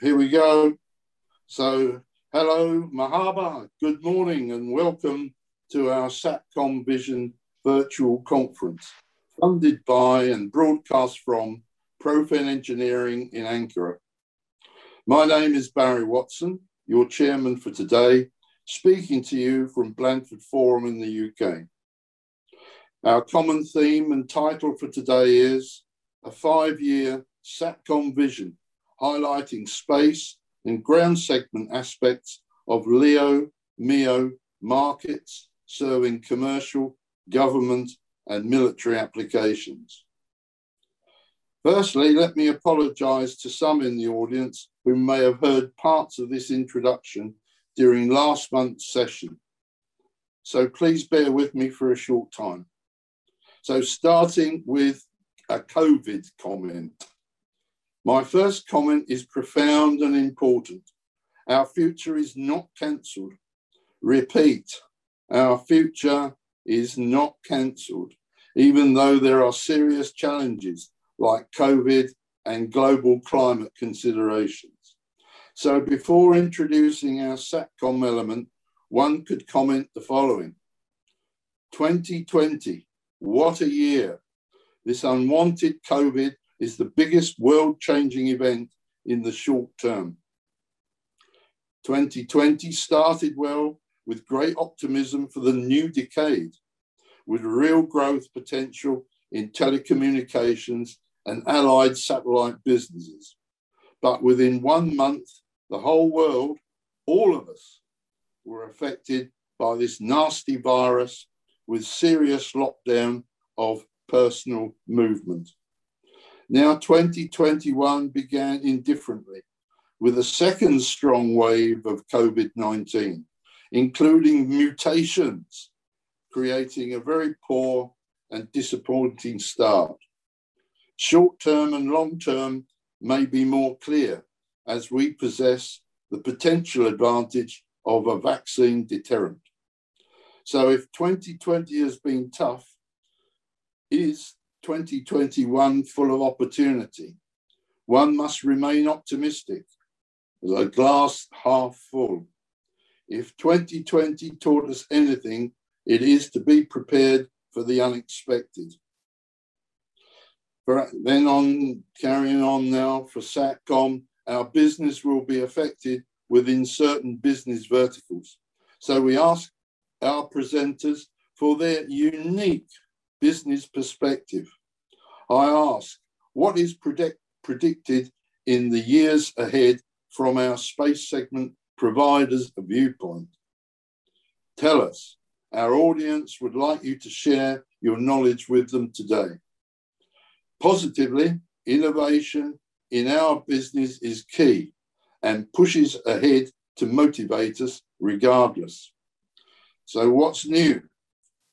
here we go. So, hello, Mahaba, good morning, and welcome to our SATCOM Vision virtual conference, funded by and broadcast from Profen Engineering in Ankara. My name is Barry Watson, your chairman for today, speaking to you from Blandford Forum in the UK. Our common theme and title for today is a five year SATCOM vision, highlighting space and ground segment aspects of LEO, MEO markets serving commercial, government, and military applications. Firstly, let me apologise to some in the audience who may have heard parts of this introduction during last month's session. So please bear with me for a short time. So starting with a COVID comment. My first comment is profound and important. Our future is not cancelled. Repeat, our future is not cancelled, even though there are serious challenges like COVID and global climate considerations. So before introducing our SATCOM element, one could comment the following. 2020, what a year. This unwanted COVID is the biggest world changing event in the short term. 2020 started well with great optimism for the new decade, with real growth potential in telecommunications and allied satellite businesses. But within one month, the whole world, all of us, were affected by this nasty virus with serious lockdown of personal movement. Now, 2021 began indifferently with a second strong wave of COVID 19, including mutations, creating a very poor and disappointing start. Short term and long term may be more clear as we possess the potential advantage of a vaccine deterrent. So, if 2020 has been tough, is 2021 full of opportunity? One must remain optimistic, the glass half full. If 2020 taught us anything, it is to be prepared for the unexpected. then on, carrying on now for SATCOM, our business will be affected within certain business verticals. So we ask our presenters for their unique business perspective. I ask, what is predict, predicted in the years ahead from our space segment providers' viewpoint? Tell us. Our audience would like you to share your knowledge with them today. Positively, innovation in our business is key and pushes ahead to motivate us regardless. So, what's new?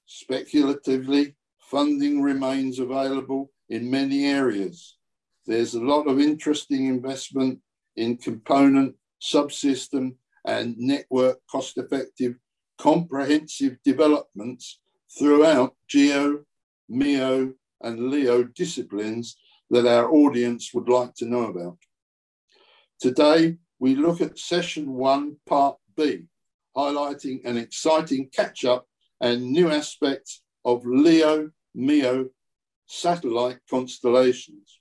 Speculatively, funding remains available in many areas. There's a lot of interesting investment in component, subsystem, and network cost effective comprehensive developments throughout GEO, MEO, and LEO disciplines that our audience would like to know about. Today, we look at session one, part B, highlighting an exciting catch up and new aspects of LEO, MEO satellite constellations.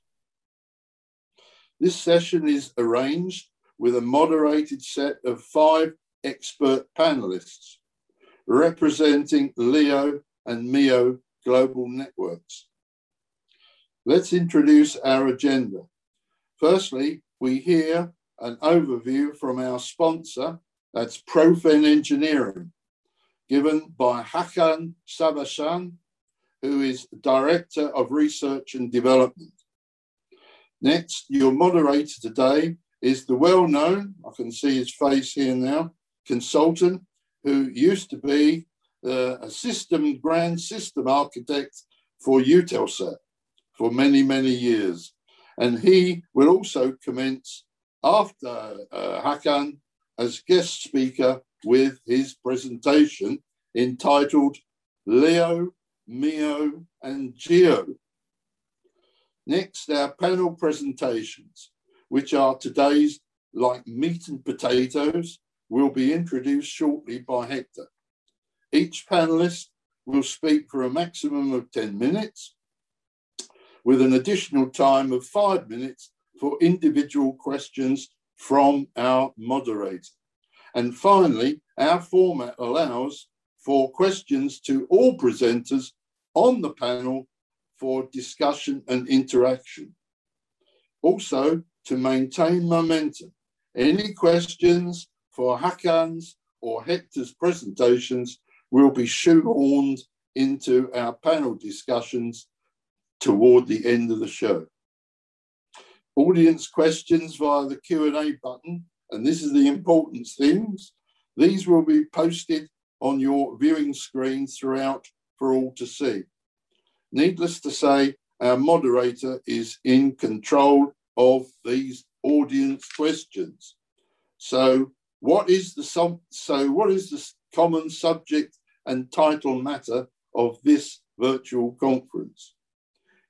This session is arranged with a moderated set of five expert panelists representing LEO and MEO global networks. Let's introduce our agenda. Firstly, we hear an overview from our sponsor, that's Profen Engineering, given by Hakan Savaşan, who is Director of Research and Development. Next, your moderator today is the well known, I can see his face here now, consultant who used to be uh, a system, grand system architect for Eutelsat for many, many years. And he will also commence after uh, Hakan as guest speaker with his presentation entitled Leo, MEO, and GEO. Next, our panel presentations, which are today's like meat and potatoes, will be introduced shortly by Hector. Each panelist will speak for a maximum of 10 minutes, with an additional time of five minutes for individual questions from our moderator. And finally, our format allows for questions to all presenters on the panel for discussion and interaction. Also, to maintain momentum, any questions for Hakan's or Hector's presentations will be shoehorned into our panel discussions toward the end of the show. Audience questions via the Q&A button, and this is the important things. These will be posted on your viewing screen throughout for all to see. Needless to say, our moderator is in control of these audience questions. So what is the so what is the common subject and title matter of this virtual conference?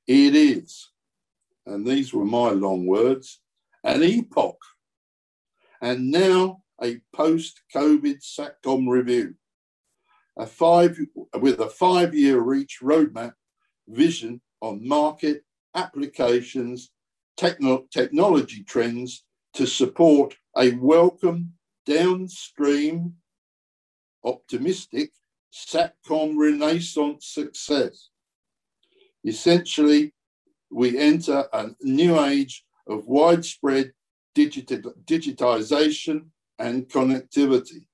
It is, and these were my long words, an epoch, and now a post-COVID SATCOM review, a five with a five-year reach roadmap vision on market applications, techno technology trends to support a welcome downstream, optimistic SATCOM renaissance success. Essentially, we enter a new age of widespread digitization and connectivity.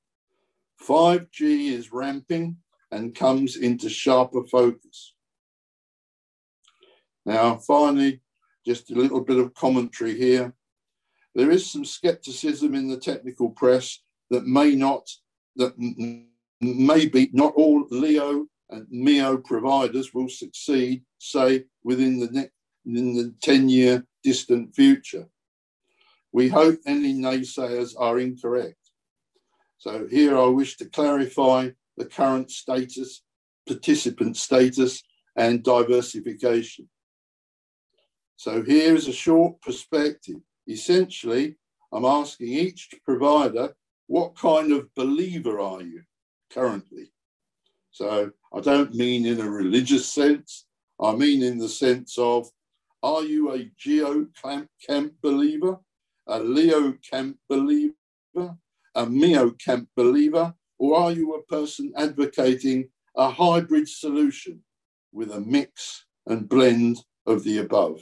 5G is ramping and comes into sharper focus. Now, finally, just a little bit of commentary here. There is some skepticism in the technical press that may not, that maybe not all LEO and MEO providers will succeed, say, within the, next, in the 10 year distant future. We hope any naysayers are incorrect. So here I wish to clarify the current status, participant status, and diversification. So here is a short perspective. Essentially, I'm asking each provider, what kind of believer are you currently? So I don't mean in a religious sense. I mean in the sense of, are you a geo camp, believer, a Leo camp believer, a Meo camp believer, or are you a person advocating a hybrid solution with a mix and blend of the above?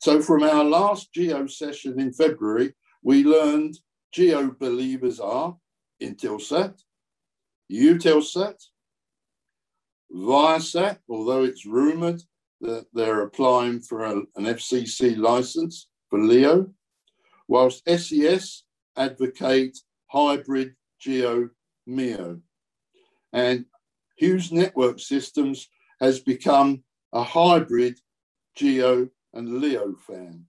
So from our last Geo session in February, we learned Geo believers are Intelsat, Eutelsat, Viasat, although it's rumored that they're applying for a, an FCC license for LEO, whilst SES advocate hybrid GEO MEO. And Hughes Network Systems has become a hybrid GEO and Leo fan.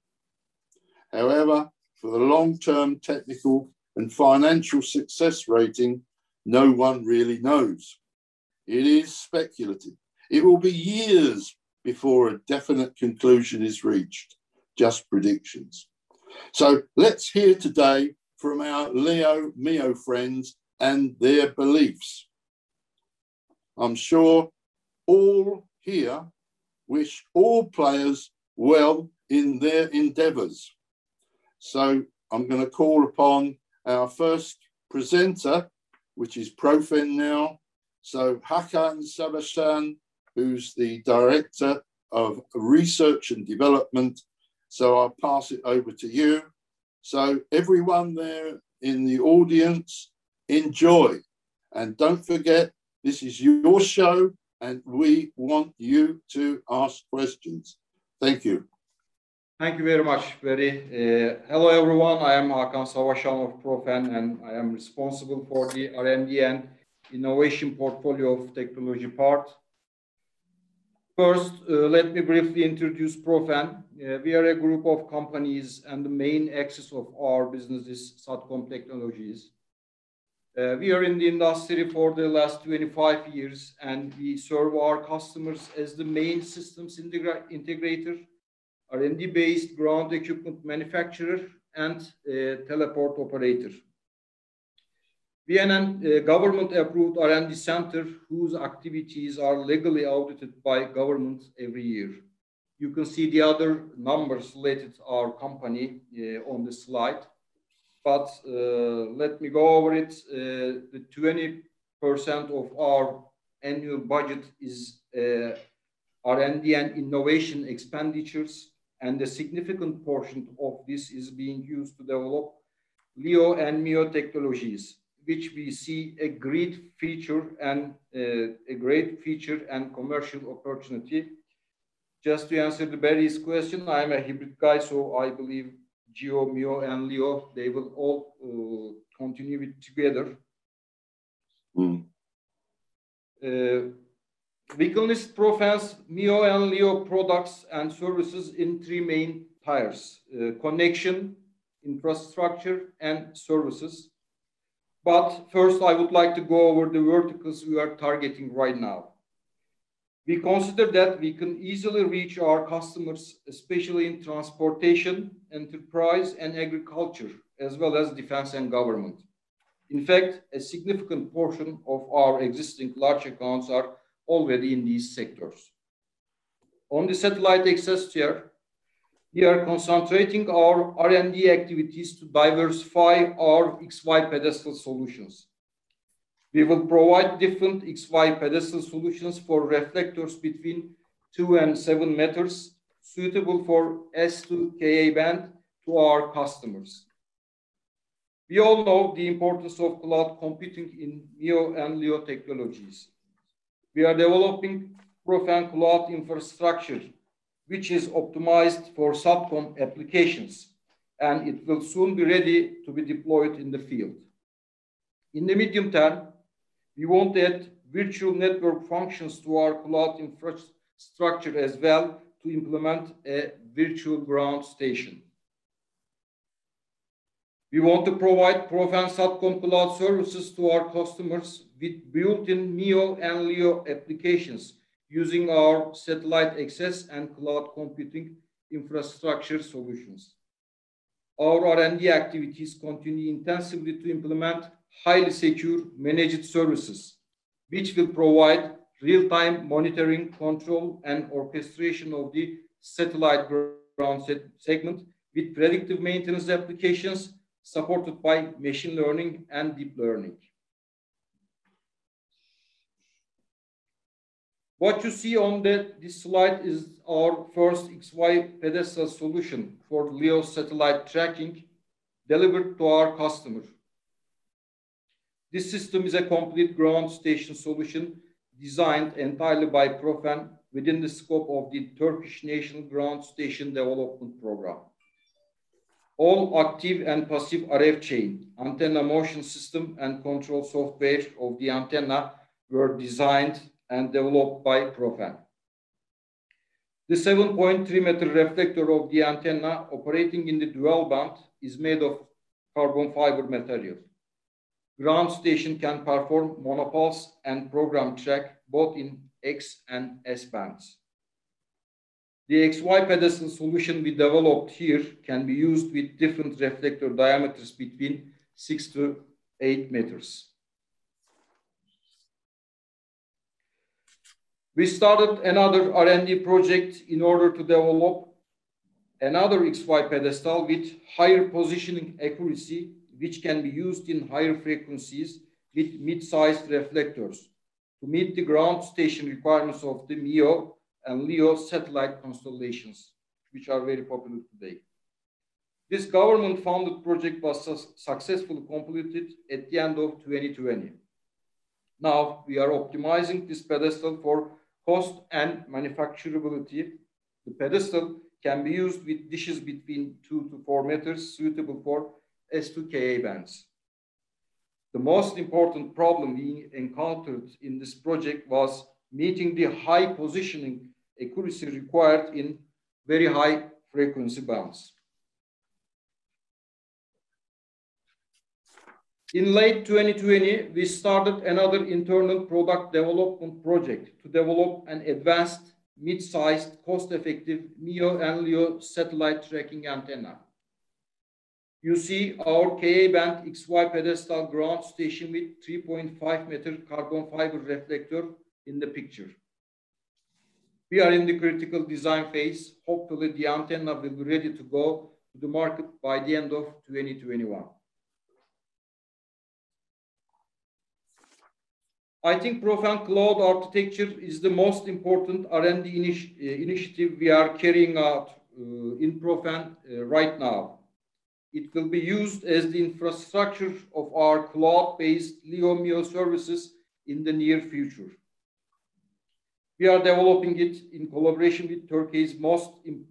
However, for the long-term technical and financial success rating, no one really knows. It is speculative. It will be years before a definite conclusion is reached, just predictions. So let's hear today from our Leo Meo friends and their beliefs. I'm sure all here wish all players well in their endeavors. So I'm going to call upon our first presenter, which is Profen now. So Hakan Savaşan, who's the Director of Research and Development. So I'll pass it over to you. So everyone there in the audience, enjoy. And don't forget, this is your show and we want you to ask questions. Thank you. Thank you very much, Barry. Uh, hello, everyone. I am Hakan Savaşan of Profen, and I am responsible for the R&D and innovation portfolio of technology part. First, uh, let me briefly introduce Profen. Uh, we are a group of companies, and the main axis of our business is SATCOM technologies. Uh, we are in the industry for the last 25 years, and we serve our customers as the main systems integra integrator, R&D-based ground equipment manufacturer, and teleport operator. VNN uh, government-approved R&D center whose activities are legally audited by government every year. You can see the other numbers related to our company uh, on the slide. But uh, let me go over it. Uh, the 20% of our annual budget is uh, R&D and innovation expenditures, and a significant portion of this is being used to develop LEO and MEO technologies which we see a great feature and uh, a great feature and commercial opportunity. Just to answer the Barry's question, I'm a hybrid guy, so I believe Geo, MEO, and LEO, they will all uh, continue it together. Mm. Uh, Vicolnist Profen's MEO and LEO products and services in three main tiers, uh, connection, infrastructure, and services. But first, I would like to go over the verticals we are targeting right now. We consider that we can easily reach our customers, especially in transportation, enterprise, and agriculture, as well as defense and government. In fact, a significant portion of our existing large accounts are already in these sectors. On the satellite access tier, we are concentrating our R&D activities to diversify our XY pedestal solutions. We will provide different XY pedestal solutions for reflectors between 2 and 7 meters, suitable for S2 Ka band to our customers. We all know the importance of cloud computing in MEO and LEO technologies. We are developing Profen cloud infrastructure which is optimized for SATCOM applications, and it will soon be ready to be deployed in the field. In the medium term, we want to add virtual network functions to our cloud infrastructure as well to implement a virtual ground station. We want to provide Profen SATCOM cloud services to our customers with built-in MEO and LEO applications using our satellite access and cloud computing infrastructure solutions. Our R&D activities continue intensively to implement highly secure managed services, which will provide real-time monitoring, control, and orchestration of the satellite ground segment with predictive maintenance applications supported by machine learning and deep learning. What you see on the, this slide is our first XY pedestal solution for LEO satellite tracking delivered to our customer. This system is a complete ground station solution designed entirely by Profen within the scope of the Turkish National Ground Station Development Program. All active and passive RF chain, antenna motion system and control software of the antenna were designed and developed by Profen. The 7.3 meter reflector of the antenna operating in the dual band is made of carbon fiber material. Ground station can perform monopulse and program track both in X and S bands. The XY pedestal solution we developed here can be used with different reflector diameters between 6 to 8 meters. We started another R&D project in order to develop another XY pedestal with higher positioning accuracy, which can be used in higher frequencies with mid-sized reflectors to meet the ground station requirements of the MEO and LEO satellite constellations, which are very popular today. This government-funded project was su successfully completed at the end of 2020. Now we are optimizing this pedestal for cost and manufacturability. The pedestal can be used with dishes between two to four meters suitable for S2KA bands. The most important problem we encountered in this project was meeting the high positioning accuracy required in very high frequency bands. In late 2020, we started another internal product development project to develop an advanced, mid-sized, cost-effective MEO and LEO satellite tracking antenna. You see our Ka-band XY pedestal ground station with 3.5 meter carbon fiber reflector in the picture. We are in the critical design phase. Hopefully the antenna will be ready to go to the market by the end of 2021. I think Profen Cloud architecture is the most important R&D initi uh, initiative we are carrying out uh, in Profen uh, right now. It will be used as the infrastructure of our cloud-based Leo MEO services in the near future. We are developing it in collaboration with Turkey's most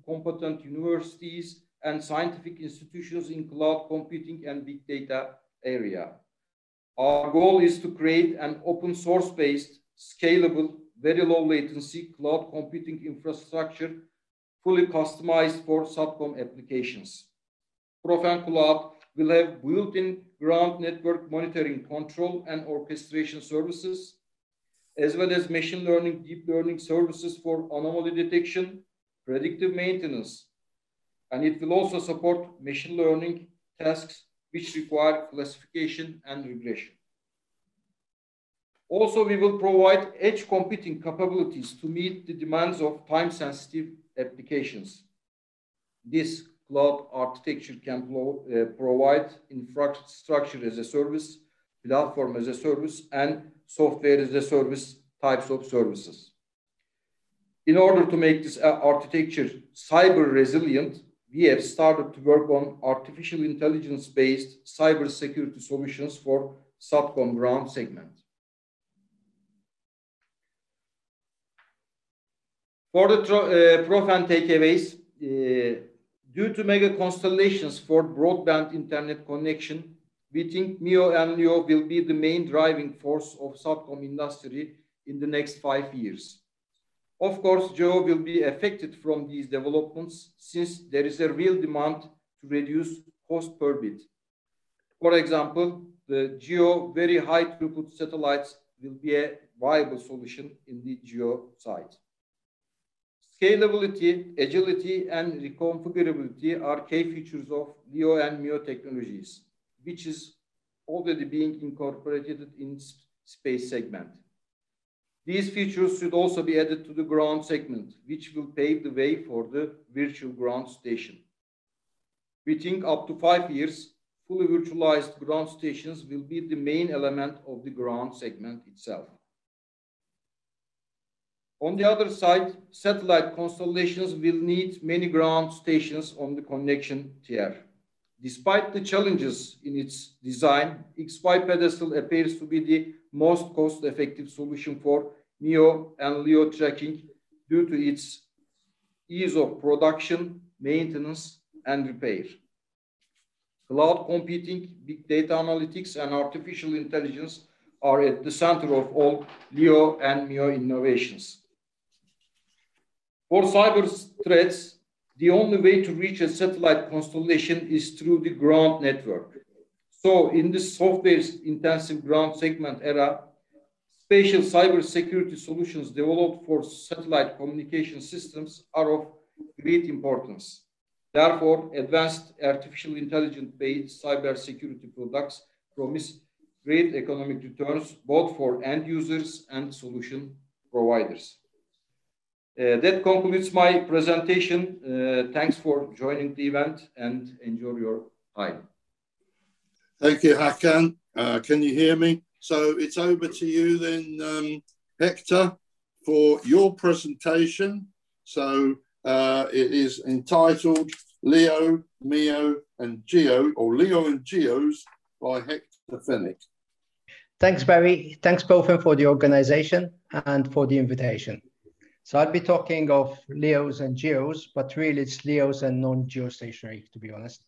competent universities and scientific institutions in cloud computing and big data area. Our goal is to create an open source based, scalable, very low latency cloud computing infrastructure fully customized for SATCOM applications. Profen Cloud will have built-in ground network monitoring control and orchestration services, as well as machine learning, deep learning services for anomaly detection, predictive maintenance, and it will also support machine learning tasks which require classification and regression. Also, we will provide edge computing capabilities to meet the demands of time-sensitive applications. This cloud architecture can uh, provide infrastructure as a service, platform as a service, and software as a service types of services. In order to make this uh, architecture cyber resilient, we have started to work on artificial intelligence-based cyber security solutions for SATCOM ground segment. For the uh, and takeaways, uh, due to mega constellations for broadband internet connection, we think MEO and LEO will be the main driving force of SATCOM industry in the next five years. Of course, GEO will be affected from these developments since there is a real demand to reduce cost per bit. For example, the GEO very high throughput satellites will be a viable solution in the GEO side. Scalability, agility, and reconfigurability are key features of LEO and MEO technologies, which is already being incorporated in space segment. These features should also be added to the ground segment, which will pave the way for the virtual ground station. We think up to five years, fully virtualized ground stations will be the main element of the ground segment itself. On the other side, satellite constellations will need many ground stations on the connection tier. Despite the challenges in its design, XY pedestal appears to be the most cost-effective solution for MEO and LEO tracking due to its ease of production, maintenance, and repair. Cloud computing, big data analytics, and artificial intelligence are at the center of all LEO and MEO innovations. For cyber threats, the only way to reach a satellite constellation is through the ground network. So in this software intensive ground segment era, spatial cyber security solutions developed for satellite communication systems are of great importance. Therefore, advanced artificial intelligence-based cyber security products promise great economic returns both for end users and solution providers. Uh, that concludes my presentation. Uh, thanks for joining the event and enjoy your time. Thank you, Hakan. Uh, can you hear me? So it's over to you then, um, Hector, for your presentation. So uh, it is entitled Leo, Meo, and Geo, or Leo and Geos by Hector Fenech. Thanks, Barry. Thanks, both for the organization and for the invitation. So I'll be talking of Leos and Geos, but really it's Leos and non-geostationary, to be honest.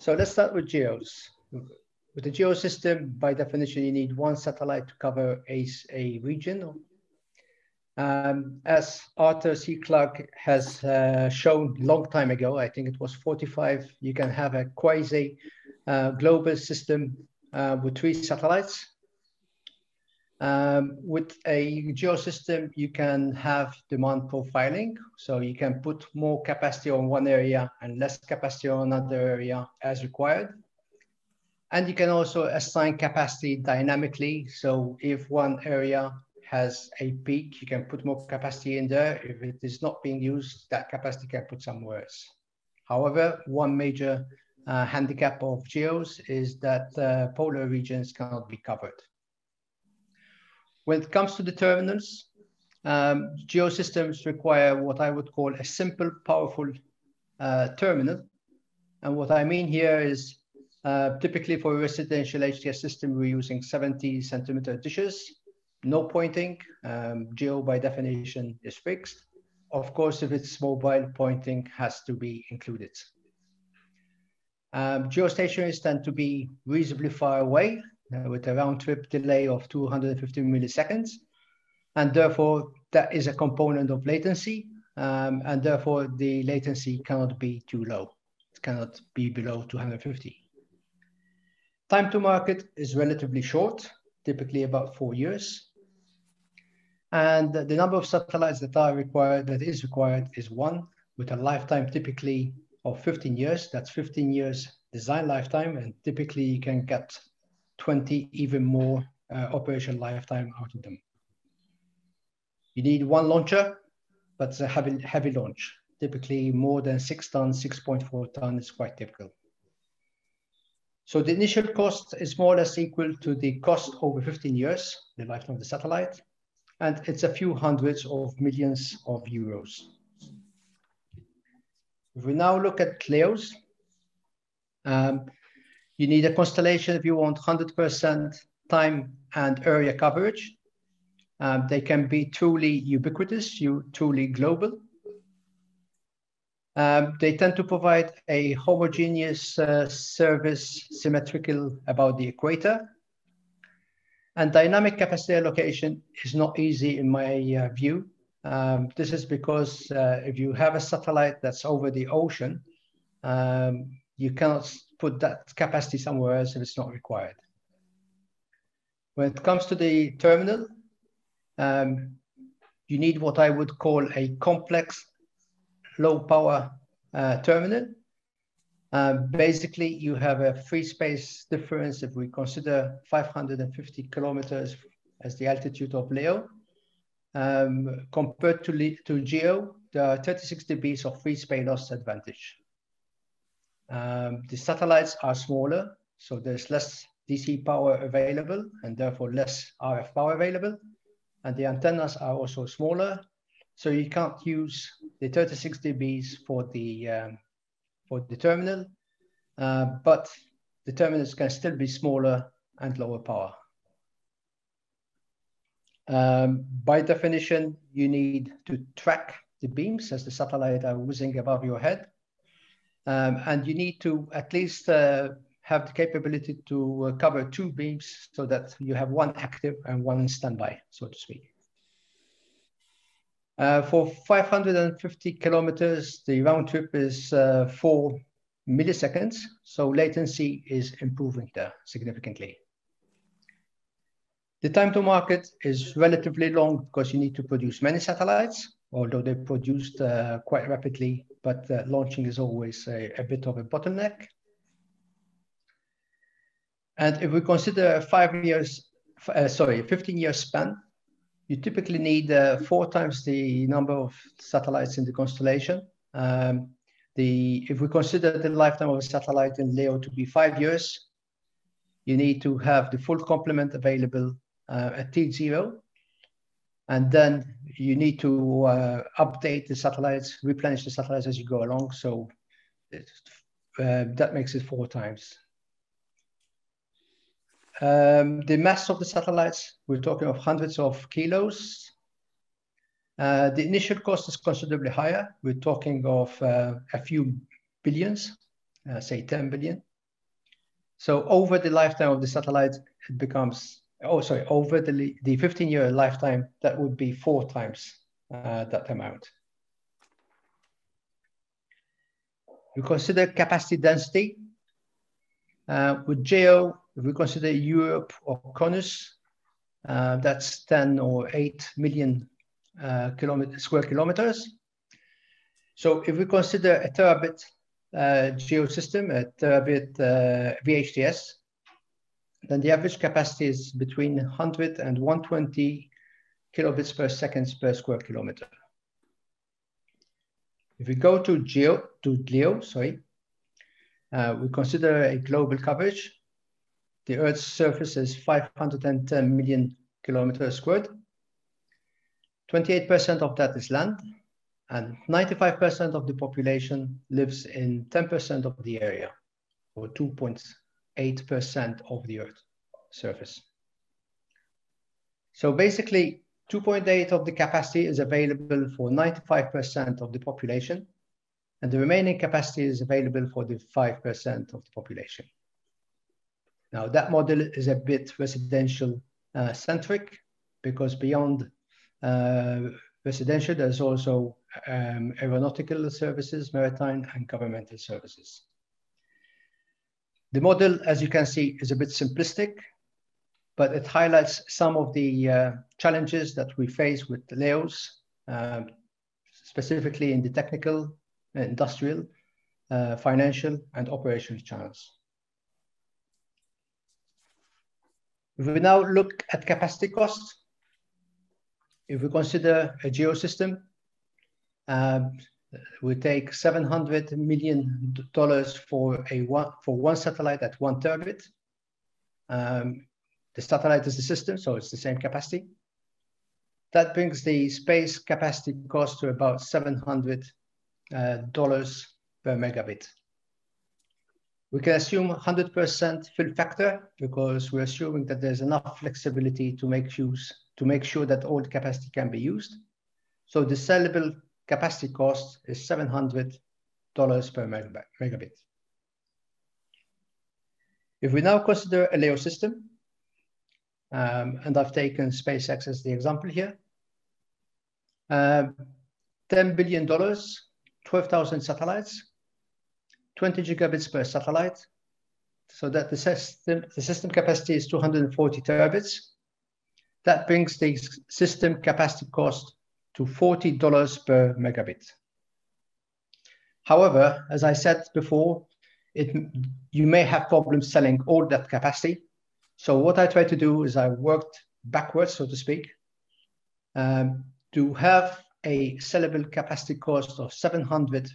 So let's start with geos. With the geo system, by definition, you need one satellite to cover a, a region. Um, as Arthur C. Clarke has uh, shown long time ago, I think it was 45, you can have a quasi uh, global system uh, with three satellites. Um, with a geo system, you can have demand profiling. So you can put more capacity on one area and less capacity on another area as required. And you can also assign capacity dynamically. So if one area has a peak, you can put more capacity in there. If it is not being used, that capacity can put somewhere else. However, one major uh, handicap of geos is that uh, polar regions cannot be covered. When it comes to the terminals, um, geosystems require what I would call a simple, powerful uh, terminal. And what I mean here is uh, typically for a residential HTS system, we're using 70 centimeter dishes, no pointing. Um, geo by definition is fixed. Of course, if it's mobile, pointing has to be included. Um, geostationaries tend to be reasonably far away with a round trip delay of 250 milliseconds. And therefore, that is a component of latency. Um, and therefore, the latency cannot be too low. It cannot be below 250. Time to market is relatively short, typically about four years. And the number of satellites that are required, that is required, is one, with a lifetime typically of 15 years. That's 15 years design lifetime, and typically you can get 20, even more uh, operation lifetime out of them. You need one launcher, but it's a heavy, heavy launch. Typically more than six tons, 6.4 tons is quite typical. So the initial cost is more or less equal to the cost over 15 years, the lifetime of the satellite, and it's a few hundreds of millions of euros. If we now look at CLEOs, um, you need a constellation if you want 100% time and area coverage. Um, they can be truly ubiquitous, you truly global. Um, they tend to provide a homogeneous uh, service symmetrical about the equator. And dynamic capacity allocation is not easy in my uh, view. Um, this is because uh, if you have a satellite that's over the ocean, um, you cannot put that capacity somewhere else if it's not required. When it comes to the terminal, um, you need what I would call a complex low power uh, terminal. Um, basically, you have a free space difference if we consider 550 kilometers as the altitude of LEO. Um, compared to, to GEO, there are 36 dBs of free space loss advantage. Um, the satellites are smaller, so there's less DC power available and therefore less RF power available. And the antennas are also smaller, so you can't use the 36 dBs for the um, for the terminal, uh, but the terminals can still be smaller and lower power. Um, by definition, you need to track the beams as the satellite are whizzing above your head. Um, and you need to at least uh, have the capability to uh, cover two beams so that you have one active and one in standby, so to speak. Uh, for 550 kilometers, the round trip is uh, four milliseconds, so latency is improving there significantly. The time to market is relatively long because you need to produce many satellites, although they're produced uh, quite rapidly but uh, launching is always a, a, bit of a bottleneck. And if we consider five years, uh, sorry, 15 year span, you typically need uh, four times the number of satellites in the constellation. Um, the, if we consider the lifetime of a satellite in LEO to be five years, you need to have the full complement available uh, at T0 and then you need to uh, update the satellites, replenish the satellites as you go along. So uh, that makes it four times. Um, the mass of the satellites, we're talking of hundreds of kilos. Uh, the initial cost is considerably higher. We're talking of uh, a few billions, uh, say 10 billion. So over the lifetime of the satellite, it becomes oh, sorry, over the, the 15 year lifetime, that would be four times uh, that amount. We consider capacity density. Uh, with GEO, if we consider Europe or CONUS, Uh, that's 10 or 8 million uh, kilometer, square kilometers. So if we consider a terabit uh, geosystem, a terabit uh, VHTS, then the average capacity is between 100 and 120 kilobits per second per square kilometer. If we go to geo to LEO, sorry, uh, we consider a global coverage. The Earth's surface is 510 million kilometers squared. 28% of that is land, and 95% of the population lives in 10% of the area, or 2.8% of the Earth surface. So basically, 2.8 of the capacity is available for 95% of the population, and the remaining capacity is available for the 5% of the population. Now that model is a bit residential uh, centric because beyond uh, residential, there's also um, aeronautical services, maritime and governmental services. The model, as you can see, is a bit simplistic, but it highlights some of the uh, challenges that we face with the LEOs, um, specifically in the technical, industrial, uh, financial, and operations channels. If we now look at capacity costs, if we consider a geosystem, um, we take 700 million dollars for a one for one satellite at one terabit. Um, the satellite is the system, so it's the same capacity. That brings the space capacity cost to about 700 uh, dollars per megabit. We can assume 100% fill factor because we're assuming that there's enough flexibility to make use to make sure that all the capacity can be used. So the sellable capacity cost is $700 per megabit. If we now consider a LEO system, um, and I've taken SpaceX as the example here, uh, $10 billion, 12,000 satellites, 20 gigabits per satellite, so that the system, the system capacity is 240 terabits. That brings the system capacity cost to $40 per megabit. However, as I said before, it, you may have problems selling all that capacity. So what I try to do is I worked backwards, so to speak, um, to have a sellable capacity cost of $700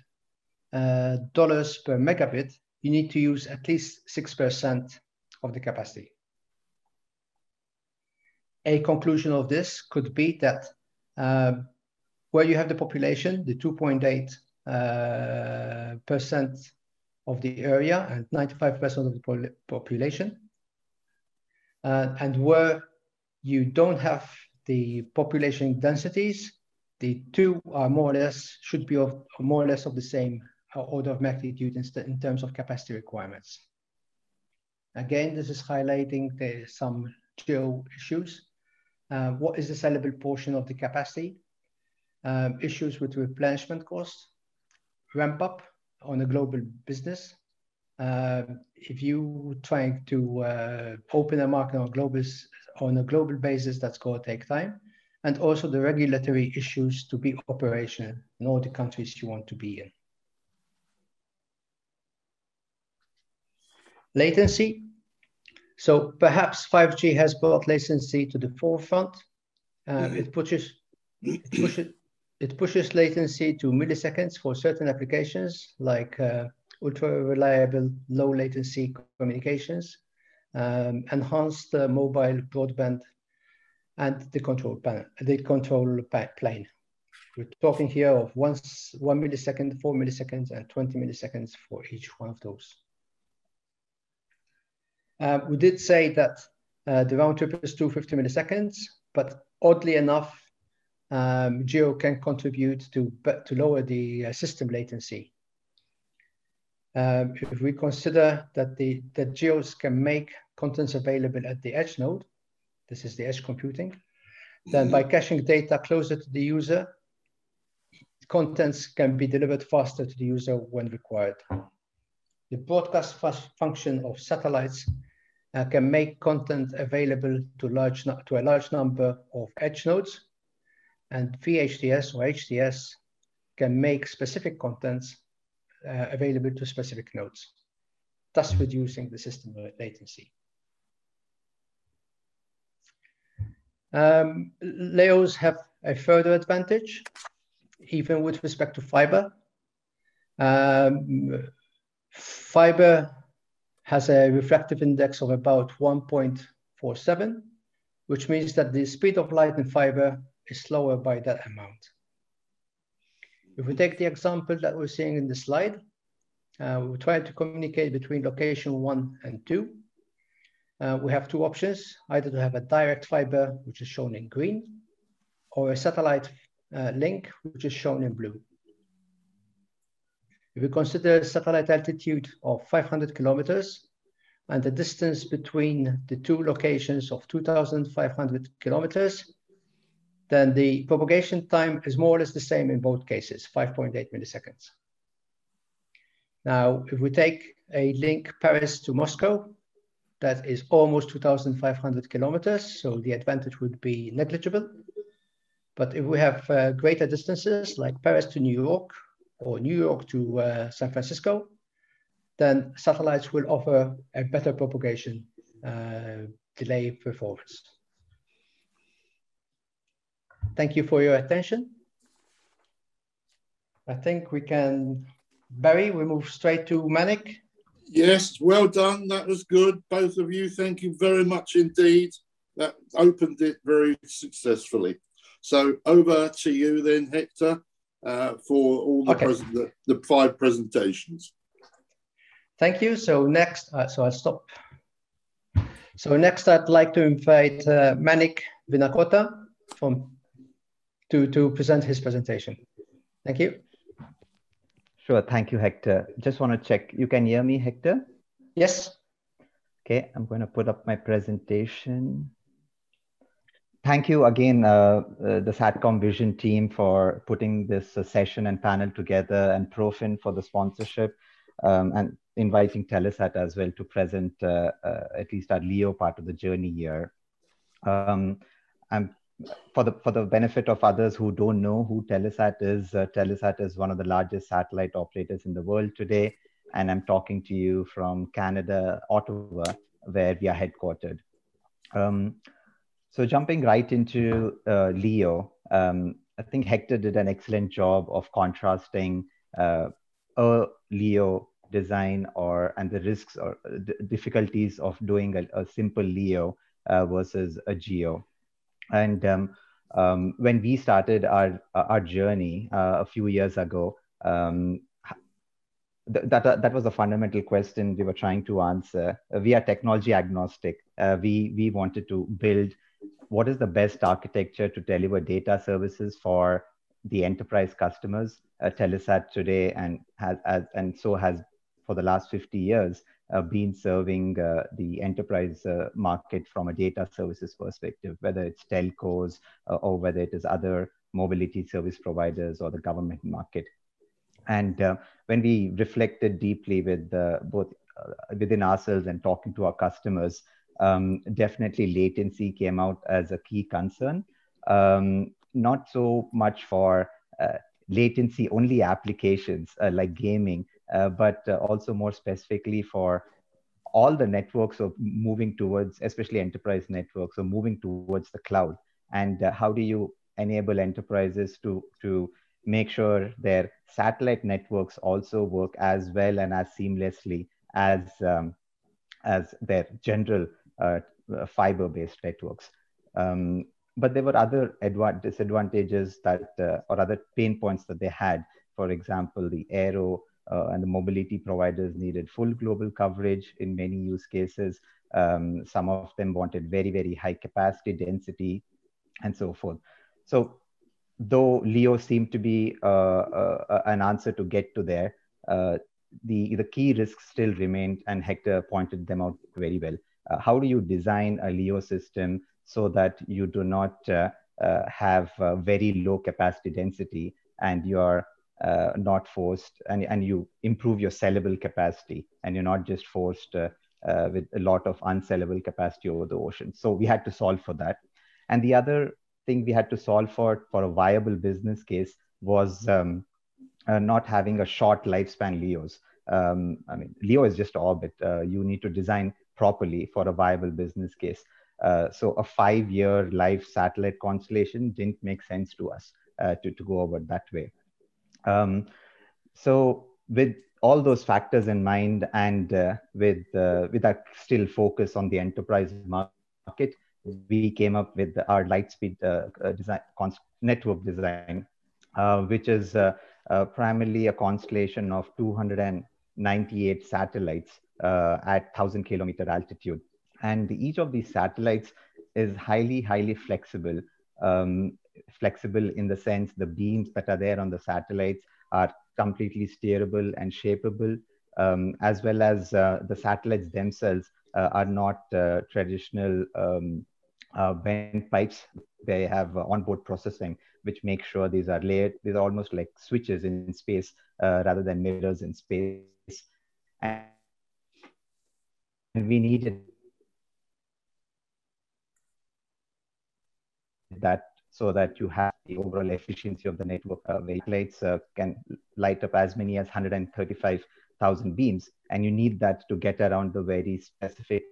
uh, per megabit, you need to use at least 6% of the capacity a conclusion of this could be that where you have the population, the 2.8 uh, percent of the area and 95% of the population, uh, and where you don't have the population densities, the two are more or less should be of more or less of the same uh, order of magnitude in, in terms of capacity requirements. Again, this is highlighting the, some geo issues uh, what is the sellable portion of the capacity, um, issues with replenishment costs, ramp up on a global business. Uh, if you trying to uh, open a market on global on a global basis, that's going to take time, and also the regulatory issues to be operational in all the countries you want to be in. Latency so perhaps 5G has brought latency to the forefront. Um, it pushes it pushes it pushes latency to milliseconds for certain applications like uh, ultra reliable low latency communications, um, enhanced uh, mobile broadband, and the control panel, the control plane. We're talking here of once one millisecond, four milliseconds, and 20 milliseconds for each one of those. Uh, we did say that uh, the round trip is 250 milliseconds, but oddly enough, um, Geo can contribute to, to lower the uh, system latency. Um, if we consider that the that geos can make contents available at the edge node, this is the edge computing, then by caching data closer to the user, contents can be delivered faster to the user when required. The broadcast function of satellites uh, can make content available to, large to a large number of edge nodes. And VHTS or HTS can make specific contents uh, available to specific nodes, thus reducing the system latency. Um, Leos have a further advantage, even with respect to fiber. Um, fiber has a refractive index of about 1.47, which means that the speed of light in fiber is slower by that amount. If we take the example that we're seeing in the slide, uh, we try to communicate between location one and two. Uh, we have two options, either to have a direct fiber, which is shown in green, or a satellite uh, link, which is shown in blue. If we consider satellite altitude of 500 kilometers and the distance between the two locations of 2,500 kilometers, then the propagation time is more or less the same in both cases, 5.8 milliseconds. Now, if we take a link Paris to Moscow, that is almost 2,500 kilometers, so the advantage would be negligible. But if we have uh, greater distances, like Paris to New York, or New York to uh, San Francisco, then satellites will offer a better propagation uh, delay performance. Thank you for your attention. I think we can, Barry, we move straight to Manik. Yes, well done. That was good. Both of you, thank you very much indeed. That opened it very successfully. So over to you then, Hector, uh, for all the, okay. the, the, five presentations. Thank you. So next, uh, so I'll stop. So next, I'd like to invite uh, Manik Vinakota from to, to present his presentation. Thank you. Sure. Thank you, Hector. Just want to check. You can hear me, Hector? Yes. Okay. I'm going to put up my presentation. Thank you again, uh, uh, the SATCOM Vision team for putting this uh, session and panel together and Profen for the sponsorship um, and inviting Telesat as well to present uh, uh, at least our LEO part of the journey here. Um, for the for the benefit of others who don't know who Telesat is, uh, Telesat is one of the largest satellite operators in the world today, and I'm talking to you from Canada, Ottawa, where we are headquartered. Um, so jumping right into uh, Leo, um, I think Hector did an excellent job of contrasting uh, a Leo design or and the risks or difficulties of doing a, a simple Leo uh, versus a Geo. And um, um, when we started our our journey uh, a few years ago, um, th- that uh, that was a fundamental question we were trying to answer. Uh, we are technology agnostic. Uh, we we wanted to build what is the best architecture to deliver data services for the enterprise customers. Uh, Telesat today and has, has and so has for the last 50 years uh, been serving uh, the enterprise uh, market from a data services perspective, whether it's telcos or whether it is other mobility service providers or the government market. And when we reflected deeply with both within ourselves and talking to our customers, um, definitely latency came out as a key concern. Um, not so much for uh, latency only applications uh, like gaming, uh, but uh, also more specifically for all the networks of moving towards, especially enterprise networks, of moving towards the cloud. And uh, how do you enable enterprises to to make sure their satellite networks also work as well and as seamlessly as um, as their general fiber-based networks. Um, but there were other disadvantages that uh, or other pain points that they had. For example, the aero uh, and the mobility providers needed full global coverage in many use cases. Um, some of them wanted very, very high capacity density and so forth. So though Leo seemed to be uh, uh, an answer to get to there, uh, the, the key risks still remained and Hector pointed them out very well. Uh, how do you design a Leo system so that you do not uh, have very low capacity density and your uh, not forced and, and you improve your sellable capacity and you're not just forced uh, uh, with a lot of unsellable capacity over the ocean. So we had to solve for that. And the other thing we had to solve for for a viable business case was um, uh, not having a short lifespan LEOs. Um, I mean, LEO is just orbit. Uh, you need to design properly for a viable business case. Uh, so a five-year live satellite constellation didn't make sense to us uh, to, to go over that way. Um, so with all those factors in mind and uh, with, uh, with that still focus on the enterprise market, we came up with our Lightspeed uh, design, network design, which is primarily a constellation of 298 satellites at 1000 kilometer altitude. And each of these satellites is highly highly flexible um, flexible in the sense the beams that are there on the satellites are completely steerable and shapeable um, as well as uh, the satellites themselves uh, are not uh, traditional um, uh, bent pipes they have onboard processing which make sure these are layered these are almost like switches in space uh, rather than mirrors in space and we needed that so that you have the overall efficiency of the network. Uh, lights uh, can light up as many as 135,000 beams, and you need that to get around the very specific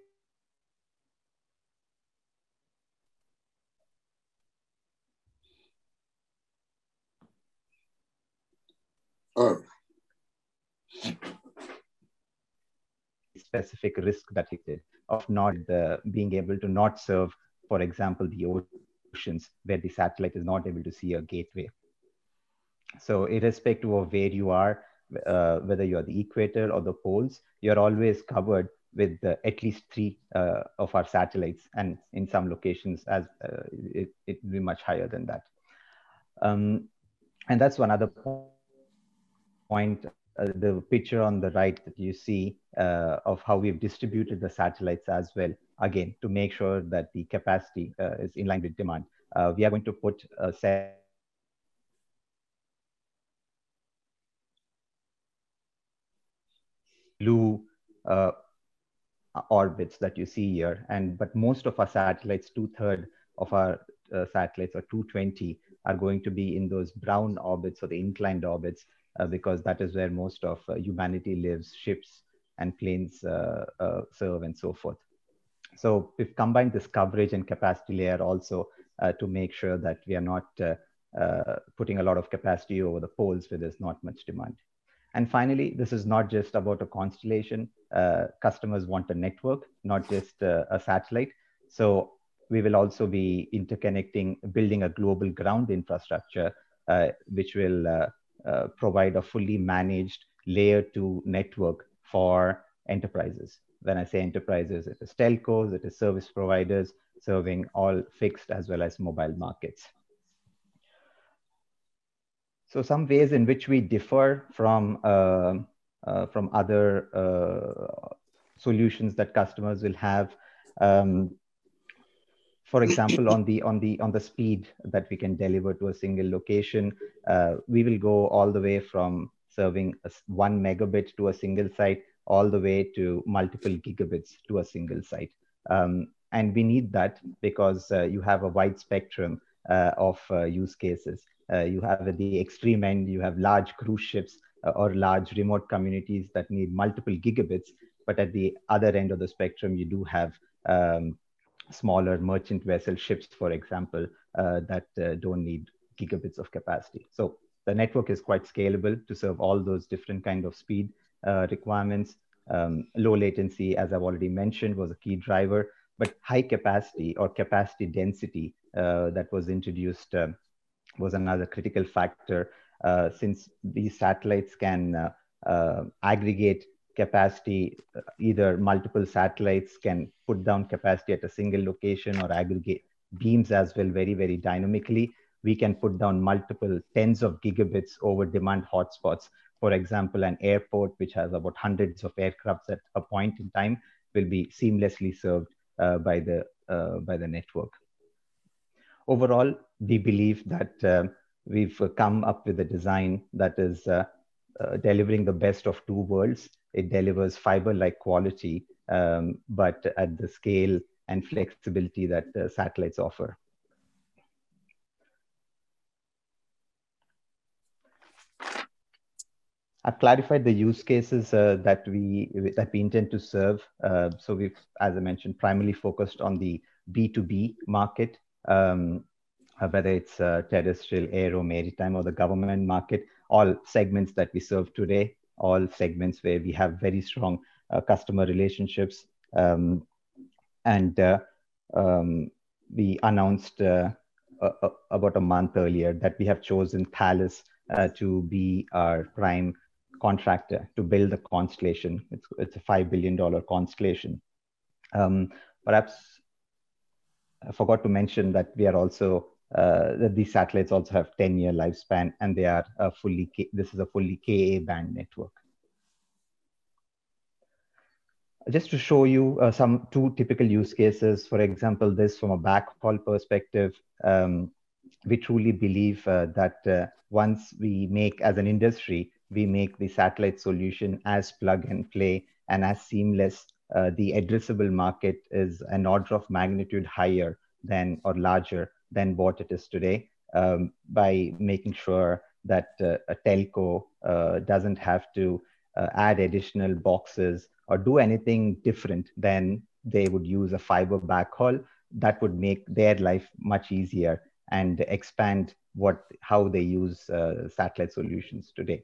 Specific risk that it did of not uh, being able to not serve, for example, the oceans where the satellite is not able to see a gateway. So irrespective of where you are, uh, whether you're the equator or the poles, you're always covered with uh, at least three uh, of our satellites. And in some locations, as uh, it, it will be much higher than that. Um, and that's one other point. Uh, the picture on the right that you see uh, of how we've distributed the satellites as well again, to make sure that the capacity uh, is in line with demand. Uh, we are going to put a set blue uh, orbits that you see here. And but most of our satellites, two third of our uh, satellites or 220 are going to be in those brown orbits or the inclined orbits uh, because that is where most of uh, humanity lives, ships and planes serve and so forth. So we've combined this coverage and capacity layer also uh, to make sure that we are not uh, uh, putting a lot of capacity over the poles where there's not much demand. And finally, this is not just about a constellation. Uh, customers want a network, not just uh, a satellite. So we will also be interconnecting, building a global ground infrastructure, uh, which will provide a fully managed layer two network for enterprises when I say enterprises, it is telcos, it is service providers serving all fixed as well as mobile markets. So some ways in which we differ from, uh, uh, from other uh, solutions that customers will have. Um, for example, on the on the on the speed that we can deliver to a single location, uh, we will go all the way from serving one megabit to a single site all the way to multiple gigabits to a single site. Um, and we need that because uh, you have a wide spectrum uh, of uh, use cases. Uh, you have at the extreme end, you have large cruise ships uh, or large remote communities that need multiple gigabits. But at the other end of the spectrum, you do have um, smaller merchant vessel ships, for example, uh, that don't need gigabits of capacity. So the network is quite scalable to serve all those different kind of speed uh, requirements. Um, low latency, as I've already mentioned, was a key driver, but high capacity or capacity density uh, that was introduced uh, was another critical factor uh, since these satellites can uh, uh, aggregate capacity, either multiple satellites can put down capacity at a single location or aggregate beams as well very, very dynamically. We can put down multiple tens of gigabits over demand hotspots for example, an airport which has about hundreds of aircrafts at a point in time will be seamlessly served uh, by, the, uh, by the network. Overall, we believe that uh, we've come up with a design that is uh, uh, delivering the best of two worlds. It delivers fiber-like quality, um, but at the scale and flexibility that uh, satellites offer. I've clarified the use cases uh, that we that we intend to serve. Uh, so we've, as I mentioned, primarily focused on the B2B market, um, uh, whether it's uh, terrestrial, air, or maritime, or the government market. All segments that we serve today, all segments where we have very strong uh, customer relationships. Um, and uh, um, we announced about a month earlier that we have chosen Thales to be our prime contractor to build the constellation. It's, it's a $5 billion constellation. Um, perhaps I forgot to mention that we are also, uh, that these satellites also have 10 year lifespan and they are fully, this is a fully Ka band network. Just to show you uh, some two typical use cases, for example, this from a backhaul perspective, um, we truly believe uh, that uh, once we make as an industry we make the satellite solution as plug and play and as seamless, uh, the addressable market is an order of magnitude higher than or larger than what it is today um, by making sure that uh, a telco uh, doesn't have to uh, add additional boxes or do anything different than they would use a fiber backhaul that would make their life much easier and expand what how they use uh, satellite solutions today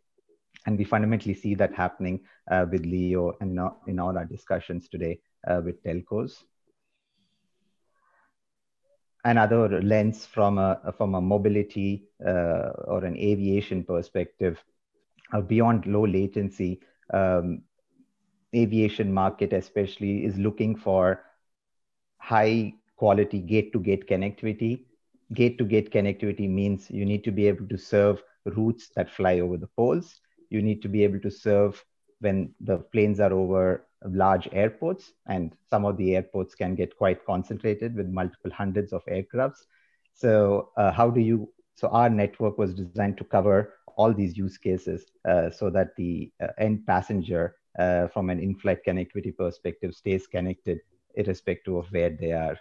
and we fundamentally see that happening uh, with Leo and in, all our discussions today uh, with telcos. Another lens from a, from a mobility uh, or an aviation perspective, uh, beyond low latency, um, aviation market especially is looking for high quality gate-to-gate connectivity. Gate-to-gate connectivity means you need to be able to serve routes that fly over the poles you need to be able to serve when the planes are over large airports and some of the airports can get quite concentrated with multiple hundreds of aircrafts. So uh, how do you so our network was designed to cover all these use cases uh, so that the uh, end passenger uh, from an in-flight connectivity perspective stays connected irrespective of where they are.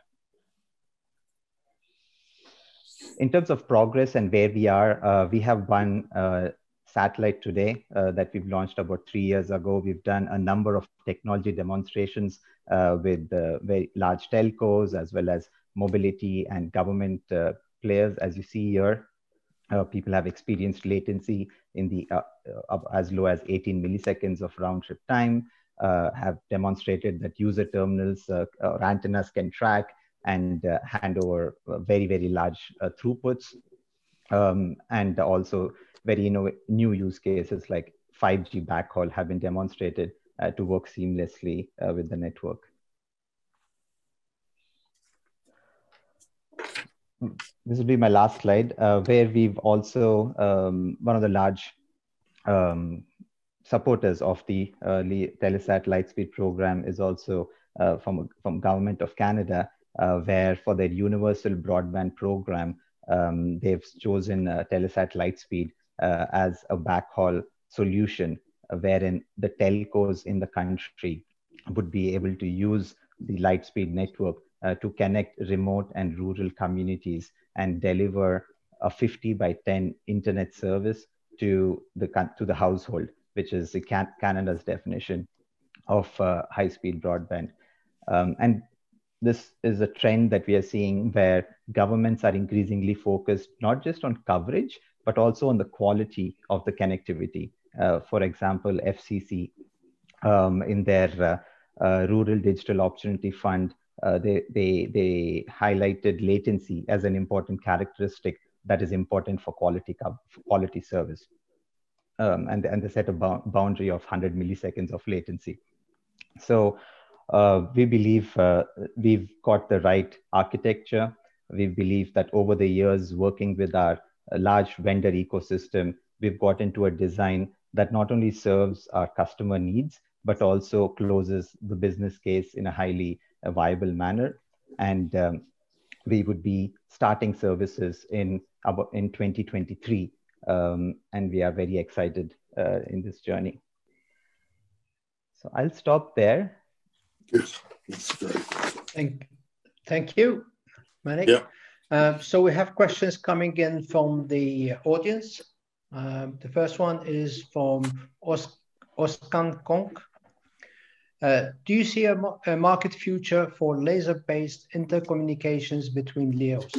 In terms of progress and where we are, uh, we have one uh, satellite today uh, that we've launched about three years ago. We've done a number of technology demonstrations uh, with uh, very large telcos as well as mobility and government uh, players. As you see here, uh, people have experienced latency in the uh, as low as 18 milliseconds of round trip time. have demonstrated that user terminals or antennas can track and hand over very very large throughputs um, and also very new use cases like 5G backhaul have been demonstrated uh, to work seamlessly uh, with the network. This will be my last slide, uh, where we've also, um, one of the large um, supporters of the Telesat Lightspeed program is also uh, from, from Government of Canada, uh, where for their universal broadband program, um, they've chosen uh, Telesat Lightspeed as a backhaul solution, uh, wherein the telcos in the country would be able to use the Lightspeed network uh, to connect remote and rural communities and deliver a 50 by 10 internet service to the to the household, which is Can- Canada's definition of uh, high-speed broadband. Um, and this is a trend that we are seeing where governments are increasingly focused not just on coverage but also on the quality of the connectivity. Uh, for example, FCC um, in their uh, uh, Rural Digital Opportunity Fund, uh, they, they, they highlighted latency as an important characteristic that is important for quality, for quality service. Um, and, and they set a boundary of 100 milliseconds of latency. So uh, we believe uh, we've got the right architecture. We believe that over the years, working with our a large vendor ecosystem, we've got into a design that not only serves our customer needs, but also closes the business case in a highly uh, viable manner. And um, we would be starting services in about in 2023, um, and we are very excited uh, in this journey. So I'll stop there. Good. That's great. Thank, thank you, Manik. Yeah. Uh, so we have questions coming in from the audience. Um, the first one is from Os Oskan Kong. Uh, do you see a, a market future for laser-based intercommunications between LEOs?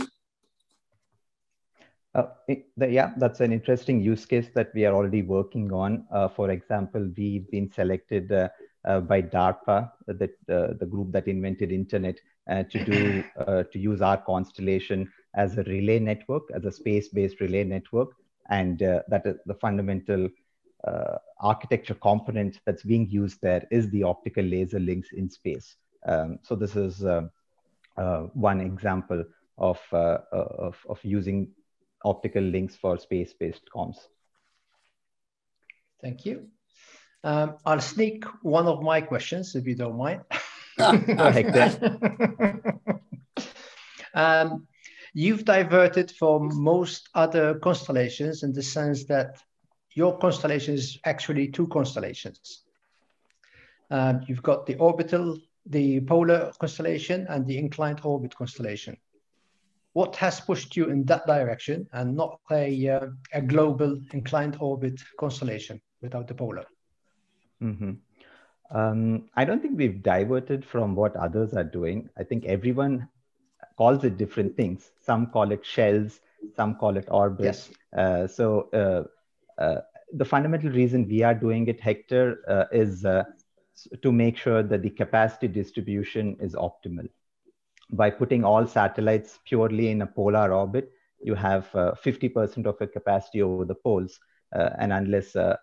Uh, it, the, yeah, that's an interesting use case that we are already working on. Uh, for example, we've been selected uh by DARPA, the, the group that invented internet, uh, to do uh, to use our constellation as a relay network, as a space-based relay network, and that is the fundamental architecture component that's being used there is the optical laser links in space. Um, so this is one example of, of, of using optical links for space-based comms. Thank you. Um, I'll sneak one of my questions, if you don't mind. um, you've diverted from most other constellations in the sense that your constellation is actually two constellations. Um, you've got the orbital, the polar constellation, and the inclined orbit constellation what has pushed you in that direction and not a, uh, a global inclined orbit constellation without the polar? Mm-hmm. Um, I don't think we've diverted from what others are doing. I think everyone calls it different things. Some call it shells, some call it orbits. Yes. Uh, so uh, uh, the fundamental reason we are doing it, Hector, uh, is uh, to make sure that the capacity distribution is optimal by putting all satellites purely in a polar orbit, you have uh, 50% of your capacity over the poles. Uh, and unless uh,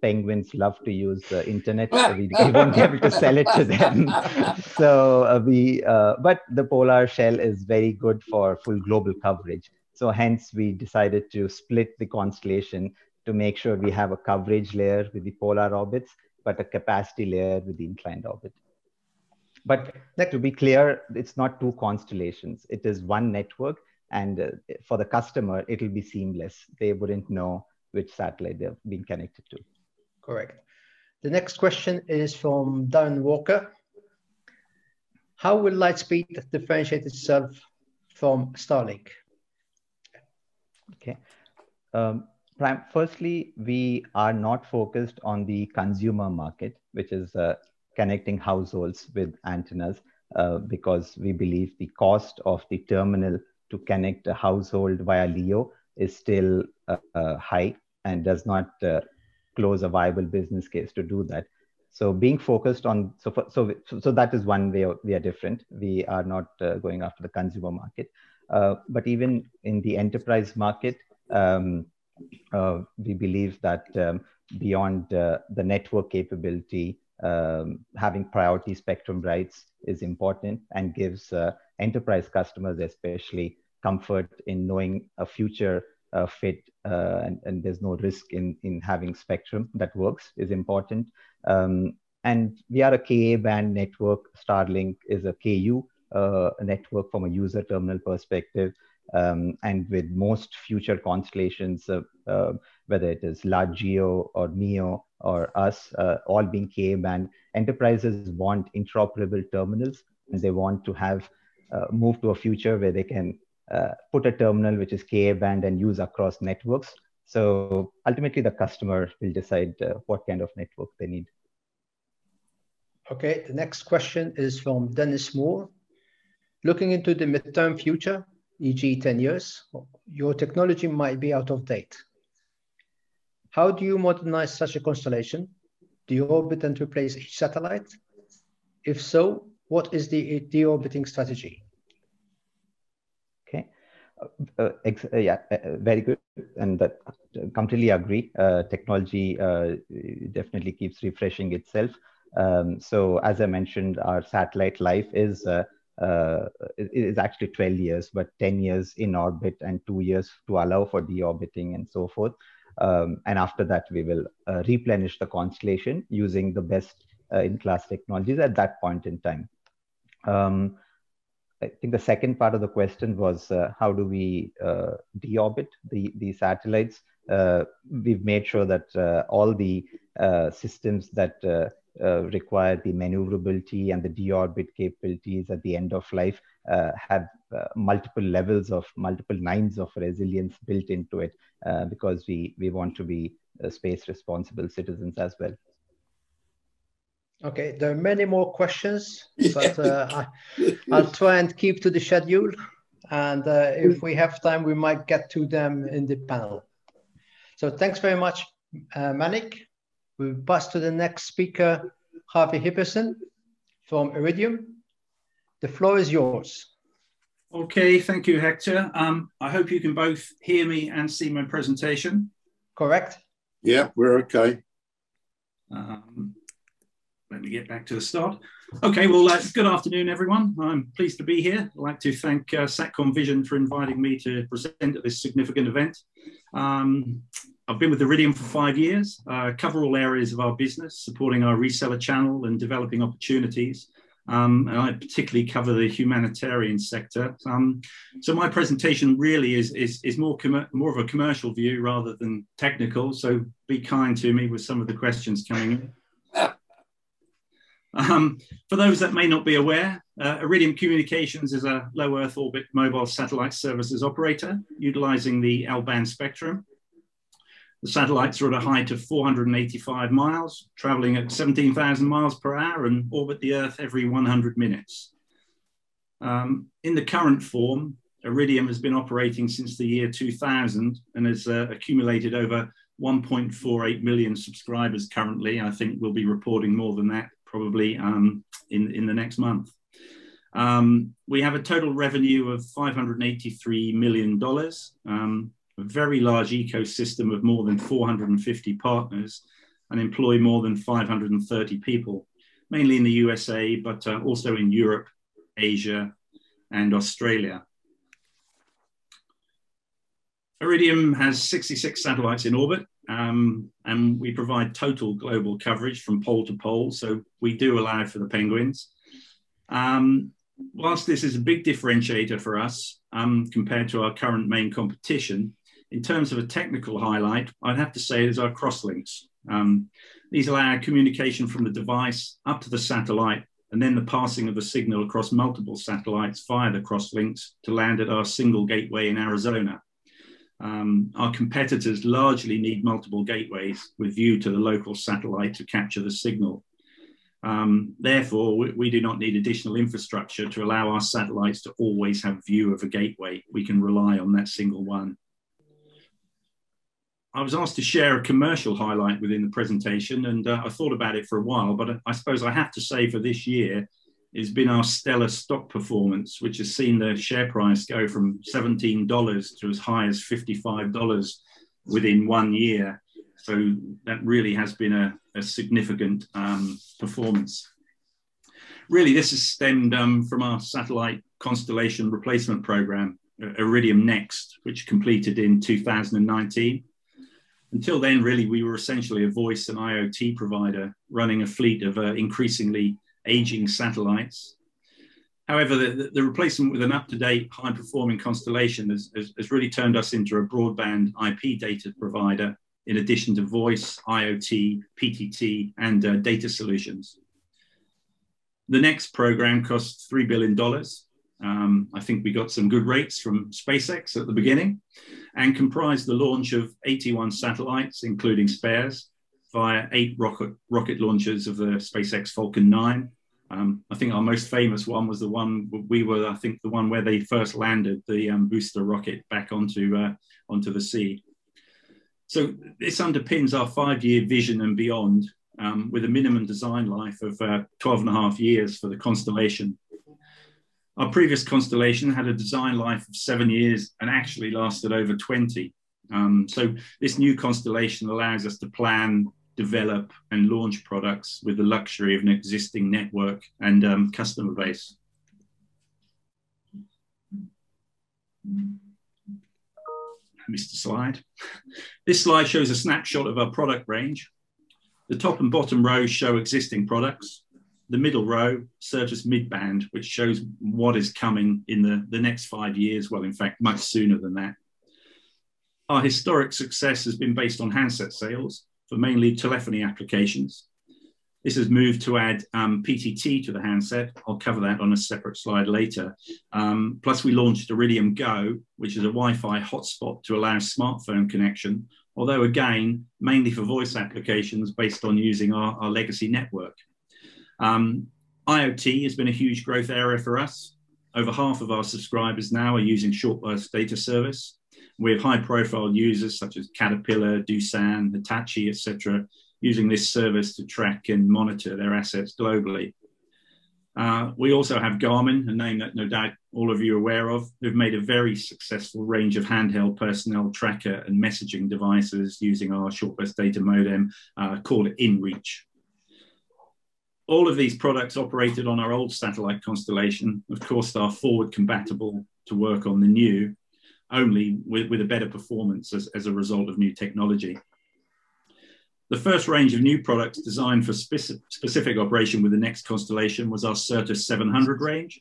penguins love to use the internet, we, we, won't be able to sell it to them. so uh, we, uh, but the polar shell is very good for full global coverage. So hence we decided to split the constellation to make sure we have a coverage layer with the polar orbits, but a capacity layer with the inclined orbit. But to be clear, it's not two constellations. It is one network. And uh, for the customer, it'll be seamless. They wouldn't know which satellite they're being connected to. Correct. The next question is from Darren Walker. How will Lightspeed differentiate itself from Starlink? Okay. Um, firstly, we are not focused on the consumer market, which is uh, connecting households with antennas uh, because we believe the cost of the terminal to connect a household via LEO is still uh, uh, high and does not uh, close a viable business case to do that. So being focused on so for, so so that is one way we are different. We are not uh, going after the consumer market, uh, but even in the enterprise market, um, we believe that um, beyond the network capability um, having priority spectrum rights is important and gives uh, enterprise customers especially comfort in knowing a future uh, fit uh, and, and, there's no risk in, in having spectrum that works is important. Um, and we are a Ka band network. Starlink is a Ku uh, network from a user terminal perspective. Um, and with most future constellations, uh, uh, whether it is large or MEO or us, uh, all being Ka band, enterprises want interoperable terminals and they want to have move to a future where they can uh, put a terminal which is Ka band and use across networks. So ultimately, the customer will decide uh, what kind of network they need. Okay, the next question is from Dennis Moore. Looking into the midterm future, e.g. 10 years, your technology might be out of date. How do you modernize such a constellation? Do you orbit and replace each satellite? If so, what is the deorbiting strategy? Uh, uh, uh yeah, uh, uh, very good, and that completely agree. Uh, technology definitely keeps refreshing itself. Um, so, as I mentioned, our satellite life is is actually 12 years, but 10 years in orbit and two years to allow for deorbiting and so forth. Um, and after that, we will uh, replenish the constellation using the best uh, in class technologies at that point in time. Um, I think the second part of the question was uh, how do we uh, deorbit the, the satellites? uh, we've made sure that uh, all the uh, systems that uh, require the maneuverability and the deorbit capabilities at the end of life have multiple levels of multiple nines of resilience built into it because we, we want to be space responsible citizens as well. Okay, there are many more questions, but I, will try and keep to the schedule. And if we have time, we might get to them in the panel. So thanks very much, uh, Manik. We'll pass to the next speaker, Harvey Hipperson from Iridium. The floor is yours. Okay, thank you, Hector. Um, I hope you can both hear me and see my presentation. Correct. Yeah, we're okay. Um, let me get back to the start. Okay, well, uh, good afternoon, everyone. I'm pleased to be here. I'd like to thank uh, Satcom Vision for inviting me to present at this significant event. Um, I've been with Iridium for five years, uh, cover all areas of our business, supporting our reseller channel and developing opportunities. Um, and I particularly cover the humanitarian sector. Um, so my presentation really is, is, is more, more of a commercial view rather than technical. So be kind to me with some of the questions coming in. Um, for those that may not be aware, uh, Iridium Communications is a low Earth orbit mobile satellite services operator utilizing the L-band spectrum. The satellites are at a height of 485 miles, traveling at 17,000 miles per hour and orbit the Earth every 100 minutes. Um, in the current form, Iridium has been operating since the year 2000 and has uh, accumulated over 1.48 million subscribers currently. I think we'll be reporting more than that probably um, in, in the next month. Um, we have a total revenue of $583 million, um, a very large ecosystem of more than 450 partners, and employ more than 530 people, mainly in the USA, but uh, also in Europe, Asia, and Australia. Iridium has 66 satellites in orbit, um, and we provide total global coverage from pole to pole. So we do allow for the penguins. Um, whilst this is a big differentiator for us um, compared to our current main competition, in terms of a technical highlight, I'd have to say is our crosslinks. Um, these allow communication from the device up to the satellite and then the passing of a signal across multiple satellites via the crosslinks to land at our single gateway in Arizona. Um, our competitors largely need multiple gateways with view to the local satellite to capture the signal. Um, therefore, we, we, do not need additional infrastructure to allow our satellites to always have view of a gateway. We can rely on that single one. I was asked to share a commercial highlight within the presentation, and uh, I thought about it for a while, but I suppose I have to say for this year, has been our stellar stock performance, which has seen the share price go from $17 to as high as $55 within one year. So that really has been a, a significant um, performance. Really, this has stemmed um, from our satellite constellation replacement program, Iridium Next, which completed in 2019. Until then, really, we were essentially a voice and IoT provider running a fleet of uh, increasingly aging satellites. However, the, the replacement with an up-to-date, high-performing constellation has, has, has, really turned us into a broadband IP data provider, in addition to voice, IoT, PTT, and uh, data solutions. The next program costs $3 billion. Um, I think we got some good rates from SpaceX at the beginning and comprised the launch of 81 satellites, including spares, via eight rocket, rocket launches of the SpaceX Falcon 9 um, I think our most famous one was the one we were, I think, the one where they first landed the um, booster rocket back onto uh, onto the sea. So this underpins our five-year vision and beyond, um, with a minimum design life of uh, 12 and a half years for the constellation. Our previous constellation had a design life of seven years and actually lasted over 20. Um, so this new constellation allows us to plan develop and launch products with the luxury of an existing network and um, customer base. Missed Mr. Slide. This slide shows a snapshot of our product range. The top and bottom rows show existing products. The middle row Certus mid-band, which shows what is coming in the, the next five years. Well, in fact, much sooner than that. Our historic success has been based on handset sales for mainly telephony applications. This has moved to add um, PTT to the handset. I'll cover that on a separate slide later. Um, plus, we launched Iridium Go, which is a Wi Fi hotspot to allow smartphone connection, although, again, mainly for voice applications based on using our, our legacy network. Um, IoT has been a huge growth area for us. Over half of our subscribers now are using short burst data service. We have high profile users such as Caterpillar, Doosan, Hitachi, etc., using this service to track and monitor their assets globally. Uh, we also have Garmin, a name that no doubt all of you are aware of, who've made a very successful range of handheld personnel tracker and messaging devices using our short burst data modem uh, called InReach. All of these products operated on our old satellite constellation, of course, are forward compatible to work on the new, only with, with a better performance as, as a result of new technology. The first range of new products designed for specific, specific operation with the next constellation was our Certus 700 range.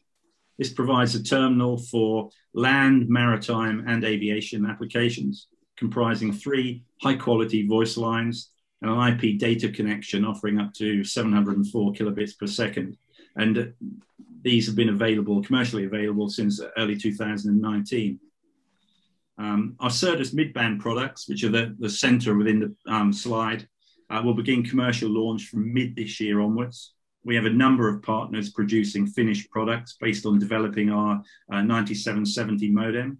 This provides a terminal for land, maritime, and aviation applications, comprising three high quality voice lines and an IP data connection offering up to 704 kilobits per second. And these have been available, commercially available since early 2019. Um, our Certus midband products, which are the, the center within the um, slide, uh, will begin commercial launch from mid this year onwards. We have a number of partners producing finished products based on developing our uh, 9770 modem,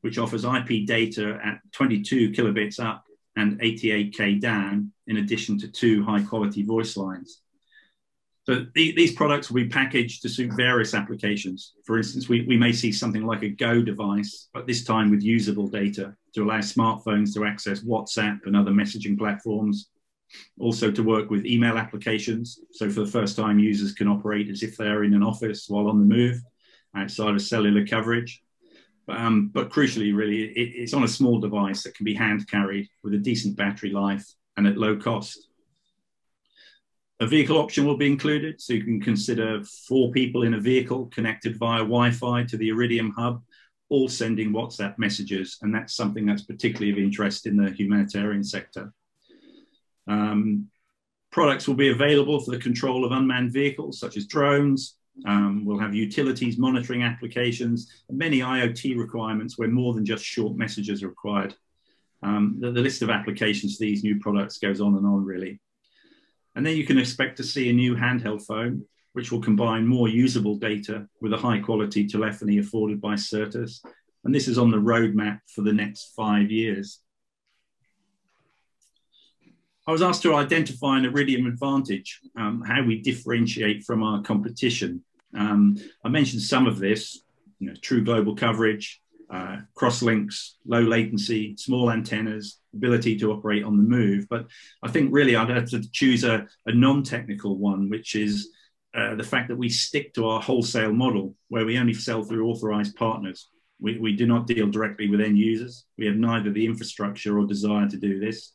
which offers IP data at 22 kilobits up and 88K down, in addition to two high quality voice lines. So the, these products will be packaged to suit various applications. For instance, we, we may see something like a Go device, but this time with usable data to allow smartphones to access WhatsApp and other messaging platforms, also to work with email applications. So for the first time, users can operate as if they're in an office while on the move outside of cellular coverage. Um, but crucially, really, it, it's on a small device that can be hand carried with a decent battery life and at low cost. A vehicle option will be included, so you can consider four people in a vehicle connected via Wi Fi to the Iridium hub, all sending WhatsApp messages. And that's something that's particularly of interest in the humanitarian sector. Um, products will be available for the control of unmanned vehicles, such as drones. Um, we'll have utilities monitoring applications, many IoT requirements where more than just short messages are required. Um, the, the, list of applications for these new products goes on and on, really. And then you can expect to see a new handheld phone, which will combine more usable data with a high quality telephony afforded by Certus. And this is on the roadmap for the next five years. I was asked to identify an Iridium advantage, um, how we differentiate from our competition. Um, I mentioned some of this, you know, true global coverage, uh, cross links, low latency, small antennas, ability to operate on the move. But I think really I'd have to choose a, a non technical one, which is uh, the fact that we stick to our wholesale model where we only sell through authorized partners. We, we do not deal directly with end users. We have neither the infrastructure or desire to do this.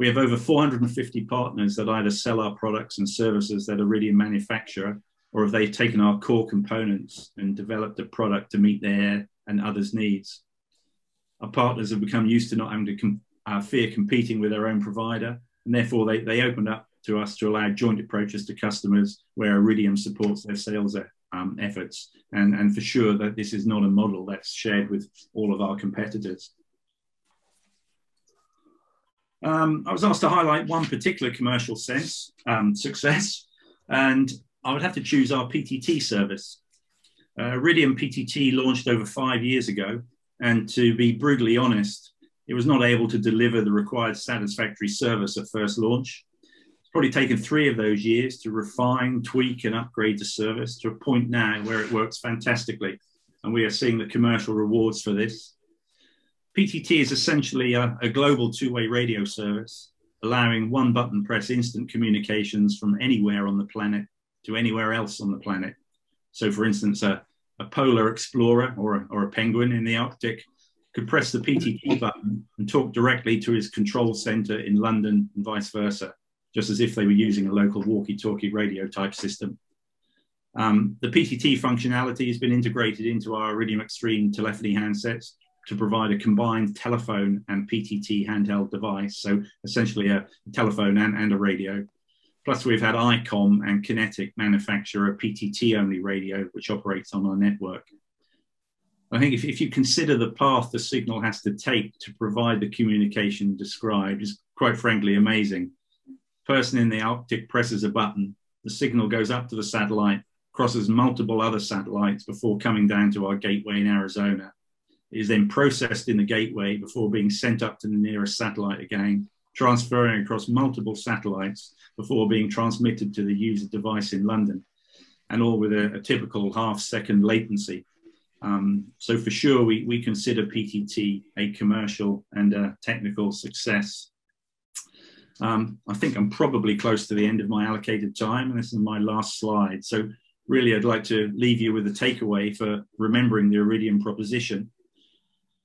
We have over 450 partners that either sell our products and services that Iridium manufacture, or if they've taken our core components and developed a product to meet their and others' needs. Our partners have become used to not having to com- uh, fear competing with their own provider, and therefore they, they opened up to us to allow joint approaches to customers where Iridium supports their sales um, efforts. And, and for sure that this is not a model that's shared with all of our competitors. Um, I was asked to highlight one particular commercial sense um, success, and I would have to choose our PTT service. Uh, Iridium PTT launched over five years ago, and to be brutally honest, it was not able to deliver the required satisfactory service at first launch. It's probably taken three of those years to refine, tweak, and upgrade the service to a point now where it works fantastically. And we are seeing the commercial rewards for this. PTT is essentially a, a global two-way radio service, allowing one button press instant communications from anywhere on the planet to anywhere else on the planet. So for instance, a, a polar explorer or a, or a penguin in the Arctic could press the PTT button and talk directly to his control center in London and vice versa, just as if they were using a local walkie-talkie radio type system. Um, the PTT functionality has been integrated into our Iridium Extreme telephony handsets, to provide a combined telephone and PTT handheld device. So essentially a telephone and, and a radio. Plus, we've had ICOM and Kinetic manufacture a PTT only radio, which operates on our network. I think if, if you consider the path the signal has to take to provide the communication described is quite frankly amazing. Person in the Arctic presses a button, the signal goes up to the satellite, crosses multiple other satellites before coming down to our gateway in Arizona. It is then processed in the gateway before being sent up to the nearest satellite again, transferring across multiple satellites before being transmitted to the user device in London, and all with a, a typical half second latency. Um, so for sure, we, we consider PTT a commercial and a technical success. Um, I think I'm probably close to the end of my allocated time, and this is my last slide. So really, I'd like to leave you with a takeaway for remembering the Iridium proposition.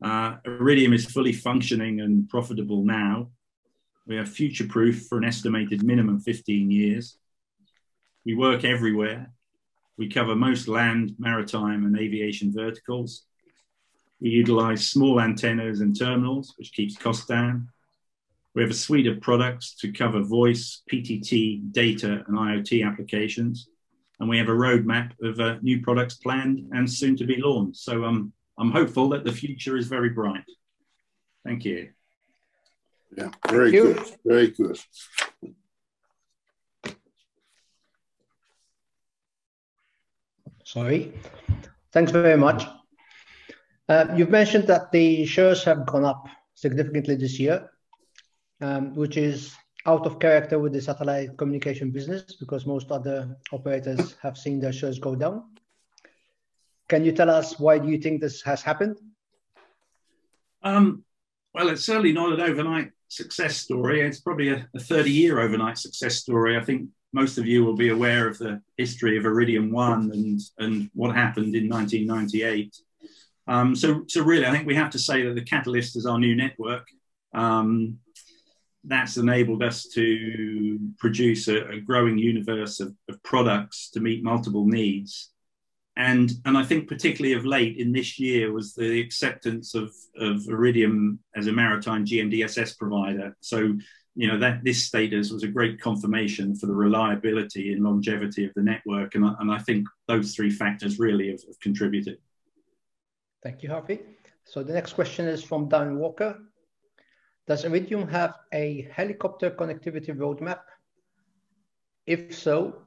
Uh, Iridium is fully functioning and profitable now. We are future proof for an estimated minimum 15 years. We work everywhere. We cover most land, maritime, and aviation verticals. We utilize small antennas and terminals, which keeps costs down. We have a suite of products to cover voice, PTT, data, and IoT applications. And we have a roadmap of uh, new products planned and soon to be launched. So um, I'm hopeful that the future is very bright. Thank you. Yeah, very good. Very good. Sorry. Thanks very much. Uh, you've mentioned that the shares have gone up significantly this year, um, which is out of character with the satellite communication business because most other operators have seen their shares go down. Can you tell us why do you think this has happened? Um, well, it's certainly not an overnight success story. It's probably a, a 30 year overnight success story. I think most of you will be aware of the history of Iridium One and, and what happened in 1998. Um, so, so really, I think we have to say that the Catalyst is our new network. Um, that's enabled us to produce a, a growing universe of, of, products to meet multiple needs. And, and I think particularly of late in this year was the acceptance of, of Iridium as a maritime GMDSS provider. So, you know, that this status was a great confirmation for the reliability and longevity of the network. And I, and I think those three factors really have, have contributed. Thank you, Harvey. So the next question is from Dan Walker. Does Iridium have a helicopter connectivity roadmap? If so,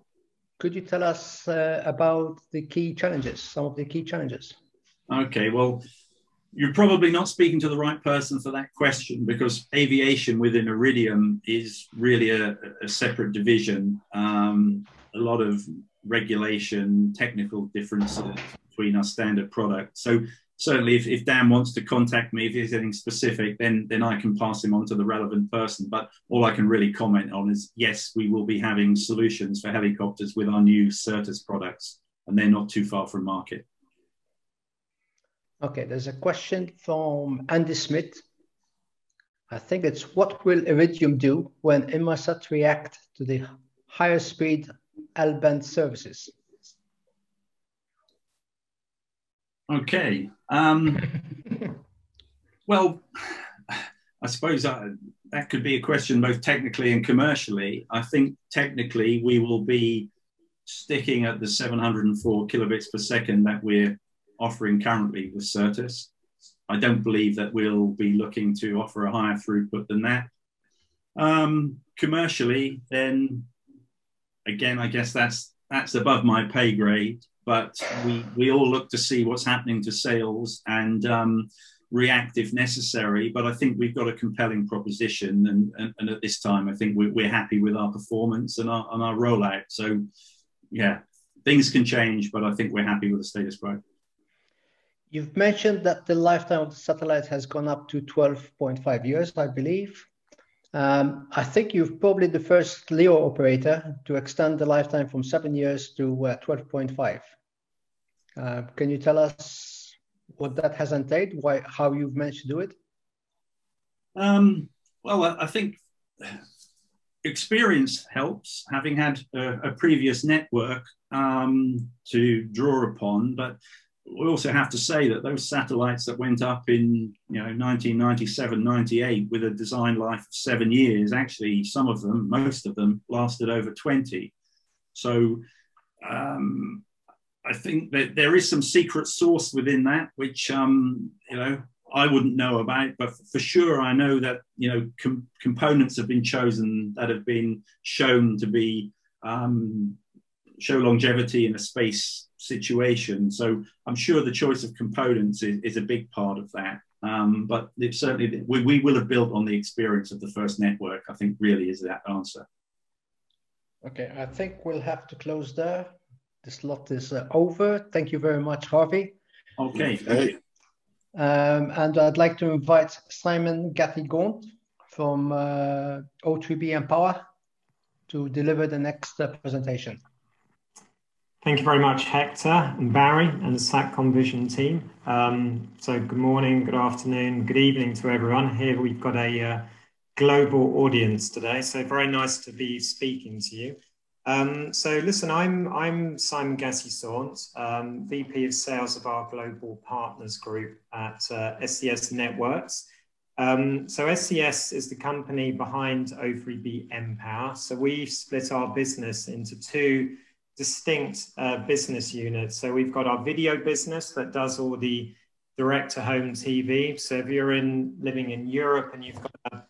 could you tell us uh, about the key challenges, some of the key challenges? Okay, well, you're probably not speaking to the right person for that question because aviation within Iridium is really a, a separate division. Um, a lot of regulation, technical differences between our standard product. So certainly if, if Dan wants to contact me, if he's anything specific, then, then I can pass him on to the relevant person. But all I can really comment on is, yes, we will be having solutions for helicopters with our new Certus products, and they're not too far from market. Okay, there's a question from Andy Smith. I think it's what will Iridium do when Inmarsat react to the higher speed L-band services? Okay. Um, well, I suppose that, that could be a question both technically and commercially. I think technically we will be sticking at the 704 kilobits per second that we're offering currently with Certus. I don't believe that we'll be looking to offer a higher throughput than that. Um, commercially, then again, I guess that's that's above my pay grade but we, we all look to see what's happening to sales and um, react if necessary. But I think we've got a compelling proposition, and, and, and at this time, I think we're, we're, happy with our performance and our, and our rollout. So, yeah, things can change, but I think we're happy with the status quo. You've mentioned that the lifetime of the satellite has gone up to 12.5 years, I believe. Um, I think you're probably the first LEO operator to extend the lifetime from seven years to uh, 12.5. Uh, can you tell us what that has entailed, why, how you've managed to do it? Um, well, I think experience helps, having had a, a previous network um, to draw upon, but we also have to say that those satellites that went up in you know 1997 98 with a design life of seven years actually some of them most of them lasted over 20 so um, i think that there is some secret sauce within that which um, you know i wouldn't know about but for sure i know that you know com- components have been chosen that have been shown to be um, show longevity in a space situation. So I'm sure the choice of components is, is a big part of that. Um, but certainly we, we will have built on the experience of the first network. I think really is that answer. Okay, I think we'll have to close there. The slot is uh, over. Thank you very much, Harvey. Okay, thank you. Um, and I'd like to invite Simon Gathy-Gaunt from uh, O3B mPOWER to deliver the next uh, presentation. Thank you very much, Hector and Barry and the SATCOM Vision team. Um, so good morning, good afternoon, good evening to everyone. Here we've got a uh, global audience today, so very nice to be speaking to you. Um, so listen, I'm, I'm Simon Gathy-Gaunt, um, VP of Sales of our Global Partners Group at uh, SES Networks. Um, so SES is the company behind O3B mPOWER. So we've split our business into two distinct uh, business units. So we've got our video business that does all the direct to home TV. So if you're in living in Europe and you've got a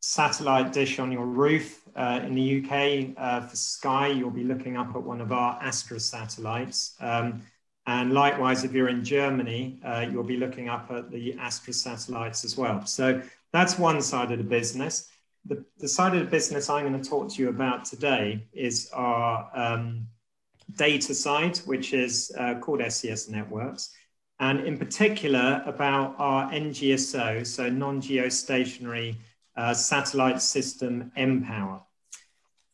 satellite dish on your roof uh, in the UK uh, for Sky, you'll be looking up at one of our Astra satellites. Um, and likewise, if you're in Germany, uh, you'll be looking up at the Astra satellites as well. So that's one side of the business. The, the side of the business I'm going to talk to you about today is our um, data side, which is uh, called SES Networks, and in particular about our NGSO, so non-geostationary uh, satellite system mPOWER,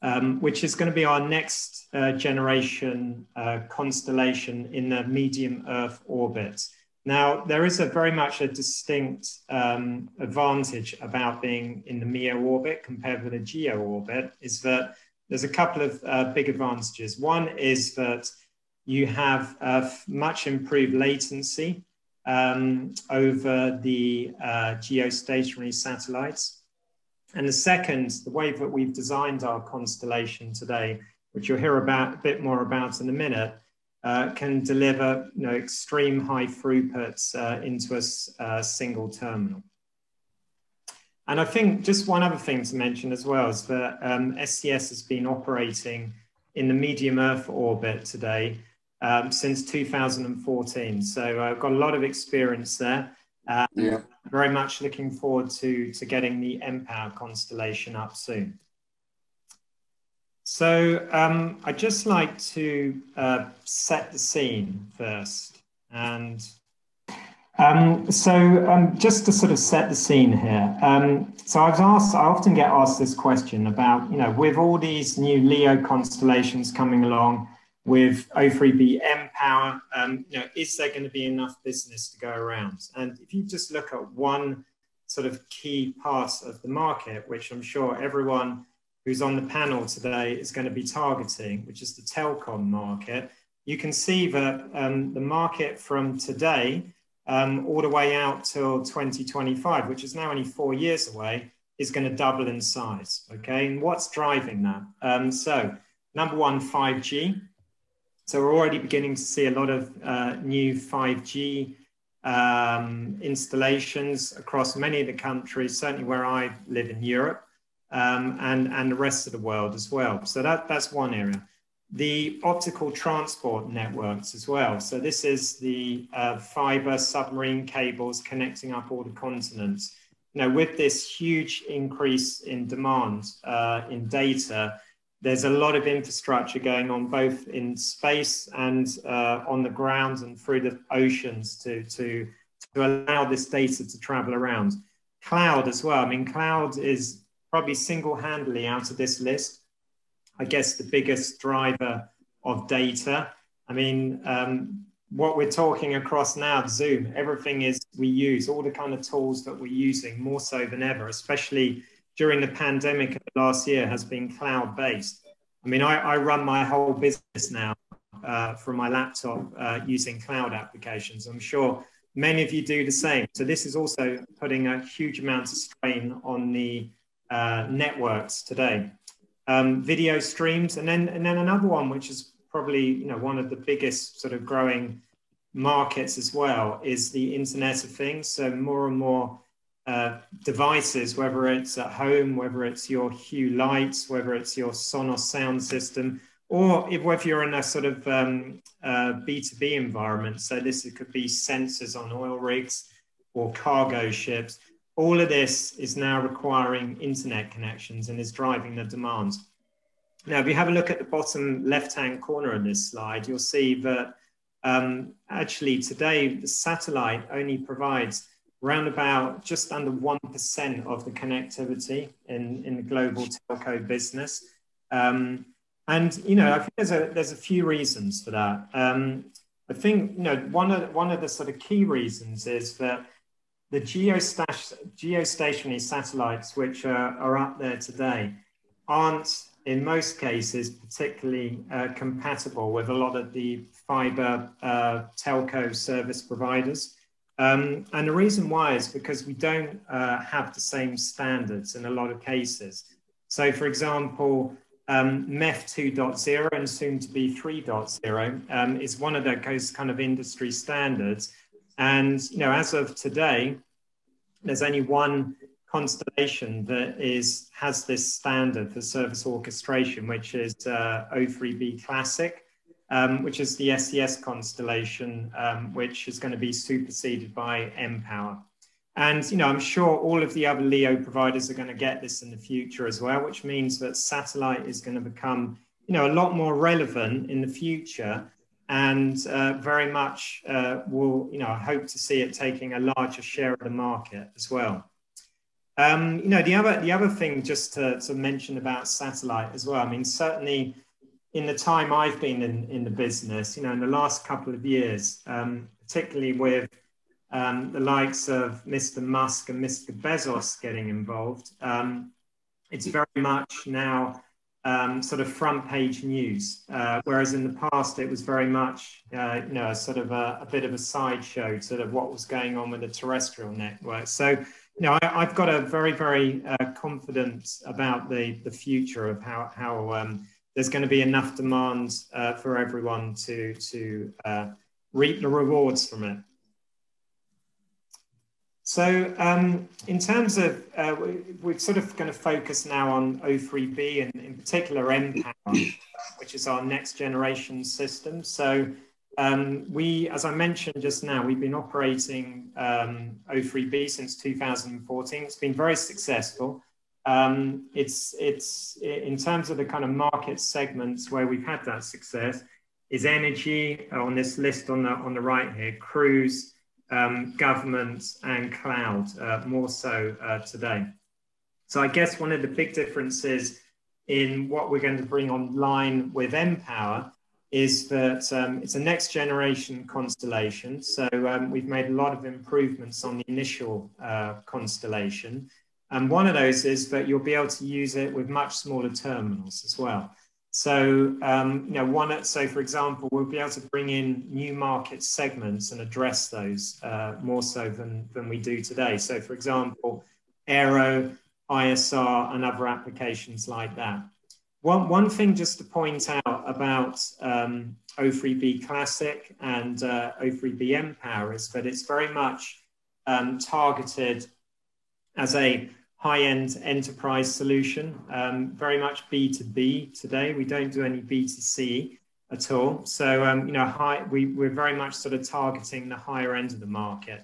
um, which is going to be our next uh, generation uh, constellation in the medium Earth orbit. Now, there is a very much a distinct um, advantage about being in the MEO orbit compared with a GEO orbit, is that there's a couple of uh, big advantages. One is that you have much improved latency um, over the uh, geostationary satellites. And the second, the way that we've designed our constellation today, which you'll hear about a bit more about in a minute, uh, can deliver you know, extreme high throughputs uh, into a uh, single terminal. And I think just one other thing to mention as well is that um, SES has been operating in the medium Earth orbit today um, since 2014. So I've got a lot of experience there. Um, yeah. Very much looking forward to, to getting the mPOWER constellation up soon. So um, I'd just like to uh, set the scene first. And um, so um, just to sort of set the scene here. Um, so I was asked, I often get asked this question about, you know, with all these new LEO constellations coming along with O3B power, um, you know, is there going to be enough business to go around? And if you just look at one sort of key part of the market, which I'm sure everyone who's on the panel today is going to be targeting, which is the telecom market, you can see that um, the market from today um, all the way out till 2025, which is now only four years away, is going to double in size. Okay, and what's driving that? Um, so, number one, 5G. So, we're already beginning to see a lot of uh, new 5G um, installations across many of the countries, certainly where I live in Europe, um, and, and the rest of the world as well. So, that, that's one area the optical transport networks as well. So this is the uh, fiber submarine cables connecting up all the continents. Now, with this huge increase in demand uh, in data, there's a lot of infrastructure going on both in space and uh, on the ground and through the oceans to, to, to allow this data to travel around. Cloud as well. I mean, cloud is probably single-handedly out of this list I guess, the biggest driver of data. I mean, um, what we're talking across now, Zoom, everything is we use, all the kind of tools that we're using more so than ever, especially during the pandemic of last year, has been cloud based. I mean, I, I run my whole business now uh, from my laptop uh, using cloud applications. I'm sure many of you do the same. So this is also putting a huge amount of strain on the uh, networks today. Um, video streams, and then and then another one, which is probably you know one of the biggest sort of growing markets as well, is the Internet of Things. So more and more uh, devices, whether it's at home, whether it's your Hue lights, whether it's your Sonos sound system, or if, whether you're in a sort of um, uh, B2B environment. So this could be sensors on oil rigs or cargo ships. All of this is now requiring internet connections and is driving the demand. Now, if you have a look at the bottom left-hand corner of this slide, you'll see that um, actually today the satellite only provides around about just under 1% of the connectivity in, in the global telco business. Um, and, you know, I think there's a, there's a few reasons for that. Um, I think, you know, one of, one of the sort of key reasons is that the geostationary satellites, which are, are up there today, aren't in most cases particularly uh, compatible with a lot of the fiber uh, telco service providers. Um, and the reason why is because we don't uh, have the same standards in a lot of cases. So, for example, um, MEF 2.0 and soon to be 3.0 um, is one of those kind of industry standards. And you know, as of today, there's only one constellation that is has this standard for service orchestration, which is uh, O3b Classic um, which is the SES constellation, um, which is going to be superseded by mPOWER. And you know, I'm sure all of the other LEO providers are going to get this in the future as well, which means that satellite is going to become, you know, a lot more relevant in the future, and uh, very much uh, will, you know, I hope to see it taking a larger share of the market as well. Um, you know, the other the other thing just to, to mention about satellite as well. I mean, certainly in the time I've been in, in the business, you know, in the last couple of years, um, particularly with um, the likes of Mr. Musk and Mr. Bezos getting involved, um, it's very much now um, sort of front page news. Uh, whereas in the past, it was very much, uh, you know, sort of a, a, bit of a sideshow, sort of what was going on with the terrestrial network. So, you know, I, have got a very, very uh, confident about the, the future of how, how um, there's going to be enough demand uh, for everyone to, to uh, reap the rewards from it. So um, in terms of, uh, we, are sort of going to focus now on O3B and in particular mPOWER, which is our next generation system. So um, we, as I mentioned just now, we've been operating um, O3B since 2014. It's been very successful. Um, it's it's in terms of the kind of market segments where we've had that success is energy on this list on the on the right here, cruise, um, government, and cloud uh, more so uh, today. So I guess one of the big differences in what we're going to bring online with mPOWER is that um, it's a next generation constellation. So um, we've made a lot of improvements on the initial uh, constellation. And one of those is that you'll be able to use it with much smaller terminals as well. So, um, you know, one, so for example, we'll be able to bring in new market segments and address those uh, more so than, than we do today. So, for example, aero, ISR, and other applications like that. One, one thing just to point out about um, O3B Classic and uh, O3B mPOWER is that it's very much um, targeted as a high-end enterprise solution, um, very much B2B today. We don't do any B2C at all. So, um, you know, high, we, we're very much sort of targeting the higher end of the market.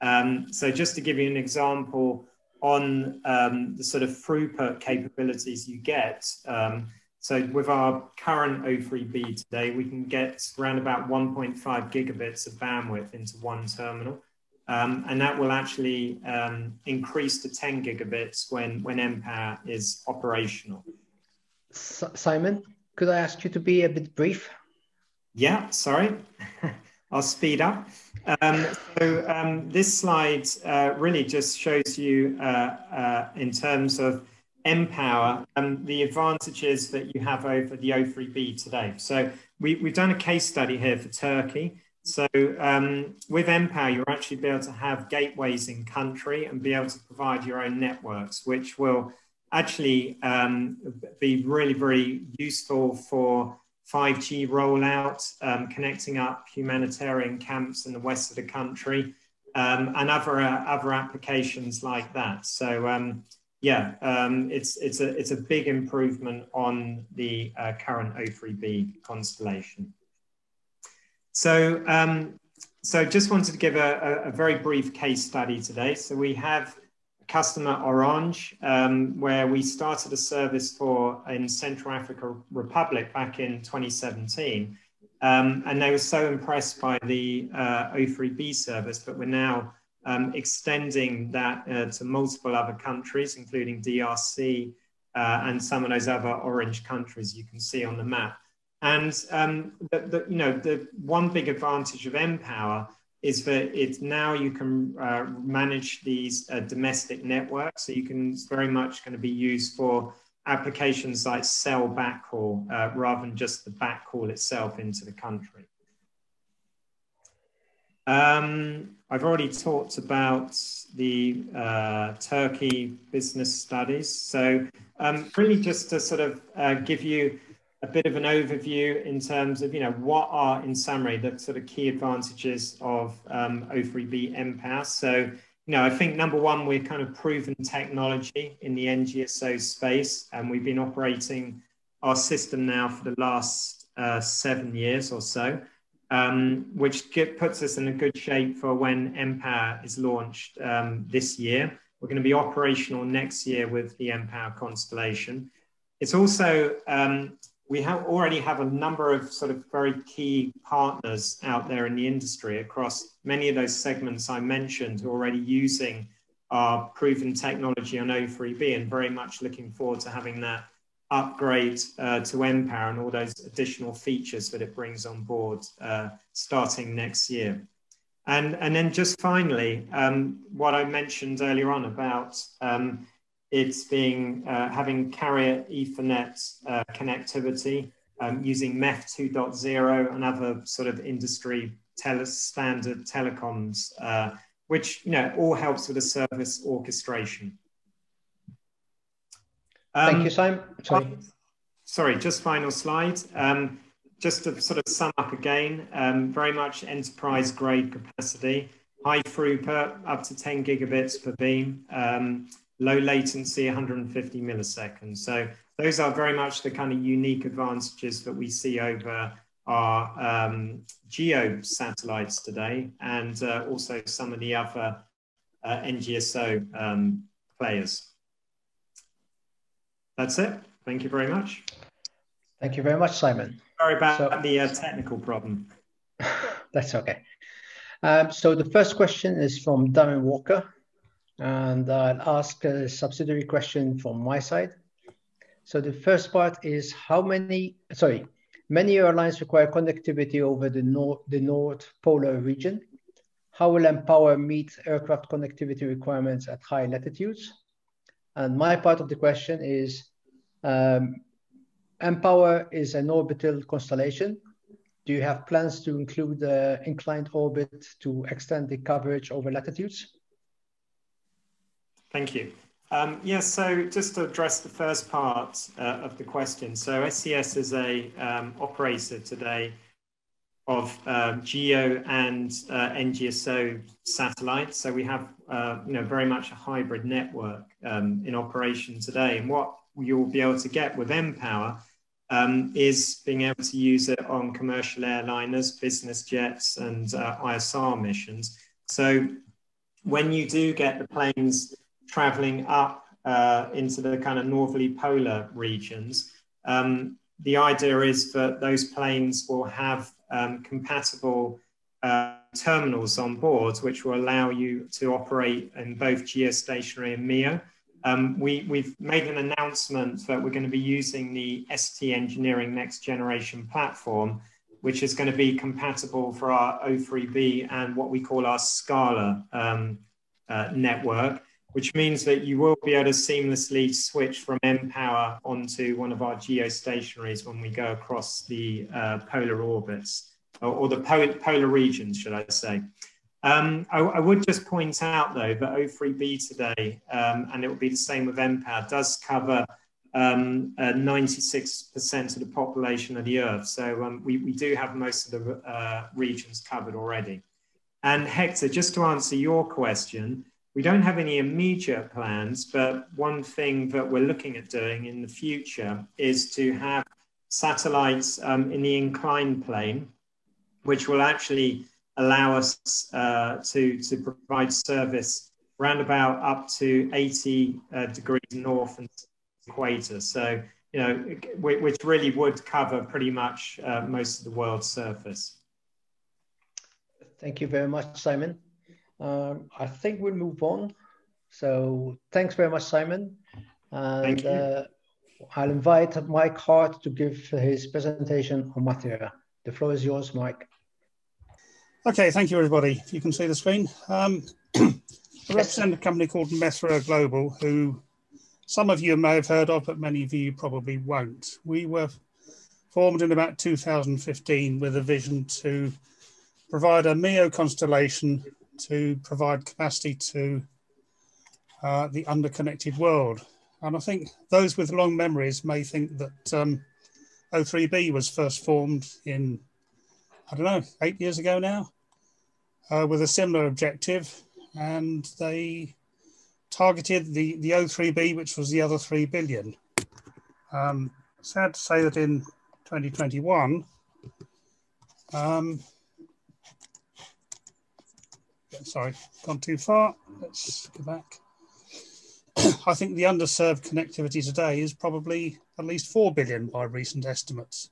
Um, so just to give you an example on um, the sort of throughput capabilities you get, um, so with our current O3B today, we can get around about 1.5 gigabits of bandwidth into one terminal. Um, and that will actually um, increase to 10 gigabits when, when mPOWER is operational. Simon, could I ask you to be a bit brief? Yeah, sorry. I'll speed up. Um, so um, this slide uh, really just shows you uh, uh, in terms of mPOWER and the advantages that you have over the O3B today. So we, we've done a case study here for Turkey. So um, with mPOWER, you'll actually be able to have gateways in country and be able to provide your own networks, which will actually um, be really, very useful for 5G rollout, um, connecting up humanitarian camps in the west of the country, um, and other uh, other applications like that. So um, yeah, um, it's it's a it's a big improvement on the uh, current O3B constellation. So um, so just wanted to give a, a, a, very brief case study today. So we have a customer Orange, um, where we started a service for in Central Africa Republic back in 2017. Um, and they were so impressed by the uh, O3B service, but we're now um, extending that uh, to multiple other countries, including DRC uh, and some of those other orange countries you can see on the map. And um, the, the, you know, the one big advantage of mPOWER is that it's now you can uh, manage these uh, domestic networks. So you can, it's very much going to be used for applications like cell backhaul uh, rather than just the backhaul itself into the country. Um, I've already talked about the uh, Turkey business studies. So um, really just to sort of uh, give you a bit of an overview in terms of, you know, what are in summary the sort of key advantages of um, O3B mPOWER. So, you know, I think number one, we're kind of proven technology in the NGSO space, and we've been operating our system now for the last uh, seven years or so, um, which get, puts us in a good shape for when mPOWER is launched um, this year. We're going to be operational next year with the mPOWER constellation. It's also um, we have already have a number of sort of very key partners out there in the industry across many of those segments I mentioned who are already using our proven technology on O3B and very much looking forward to having that upgrade uh, to mPOWER and all those additional features that it brings on board uh, starting next year. And, and then just finally, um, what I mentioned earlier on about um, it's being uh, having carrier Ethernet uh, connectivity um, using MEF 2.0 and other sort of industry tele standard telecoms, uh, which you know all helps with the service orchestration. Um, Thank you, Simon. Sorry. Sorry, just final slide. Um, just to sort of sum up again, um, very much enterprise grade capacity, high throughput, up to 10 gigabits per beam. Um, low latency, 150 milliseconds. So those are very much the kind of unique advantages that we see over our um, geo satellites today, and uh, also some of the other uh, NGSO um, players. That's it. Thank you very much. Thank you very much, Simon. Sorry about so, the uh, technical problem. That's okay. Um, so the first question is from Darren Walker. And I'll ask a subsidiary question from my side. So the first part is how many, sorry, many airlines require connectivity over the North, the North Polar region. How will mPOWER meet aircraft connectivity requirements at high latitudes? And my part of the question is, um, mPOWER is an orbital constellation. Do you have plans to include the inclined orbit to extend the coverage over latitudes? Thank you. Um, yes, so just to address the first part uh, of the question. So SES is a um, operator today of um, GEO and uh, NGSO satellites. So we have, uh, you know, very much a hybrid network um, in operation today. And what you'll be able to get with mPOWER um, is being able to use it on commercial airliners, business jets, and uh, ISR missions. So when you do get the planes traveling up uh, into the kind of northerly polar regions. Um, the idea is that those planes will have um, compatible uh, terminals on board, which will allow you to operate in both geostationary and MEO. Um, we, have made an announcement that we're going to be using the ST Engineering Next Generation platform, which is going to be compatible for our O3B and what we call our Scala um, uh, network. Which means that you will be able to seamlessly switch from mPOWER onto one of our geostationaries when we go across the uh, polar orbits or, or the polar, polar regions, should I say. Um, I, I, would just point out, though, that O3B today, um, and it will be the same with mPOWER, does cover 96% um, uh, of the population of the Earth. So um, we, we do have most of the uh, regions covered already. And Hector, just to answer your question, we don't have any immediate plans, but one thing that we're looking at doing in the future is to have satellites um, in the inclined plane, which will actually allow us uh, to, to provide service around about up to 80 uh, degrees north and equator. So, you know, which really would cover pretty much uh, most of the world's surface. Thank you very much, Simon. Um, I think we'll move on. So thanks very much, Simon. And uh, I'll invite Mike Hart to give his presentation on Methera. The floor is yours, Mike. Okay, thank you, everybody. If you can see the screen. Um, I represent a company called Methera Global, who some of you may have heard of, but many of you probably won't. We were formed in about 2015 with a vision to provide a MEO constellation to provide capacity to uh, the underconnected world. And I think those with long memories may think that um, O3B was first formed in I don't know, eight years ago now, uh, with a similar objective. And they targeted the, the O3B, which was the other 3 billion. Um, sad to say that in 2021, um, sorry, gone too far. Let's go back. I think the underserved connectivity today is probably at least 4 billion by recent estimates.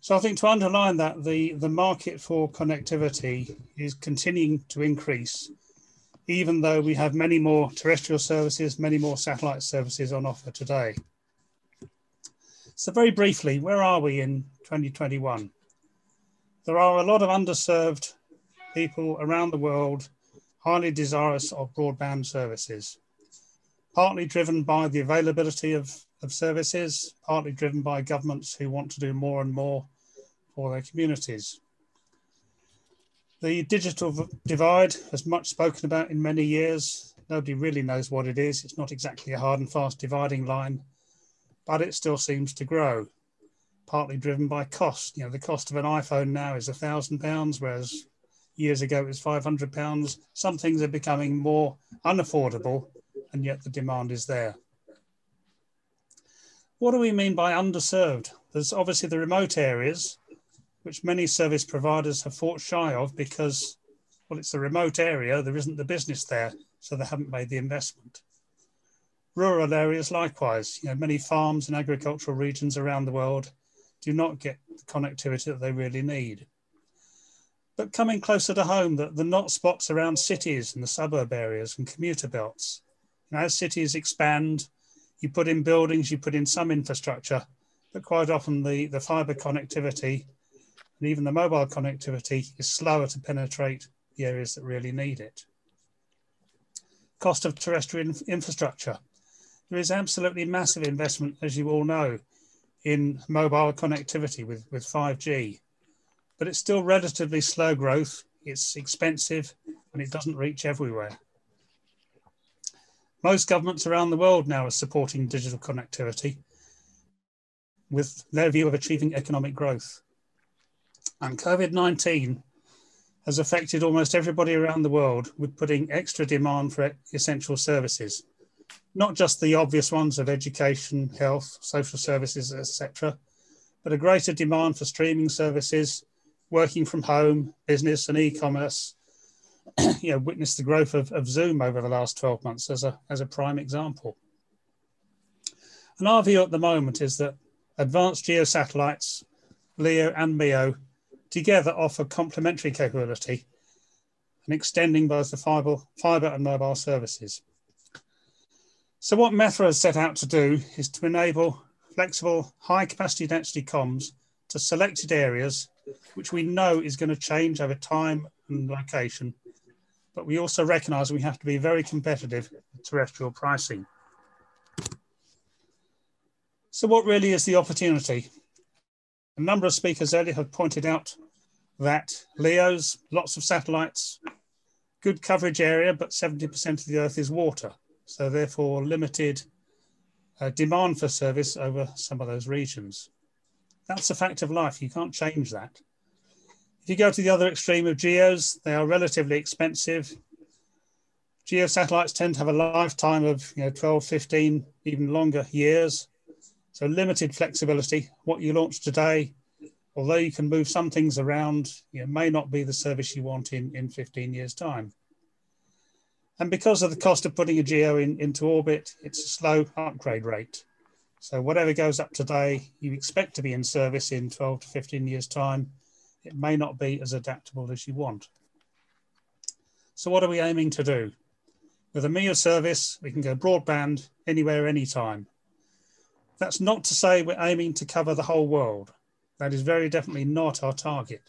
So I think to underline that, the, the market for connectivity is continuing to increase, even though we have many more terrestrial services, many more satellite services on offer today. So very briefly, where are we in 2021? There are a lot of underserved people around the world highly desirous of broadband services, partly driven by the availability of of services, partly driven by governments who want to do more and more for their communities. The digital divide, as much spoken about in many years, nobody really knows what it is. It's not exactly a hard and fast dividing line, but it still seems to grow, partly driven by cost. You know, the cost of an iPhone now is a thousand pounds, whereas years ago it was 500 pounds. Some things are becoming more unaffordable, and yet the demand is there. What do we mean by underserved? There's obviously the remote areas, which many service providers have fought shy of because, well, it's a remote area, there isn't the business there, so they haven't made the investment. Rural areas, likewise, you know, many farms and agricultural regions around the world do not get the connectivity that they really need. But coming closer to home, the, the not spots around cities and the suburb areas and commuter belts. Know, as cities expand, you put in buildings, you put in some infrastructure, but quite often the, the fiber connectivity and even the mobile connectivity is slower to penetrate the areas that really need it. Cost of terrestrial infrastructure. There is absolutely massive investment, as you all know, in mobile connectivity with, with 5G, but it's still relatively slow growth. It's expensive and it doesn't reach everywhere. Most governments around the world now are supporting digital connectivity with their view of achieving economic growth. And COVID 19 has affected almost everybody around the world with putting extra demand for essential services, not just the obvious ones of education, health, social services, etc., but a greater demand for streaming services, working from home, business, and e commerce, you know, witnessed the growth of, of Zoom over the last 12 months as a, as a prime example. And our view at the moment is that advanced geosatellites, LEO and MEO, together offer complementary capability and extending both the fiber, fiber and mobile services. So what Methera has set out to do is to enable flexible, high capacity density comms to selected areas, which we know is going to change over time and location, but we also recognize we have to be very competitive with terrestrial pricing. So what really is the opportunity? A number of speakers earlier have pointed out that LEOs, lots of satellites, good coverage area, but 70% of the Earth is water. So therefore limited uh, demand for service over some of those regions. That's a fact of life. You can't change that. If you go to the other extreme of GEOs, they are relatively expensive. GEO satellites tend to have a lifetime of you know, 12, 15, even longer years. So limited flexibility. What you launch today, although you can move some things around, know, may not be the service you want in, in 15 years time. And because of the cost of putting a GEO in, into orbit, it's a slow upgrade rate. So whatever goes up today, you expect to be in service in 12 to 15 years time. It may not be as adaptable as you want. So what are we aiming to do? With a MEO service, we can go broadband anywhere, anytime. That's not to say we're aiming to cover the whole world. That is very definitely not our target.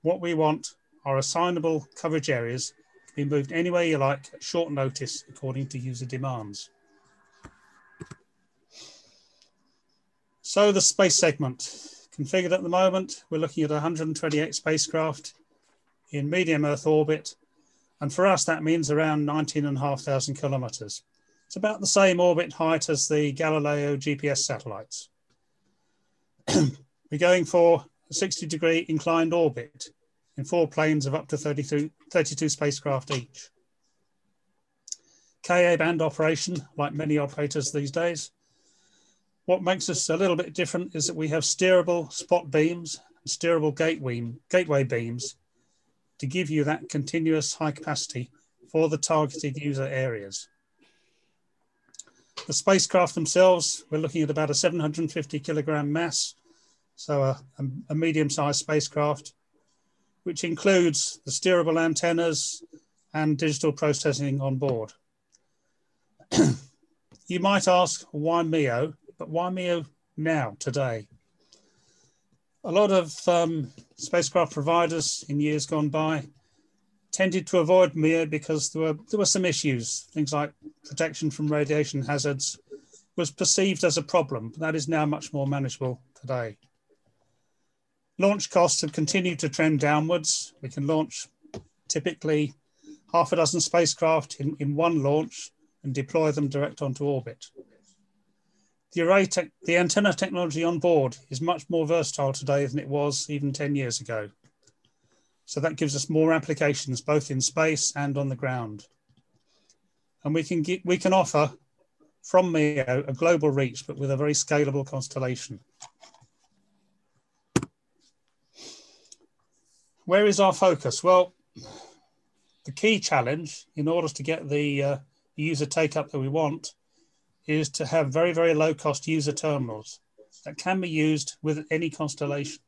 What we want are assignable coverage areas to be moved anywhere you like at short notice according to user demands. So the space segment configured at the moment, we're looking at 128 spacecraft in medium Earth orbit. And for us, that means around 19,500 kilometers. It's about the same orbit height as the Galileo GPS satellites. we're going for a 60 degree inclined orbit in four planes of up to 32, 32 spacecraft each. Ka band operation, like many operators these days, what makes us a little bit different is that we have steerable spot beams, steerable gateway, gateway beams to give you that continuous high capacity for the targeted user areas. The spacecraft themselves, we're looking at about a 750 kilogram mass, so a, a medium-sized spacecraft, which includes the steerable antennas and digital processing on board. you might ask, why MEO? But why MEO now, today? A lot of um, spacecraft providers in years gone by tended to avoid MEO because there were, there were some issues. Things like protection from radiation hazards was perceived as a problem, but that is now much more manageable today. Launch costs have continued to trend downwards. We can launch typically half a dozen spacecraft in, in one launch and deploy them direct onto orbit. The array, the antenna technology on board is much more versatile today than it was even 10 years ago. So that gives us more applications both in space and on the ground. And we can, get, we can offer from MEO a global reach, but with a very scalable constellation. Where is our focus? Well, the key challenge in order to get the uh, user take up that we want is to have very, very low cost user terminals that can be used with any constellation.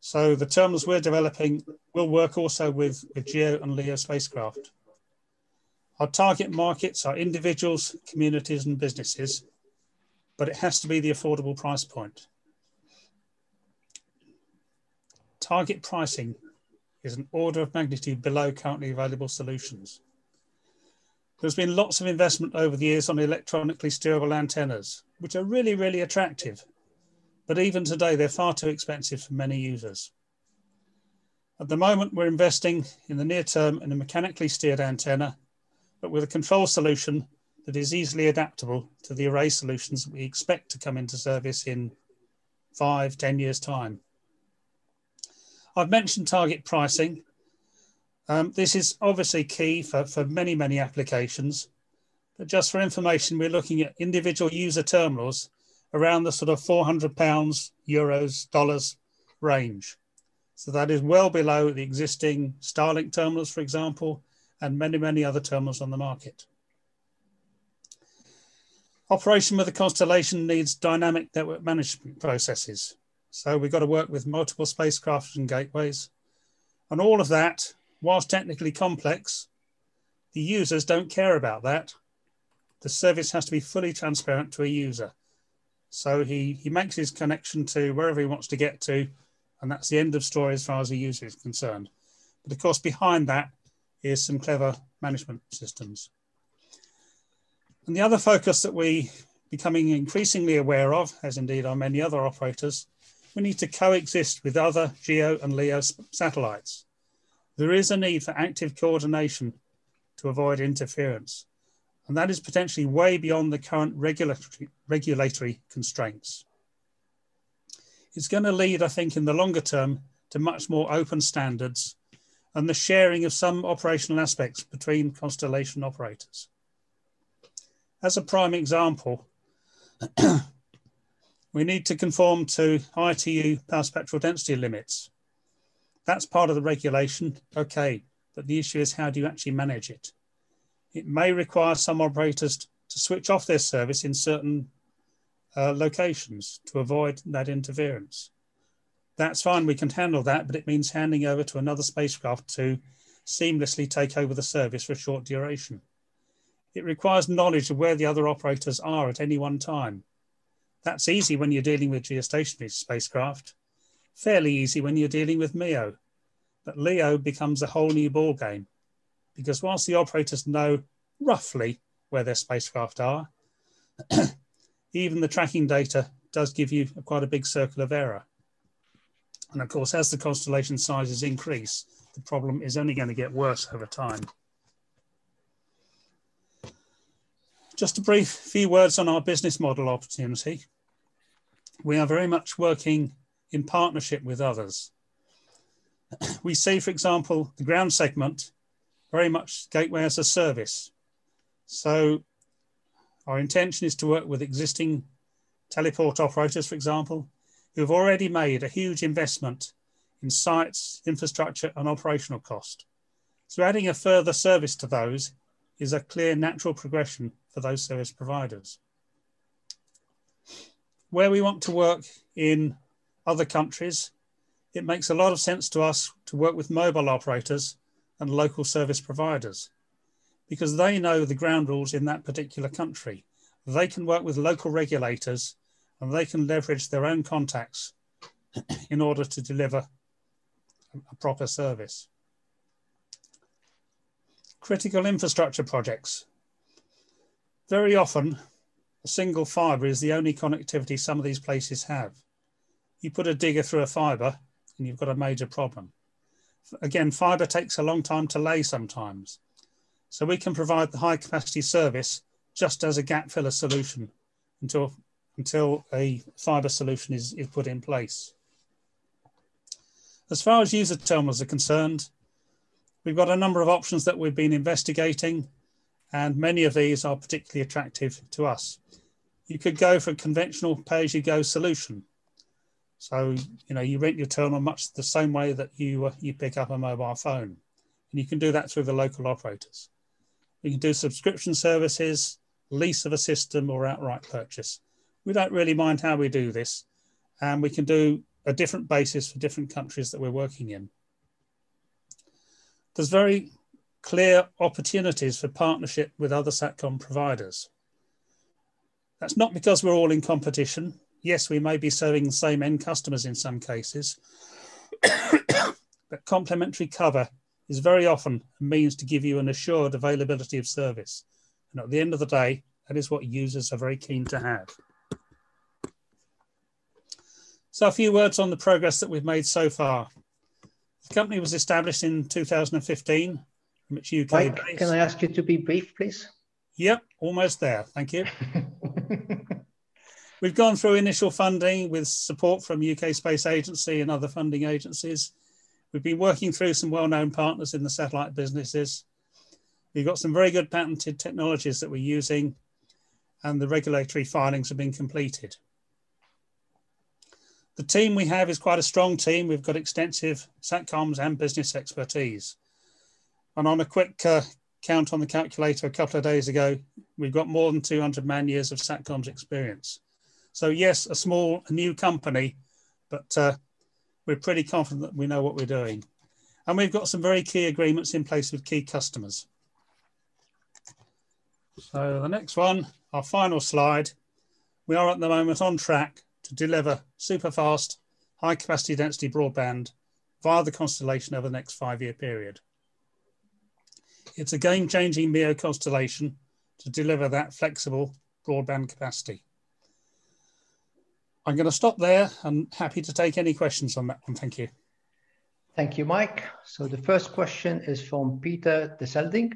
So the terminals we're developing will work also with, with GEO and LEO spacecraft. Our target markets are individuals, communities, and businesses, but it has to be the affordable price point. Target pricing is an order of magnitude below currently available solutions. There's been lots of investment over the years on electronically steerable antennas, which are really, really attractive. But even today, they're far too expensive for many users. At the moment, we're investing in the near term in a mechanically steered antenna, but with a control solution that is easily adaptable to the array solutions that we expect to come into service in five, ten years' time. I've mentioned target pricing, um, this is obviously key for, for many, many applications. But just for information, we're looking at individual user terminals around the sort of 400 pounds, euros, dollars range. So that is well below the existing Starlink terminals, for example, and many, many other terminals on the market. Operation with the constellation needs dynamic network management processes. So we've got to work with multiple spacecraft and gateways. And all of that whilst technically complex, the users don't care about that. The service has to be fully transparent to a user. So he, he makes his connection to wherever he wants to get to, and that's the end of story as far as the user is concerned. But of course, behind that is some clever management systems. And the other focus that we becoming increasingly aware of, as indeed are many other operators, we need to coexist with other GEO and LEO satellites. There is a need for active coordination to avoid interference, and that is potentially way beyond the current regulatory, regulatory constraints. It's going to lead, I think, in the longer term to much more open standards and the sharing of some operational aspects between constellation operators. As a prime example, we need to conform to ITU power spectral density limits. That's part of the regulation, okay, but the issue is how do you actually manage it? It may require some operators to switch off their service in certain uh, locations to avoid that interference. That's fine, we can handle that, but it means handing over to another spacecraft to seamlessly take over the service for a short duration. It requires knowledge of where the other operators are at any one time. That's easy when you're dealing with geostationary spacecraft, fairly easy when you're dealing with MEO. But LEO becomes a whole new ball game because whilst the operators know roughly where their spacecraft are, even the tracking data does give you quite a big circle of error. And of course, as the constellation sizes increase, the problem is only going to get worse over time. Just a brief few words on our business model opportunity. We are very much working in partnership with others. We see, for example, the ground segment very much gateway as a service. So our intention is to work with existing teleport operators, for example, who have already made a huge investment in sites, infrastructure, and operational cost. So adding a further service to those is a clear natural progression for those service providers. Where we want to work in other countries, it makes a lot of sense to us to work with mobile operators and local service providers because they know the ground rules in that particular country. They can work with local regulators and they can leverage their own contacts in order to deliver a proper service. Critical infrastructure projects. Very often, a single fibre is the only connectivity some of these places have. You put a digger through a fibre and you've got a major problem. Again, fibre takes a long time to lay sometimes. So we can provide the high capacity service just as a gap filler solution until, until a fibre solution is, is put in place. As far as user terminals are concerned, we've got a number of options that we've been investigating and many of these are particularly attractive to us. You could go for a conventional pay-as-you-go solution. So, you know, you rent your terminal much the same way that you, uh, you pick up a mobile phone. And you can do that through the local operators. You can do subscription services, lease of a system, or outright purchase. We don't really mind how we do this. And we can do a different basis for different countries that we're working in. There's very clear opportunities for partnership with other SATCOM providers. That's not because we're all in competition. Yes, we may be serving the same end customers in some cases, but complementary cover is very often a means to give you an assured availability of service. And at the end of the day, that is what users are very keen to have. So a few words on the progress that we've made so far. The company was established in 2015 which UK Mike, can I ask you to be brief, please? Yep, almost there. Thank you. We've gone through initial funding with support from UK Space Agency and other funding agencies. We've been working through some well-known partners in the satellite businesses. We've got some very good patented technologies that we're using and the regulatory filings have been completed. The team we have is quite a strong team. We've got extensive SATCOMs and business expertise. And on a quick uh, count on the calculator a couple of days ago, we've got more than 200 man years of SATCOM's experience. So yes, a small, new company, but uh, we're pretty confident that we know what we're doing. And we've got some very key agreements in place with key customers. So the next one, our final slide, we are at the moment on track to deliver super fast, high capacity density broadband via the constellation over the next five year period. It's a game-changing MEO constellation to deliver that flexible broadband capacity. I'm going to stop there and happy to take any questions on that one. Thank you. Thank you, Mike. So the first question is from Peter de Selding.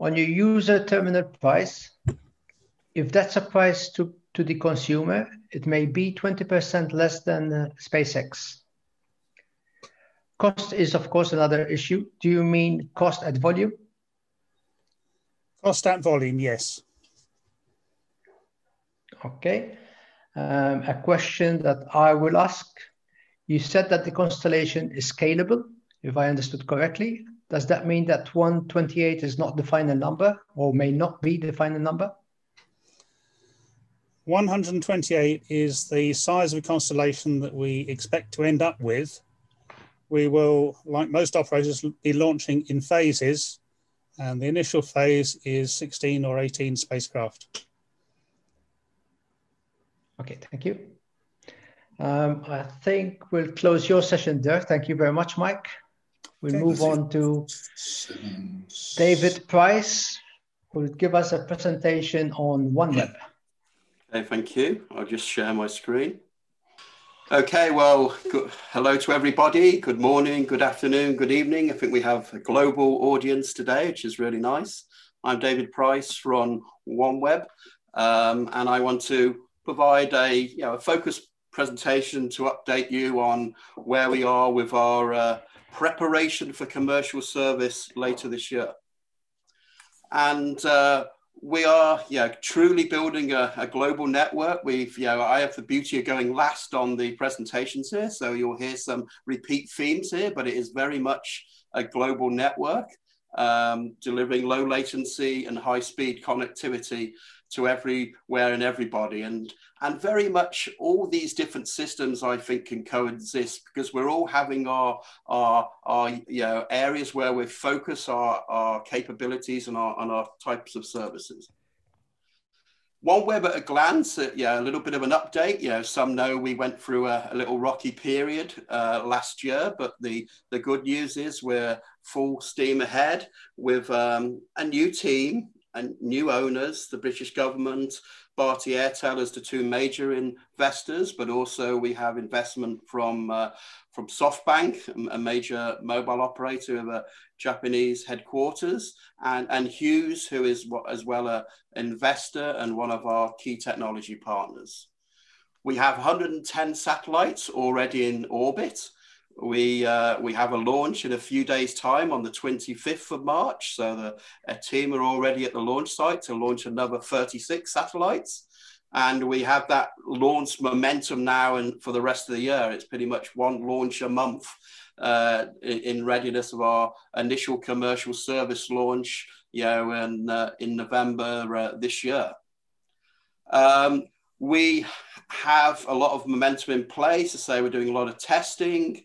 On your user terminal price, if that's a price to, to the consumer, it may be 20% less than uh, SpaceX. Cost is, of course, another issue. Do you mean cost at volume? Cost at volume, yes. Okay. Um, a question that I will ask. You said that the constellation is scalable, if I understood correctly. Does that mean that 128 is not the final number or may not be the final number? 128 is the size of a constellation that we expect to end up with. We will, like most operators, be launching in phases, and the initial phase is 16 or 18 spacecraft. Okay, thank you. Um, I think we'll close your session there. Thank you very much, Mike. We'll okay, move on to David Price, who will give us a presentation on OneWeb. Okay, thank you. I'll just share my screen. Okay, well, good, hello to everybody. Good morning, good afternoon, good evening. I think we have a global audience today, which is really nice. I'm David Price from OneWeb, um, and I want to provide a, you know, a focused presentation to update you on where we are with our uh, preparation for commercial service later this year. And uh, we are yeah, truly building a, a, global network. We've, you know, I have the beauty of going last on the presentations here, so you'll hear some repeat themes here, but it is very much a global network, um, delivering low latency and high speed connectivity to everywhere and everybody. And, and very much all these different systems, I think, can coexist because we're all having our, our, our you know, areas where we focus our, our capabilities and our, and our types of services. OneWeb at a glance, uh, yeah, a little bit of an update. You know, some know we went through a, a little rocky period uh, last year, but the, the good news is we're full steam ahead with um, a new team, and new owners, the British government, Bharti Airtel as the two major investors, but also we have investment from uh, from SoftBank, a major mobile operator of a Japanese headquarters, and, and Hughes, who is as well an investor and one of our key technology partners. We have 110 satellites already in orbit, we uh, we have a launch in a few days' time on the 25th of March. So the a team are already at the launch site to launch another 36 satellites, and we have that launch momentum now. And for the rest of the year, it's pretty much one launch a month uh, in, in, readiness of our initial commercial service launch. You know, in uh, in November uh, this year. Um, we have a lot of momentum in place. I say we're doing a lot of testing.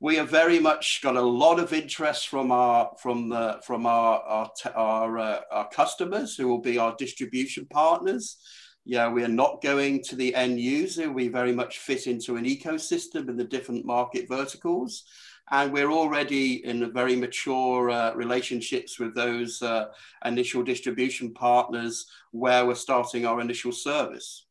We have very much got a lot of interest from our from the from our our our, uh, our customers who will be our distribution partners. Yeah, we are not going to the end user. We very much fit into an ecosystem in the different market verticals and we're already in very mature uh, relationships with those uh, initial distribution partners where we're starting our initial service.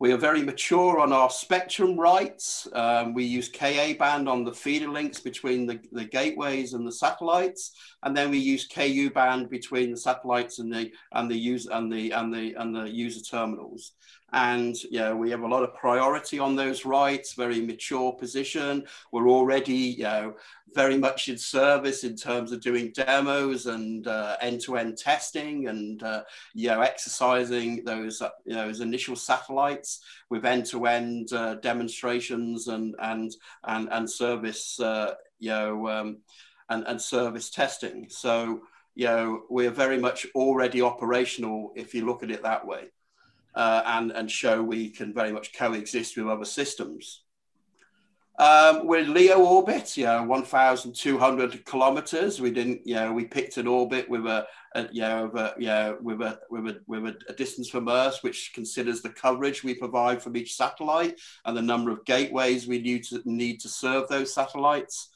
We are very mature on our spectrum rights. Um, we use Ka band on the feeder links between the, the gateways and the satellites, and then we use Ku band between the satellites and the and the user and the and the and the user terminals and yeah, we have a lot of priority on those rights, very mature position. We're already you know, very much in service in terms of doing demos and uh, end-to-end testing and uh, you know, exercising those, uh, you know, those initial satellites with end-to-end uh, demonstrations and, and, and, and service, uh, you know, um, and, and service testing. So, you know, we're very much already operational if you look at it that way uh, and, and show we can very much coexist with other systems. Um, we're LEO orbit, you know, 1,200 kilometers. We didn't, you know, we picked an orbit with a, a you know, a, you know, with a with a with a, a, distance from Earth, which considers the coverage we provide from each satellite and the number of gateways we need to need to serve those satellites.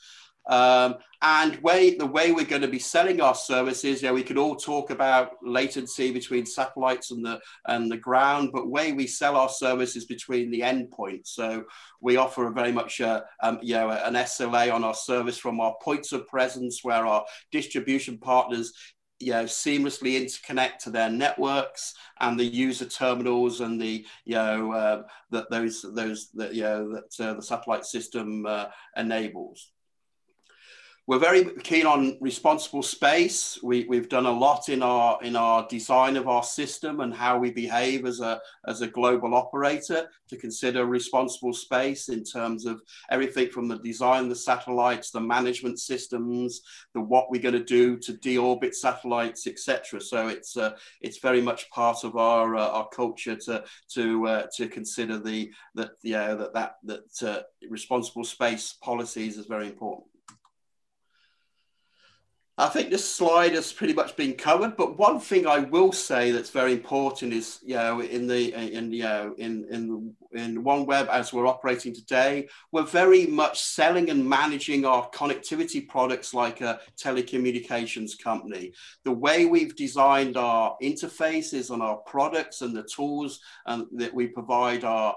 Um, and way the way we're going to be selling our services, you know, we could all talk about latency between satellites and the and the ground, but way we sell our services between the endpoints. So we offer a very much a, um, you know an SLA on our service from our points of presence, where our distribution partners you know, seamlessly interconnect to their networks and the user terminals and the you know uh, that those those you know that uh, the satellite system uh, enables. We're very keen on responsible space. We, we've done a lot in our in our design of our system and how we behave as a as a global operator to consider responsible space in terms of everything from the design the satellites, the management systems, the what we're going to do to deorbit satellites, etc. So it's uh, it's very much part of our uh, our culture to to uh, to consider the that yeah that that that uh, responsible space policies is very important. I think this slide has pretty much been covered, but one thing I will say that's very important is, you know, in the in you know in in in OneWeb as we're operating today, we're very much selling and managing our connectivity products like a telecommunications company. The way we've designed our interfaces and our products and the tools and that we provide our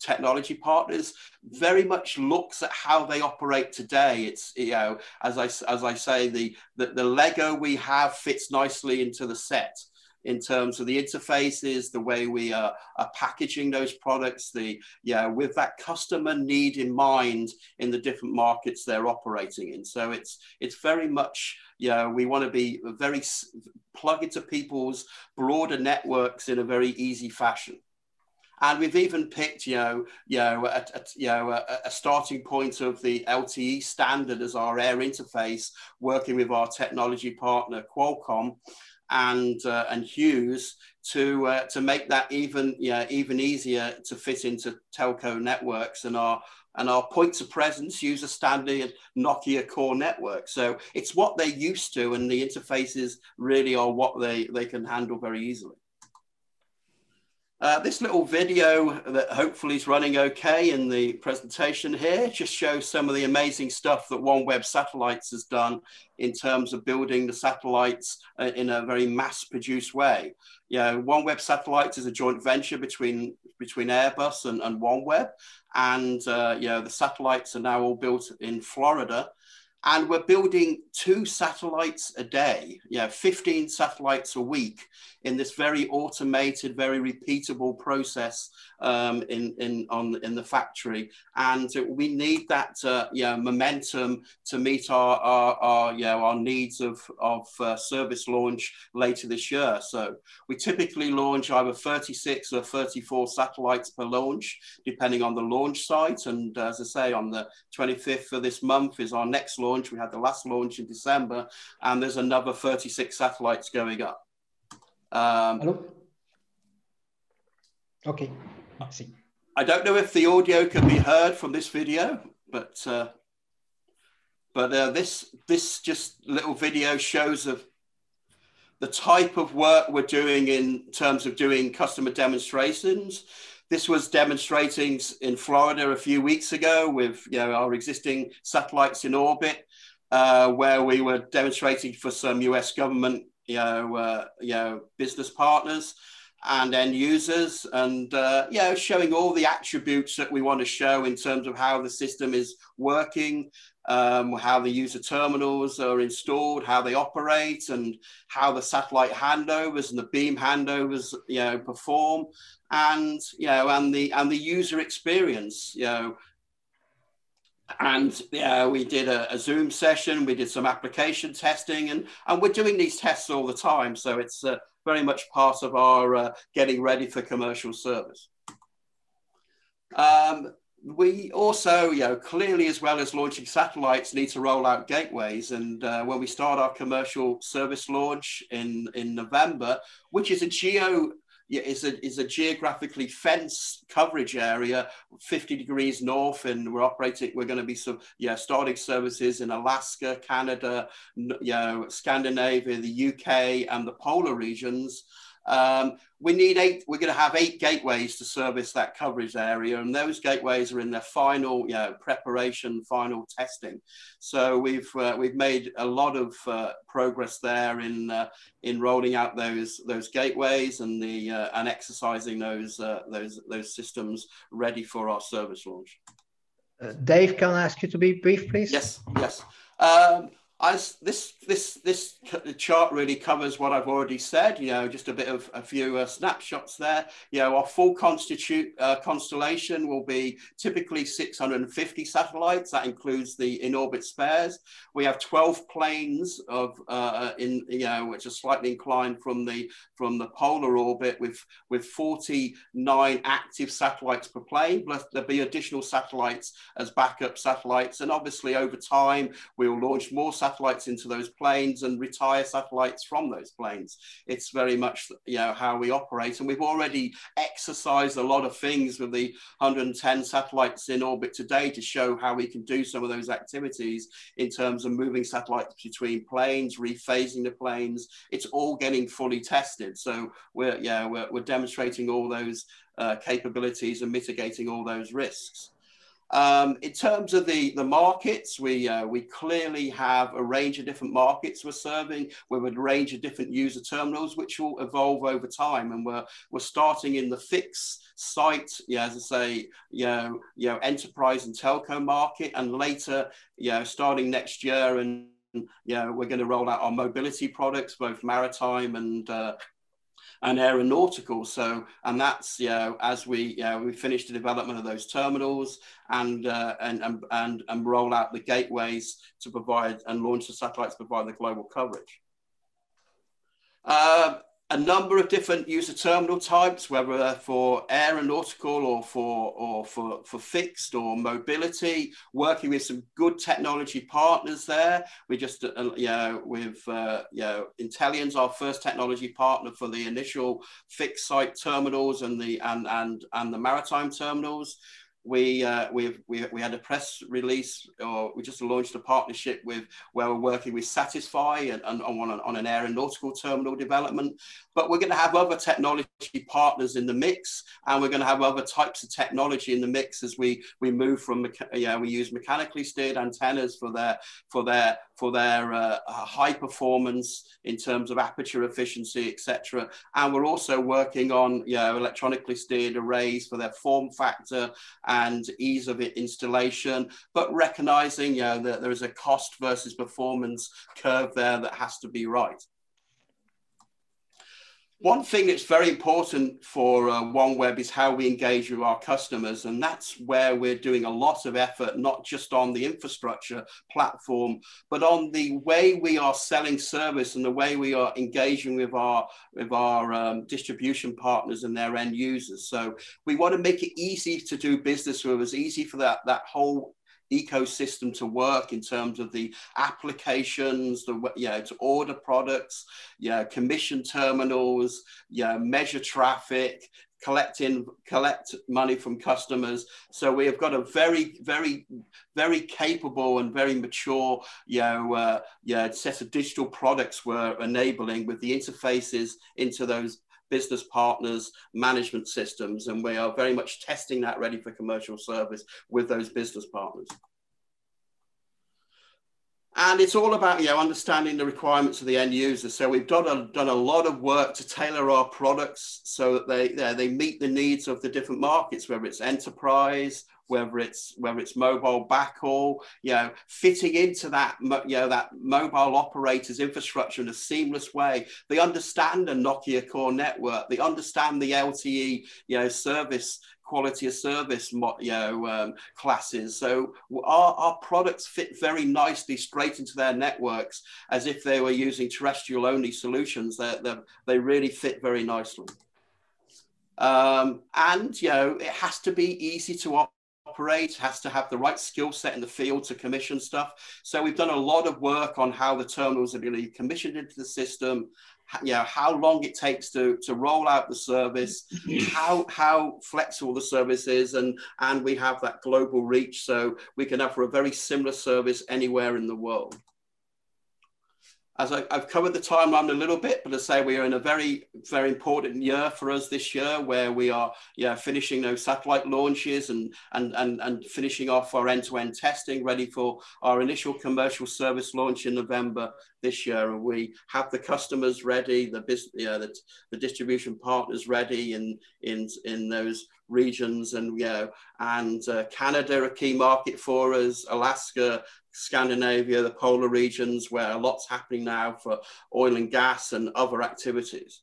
technology partners very much looks at how they operate today. It's you know as I as I say the the, the Lego we have fits nicely into the set in terms of the interfaces, the way we are, are packaging those products, the yeah, with that customer need in mind in the different markets they're operating in. So it's it's very much yeah, we want to be very plug into people's broader networks in a very easy fashion. And we've even picked, you know, you know, a, a you know, a, a, starting point of the LTE standard as our air interface, working with our technology partner Qualcomm and uh, and Hughes to uh, to make that even yeah even easier to fit into telco networks and our and our points of presence use a standard Nokia core network. So it's what they're used to, and the interfaces really are what they they can handle very easily. Uh, this little video that hopefully is running okay in the presentation here just shows some of the amazing stuff that OneWeb Satellites has done in terms of building the satellites uh, in a very mass-produced way. Yeah, OneWeb Satellites is a joint venture between, between Airbus and, and OneWeb, and uh, yeah, the satellites are now all built in Florida, and we're building two satellites a day, yeah, 15 satellites a week in this very automated, very repeatable process um, in, in, on, in the factory. And we need that uh, yeah, momentum to meet our, our, our, yeah, our needs of, of uh, service launch later this year. So we typically launch either 36 or 34 satellites per launch, depending on the launch site. And as I say, on the 25th of this month is our next launch. We had the last launch in December, and there's another 36 satellites going up. Um, Hello? Okay, I see. I don't know if the audio can be heard from this video, but uh, but uh, this this just little video shows of the type of work we're doing in terms of doing customer demonstrations. This was demonstrating in Florida a few weeks ago with you know, our existing satellites in orbit, uh, where we were demonstrating for some US government you know, uh, you know, business partners and end users and uh, showing all the attributes that we want to show in terms of how the system is working um, how the user terminals are installed how they operate and how the satellite handovers and the beam handovers you know perform and you know and the and the user experience you know and yeah, we did a, a, Zoom session. We did some application testing, and and we're doing these tests all the time. So it's uh, very much part of our uh, getting ready for commercial service. Um, we also, you know, clearly as well as launching satellites, need to roll out gateways. And uh, when we start our commercial service launch in in November, which is a geo is a, is a geographically fenced coverage area, 50 degrees north, and we're operating, we're going to be some, yeah, starting services in Alaska, Canada, you know, Scandinavia, the UK, and the polar regions. Um, we need eight, we're going to have eight gateways to service that coverage area. And those gateways are in their final, you know, preparation, final testing. So we've, uh, we've made a lot of uh, progress there in, uh, in rolling out those, those gateways and the, uh, and exercising those, uh, those, those systems ready for our service launch. Uh, Dave, can I ask you to be brief, please? Yes, yes. Um, as this this this chart really covers what I've already said. You know, just a bit of a few uh, snapshots there. You know, our full constitute uh, constellation will be typically 650 satellites. That includes the in orbit spares. We have 12 planes of uh, in you know which are slightly inclined from the from the polar orbit with with 49 active satellites per plane. Plus there'll be additional satellites as backup satellites, and obviously over time we will launch more satellites into those planes and retire satellites from those planes. It's very much you know how we operate, and we've already exercised a lot of things with the 110 satellites in orbit today to show how we can do some of those activities in terms of moving satellites between planes, rephasing the planes. It's all getting fully tested. So we're yeah we're, we're demonstrating all those uh, capabilities and mitigating all those risks. Um, in terms of the, the markets, we, uh, we clearly have a range of different markets we're serving with a range of different user terminals, which will evolve over time. And we're, we're starting in the fixed site, yeah, as I say, you know, you know, enterprise and telco market, and later, you know, starting next year and you know, we're going to roll out our mobility products, both maritime and uh, and aeronautical. So, and that's, you know, as we, you know, we finish the development of those terminals and, uh, and, and, and, and roll out the gateways to provide and launch the satellites to provide the global coverage. Uh, a number of different user terminal types, whether for aeronautical or for or for, for fixed or mobility, working with some good technology partners there. We just, uh, you know, with, uh, you know, Intellian's our first technology partner for the initial fixed site terminals and the, and, and, and the maritime terminals we, uh, we, we, we had a press release, or we just launched a partnership with where we're working with SatixFy and, and on, on an aeronautical terminal development. But we're going to have other technology partners in the mix, and we're going to have other types of technology in the mix as we we move from yeah we use mechanically steered antennas for their for their for their uh, high performance in terms of aperture efficiency, etc. And we're also working on you know electronically steered arrays for their form factor and ease of installation, but recognizing you know, that there is a cost versus performance curve there that has to be right. One thing that's very important for uh, OneWeb is how we engage with our customers. And that's where we're doing a lot of effort, not just on the infrastructure platform, but on the way we are selling service and the way we are engaging with our, with our um, distribution partners and their end users. So we want to make it easy to do business with us, easy for that, that whole ecosystem to work in terms of the applications, the you know, to order products, you know, commission terminals, you know, measure traffic, collecting collect money from customers. So we have got a very very very capable and very mature you know uh, yeah set of digital products we're enabling with the interfaces into those business partners, management systems, and we are very much testing that ready for commercial service with those business partners. And it's all about you know understanding the requirements of the end user. So we've done a, done a lot of work to tailor our products so that they they meet the needs of the different markets, whether it's enterprise, whether it's whether it's mobile backhaul, you know, fitting into that you know that mobile operators infrastructure in a seamless way. They understand a Nokia core network. They understand the LTE you know service quality of service you know um, classes so our, our products fit very nicely straight into their networks as if they were using terrestrial only solutions they they really fit very nicely um, and you know it has to be easy to operate, has to have the right skill set in the field to commission stuff. So we've done a lot of work on how the terminals are going to be commissioned into the system, you know, how long it takes to, to roll out the service, how, how flexible the service is, and, and we have that global reach. So we can offer a very similar service anywhere in the world. As I, have covered the timeline a little bit, but to say we are in a very, very important year for us this year, where we are, yeah, finishing those satellite launches and and and, and finishing off our end-to-end testing, ready for our initial commercial service launch in November this year. And we have the customers ready, the business, yeah, the, the distribution partners ready in in in those regions, and yeah, and uh, Canada a key market for us, Alaska Scandinavia, the polar regions, where a lot's happening now for oil and gas and other activities.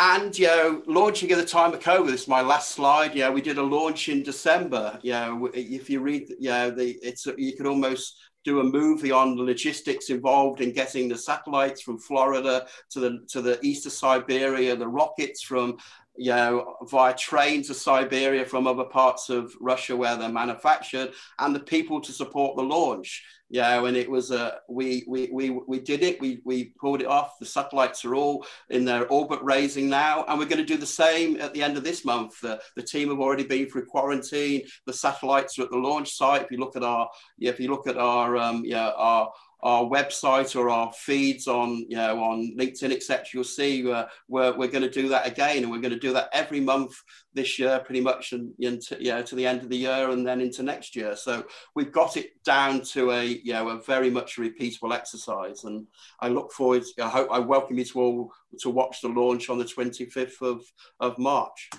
And you know, launching at the time of COVID, this is my last slide. Yeah, we did a launch in December. Yeah, if you read, yeah, the it's you could almost do a movie on the logistics involved in getting the satellites from Florida to the to the east of Siberia, the rockets from you know, via train to Siberia from other parts of Russia where they're manufactured, and the people to support the launch. You know, and it was a we we we we did it. We we pulled it off. The satellites are all in their orbit raising now, and we're going to do the same at the end of this month. The, the team have already been through quarantine. The satellites are at the launch site. If you look at our yeah, if you look at our um, yeah our our website or our feeds on you know on linkedin etc you'll see uh, we're, we're going to do that again and we're going to do that every month this year pretty much and, you know, to the end of the year and then into next year. So we've got it down to a you know a very much repeatable exercise and i look forward i hope i welcome you to all to watch the launch on the 25th of of march.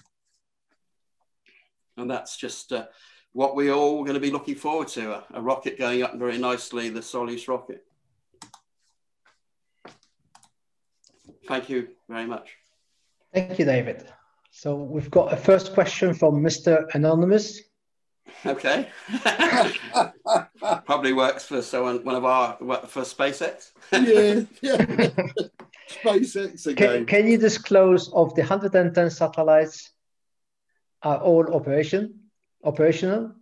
And that's just uh, what we're all going to be looking forward to a, a rocket going up very nicely, the Soyuz rocket. Thank you very much. Thank you, David. So we've got a first question from Mr. Anonymous. Okay. Probably works for someone, one of our, for SpaceX. yeah, yeah. SpaceX again. Can, can you disclose of the 110 satellites are all operation? Operational?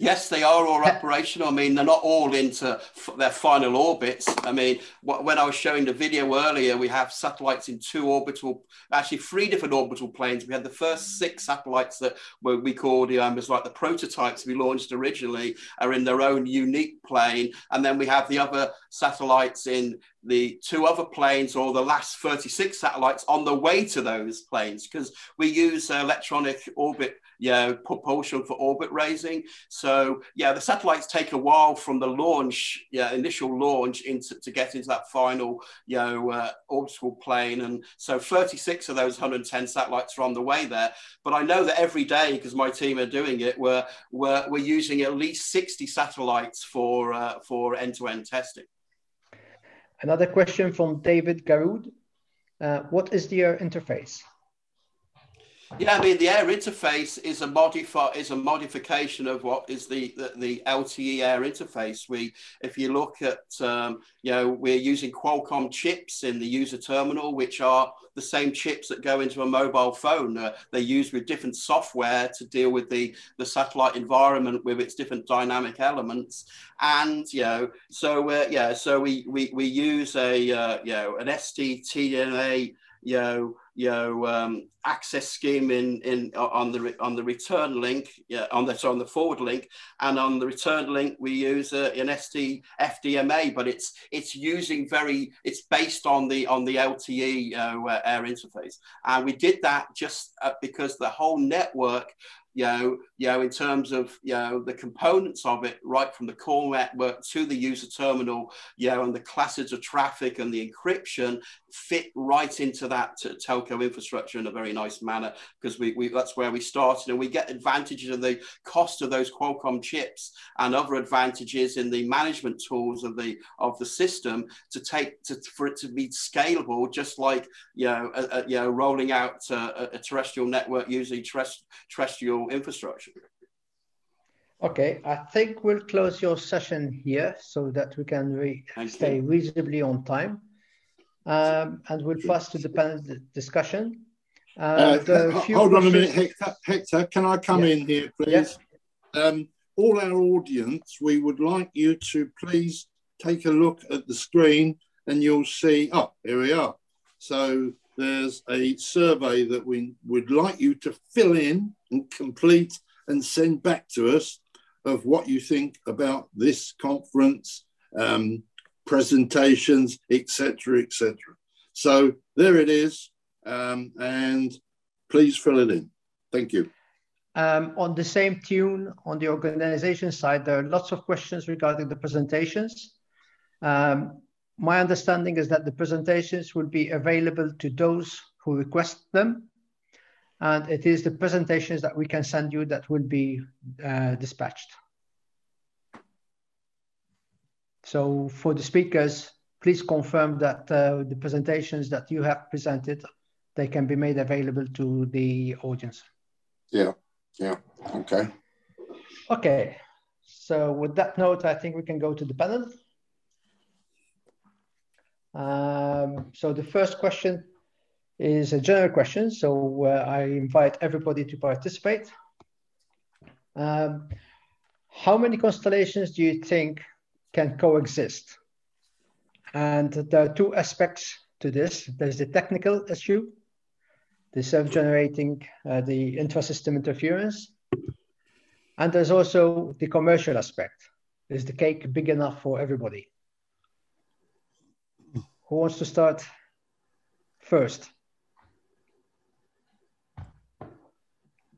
Yes, they are all operational. I mean, they're not all into their final orbits. I mean, when I was showing the video earlier, we have satellites in two orbital, actually three different orbital planes. We had the first six satellites that were, we called um, as like the prototypes we launched originally are in their own unique plane. And then we have the other satellites in the two other planes or the last 36 satellites on the way to those planes because we use electronic orbit yeah, propulsion for orbit raising. So yeah, the satellites take a while from the launch, yeah, initial launch into to get into that final, you know, uh, orbital plane. And so 36 of those 110 satellites are on the way there. But I know that every day, because my team are doing it, we're, we're, we're using at least 60 satellites for, uh, for end-to-end testing. Another question from David Garud. Uh, what is the interface? Yeah, I mean the air interface is a modify is a modification of what is the, the, the LTE air interface. We, if you look at, um, you know, we're using Qualcomm chips in the user terminal, which are the same chips that go into a mobile phone. Uh, they're used with different software to deal with the the satellite environment with its different dynamic elements. And you know, so uh, yeah, so we we we use a uh, you know an STTNA you know you know um, access scheme in in on the on the return link yeah on the so on the forward link. And on the return link we use uh, an SC FDMA but it's it's using very it's based on the on the LTE uh, air interface. And we did that just uh, because the whole network you know, you know, in terms of you know the components of it, right from the core network to the user terminal, you know, and the classes of traffic and the encryption fit right into that telco infrastructure in a very nice manner because we, we that's where we started, and we get advantages of the cost of those Qualcomm chips and other advantages in the management tools of the of the system to take to for it to be scalable, just like you know, a, a, you know, rolling out a, a terrestrial network using terrestrial infrastructure. Okay, I think we'll close your session here so that we can re stay you. reasonably on time. Um, and we'll pass to the panel discussion. Uh, uh, hold on a minute, Hector. Hector, can I come yeah. in here, please? Yeah. Um, all our audience, we would like you to please take a look at the screen and you'll see, oh, here we are. So there's a survey that we would like you to fill in and complete and send back to us of what you think about this conference, um, presentations, etc., etc. So there it is, um, and please fill it in. Thank you. Um, on the same tune, on the organization side, there are lots of questions regarding the presentations. Um, my understanding is that the presentations will be available to those who request them. And it is the presentations that we can send you that will be uh, dispatched. So for the speakers, please confirm that uh, the presentations that you have presented, they can be made available to the audience. Yeah, yeah, okay. Okay, so with that note, I think we can go to the panel. Um, so the first question is a general question. So uh, I invite everybody to participate. Um, how many constellations do you think can coexist? And there are two aspects to this. There's the technical issue, the self-generating, uh, the intrasystem interference. And there's also the commercial aspect. Is the cake big enough for everybody? Who wants to start first?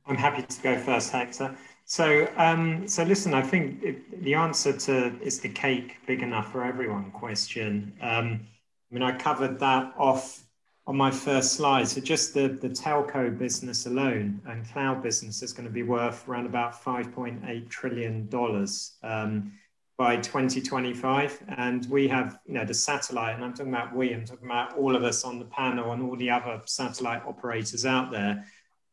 I'm happy to go first, Hector. So, um, so listen, I think it, the answer to is the cake big enough for everyone question. Um, I mean, I covered that off on my first slide. So just the, the telco business alone and cloud business is going to be worth around about $5.8 trillion. Um, by 2025. And we have, you know, the satellite, and I'm talking about we, I'm talking about all of us on the panel and all the other satellite operators out there,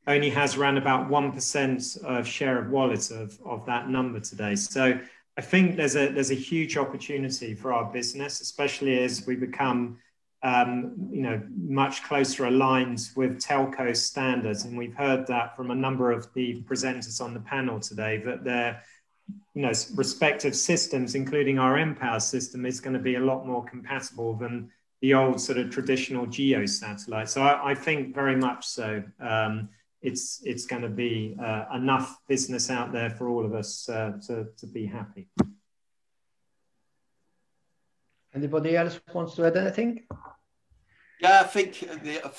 only has around about 1% of share of wallet of, of that number today. So I think there's a, there's a huge opportunity for our business, especially as we become um, you know, much closer aligned with telco standards. And we've heard that from a number of the presenters on the panel today, that they're you know, respective systems, including our mPOWER system, is going to be a lot more compatible than the old sort of traditional geo satellite. So I, I think very much so. Um, it's it's going to be uh, enough business out there for all of us uh, to to be happy. Anybody else wants to add anything? Yeah, I think,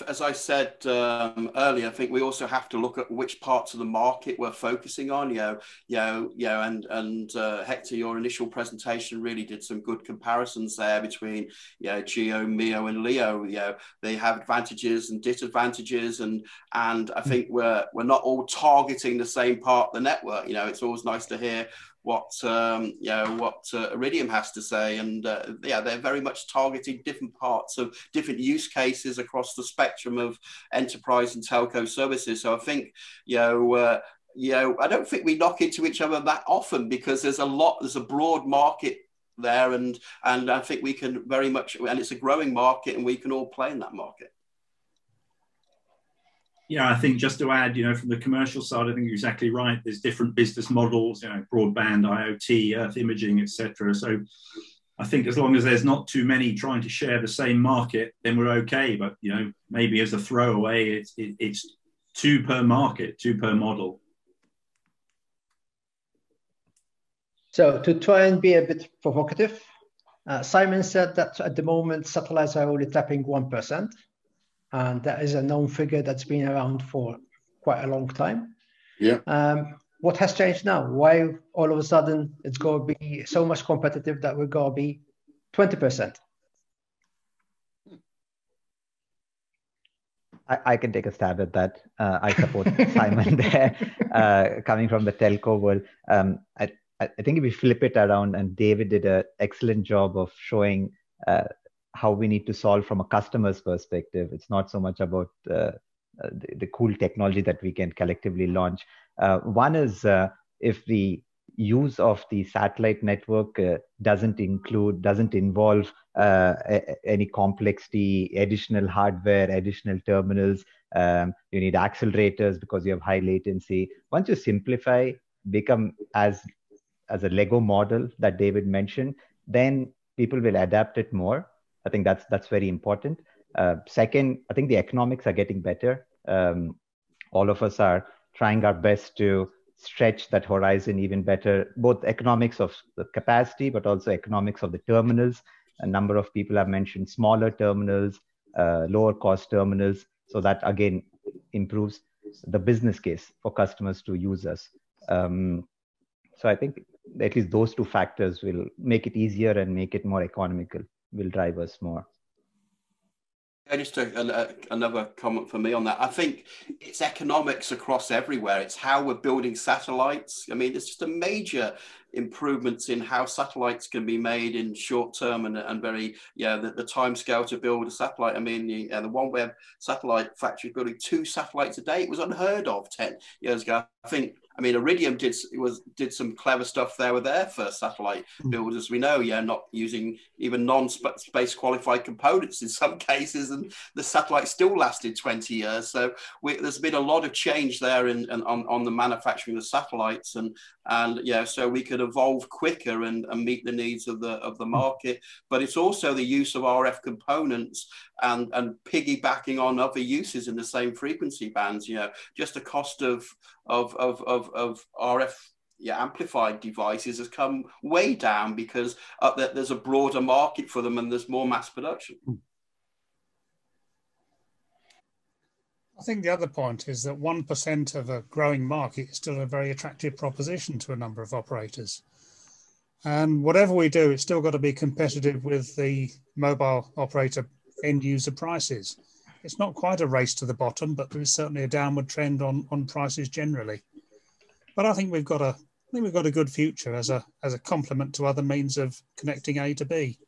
as I said um, earlier, I think we also have to look at which parts of the market we're focusing on. You know, you know, you know and and uh, Hector, your initial presentation really did some good comparisons there between you know Geo, MEO, and LEO. You know, they have advantages and disadvantages, and and I think we're we're not all targeting the same part of the network. You know, it's always nice to hear what um, you know what uh, Iridium has to say, and uh, yeah, they're very much targeting different parts of different use cases across the spectrum of enterprise and telco services. So I think you know. Uh, you know, I don't think we knock into each other that often because there's a lot, there's a broad market there, and and I think we can very much, and it's a growing market, and we can all play in that market. Yeah, I think just to add, you know, from the commercial side, I think you're exactly right. There's different business models, you know, broadband, IoT, Earth imaging, etc. So I think as long as there's not too many trying to share the same market, then we're okay. But you know, maybe as a throwaway, it's it, it's two per market, two per model. So to try and be a bit provocative, uh, Simon said that at the moment satellites are only tapping one percent and that is a known figure that's been around for quite a long time. Yeah. Um, what has changed now? Why all of a sudden it's going to be so much competitive that we're going to be 20%? I, I can take a stab at that. Uh, I support Simon there, uh, coming from the telco world. Um, I, I think if we flip it around, and David did an excellent job of showing uh, how we need to solve from a customer's perspective. It's not so much about uh, uh, the, the, cool technology that we can collectively launch. Uh, one is uh, if the use of the satellite network uh, doesn't include, doesn't involve uh, a, any complexity, additional hardware, additional terminals. Um, you need accelerators because you have high latency. Once you simplify, become as as a Lego model that David mentioned, then people will adapt it more I think that's that's very important. Uh, second, I think the economics are getting better. Um, all of us are trying our best to stretch that horizon even better, both economics of the capacity, but also economics of the terminals. A number of people have mentioned smaller terminals, uh, lower cost terminals. So that again improves the business case for customers to use us. Um, so I think at least those two factors will make it easier and make it more economical, will drive us more. Yeah, just a, a, another comment for me on that. I think it's economics across everywhere. It's how we're building satellites. I mean, it's just a major improvements in how satellites can be made in short term and, and very yeah the, the time scale to build a satellite i mean the, the OneWeb satellite factory building two satellites a day it was unheard of 10 years ago i think I mean, Iridium did was did some clever stuff there with their first satellite hmm. build, as we know. Yeah, not using even non-space qualified components in some cases, and the satellite still lasted 20 years. So we, there's been a lot of change there in, in, on on the manufacturing of satellites, and and yeah, so we could evolve quicker and, and meet the needs of the of the hmm. market. But it's also the use of RF components and and piggybacking on other uses in the same frequency bands. You know, just the cost of of of of, of RF yeah, amplified devices has come way down because uh, there's a broader market for them and there's more mass production. I think the other point is that 1% of a growing market is still a very attractive proposition to a number of operators. And whatever we do, it's still got to be competitive with the mobile operator end user prices. It's not quite a race to the bottom, but there is certainly a downward trend on, on prices generally. But I think we've got a I think we've got a good future as a as a complement to other means of connecting A to B.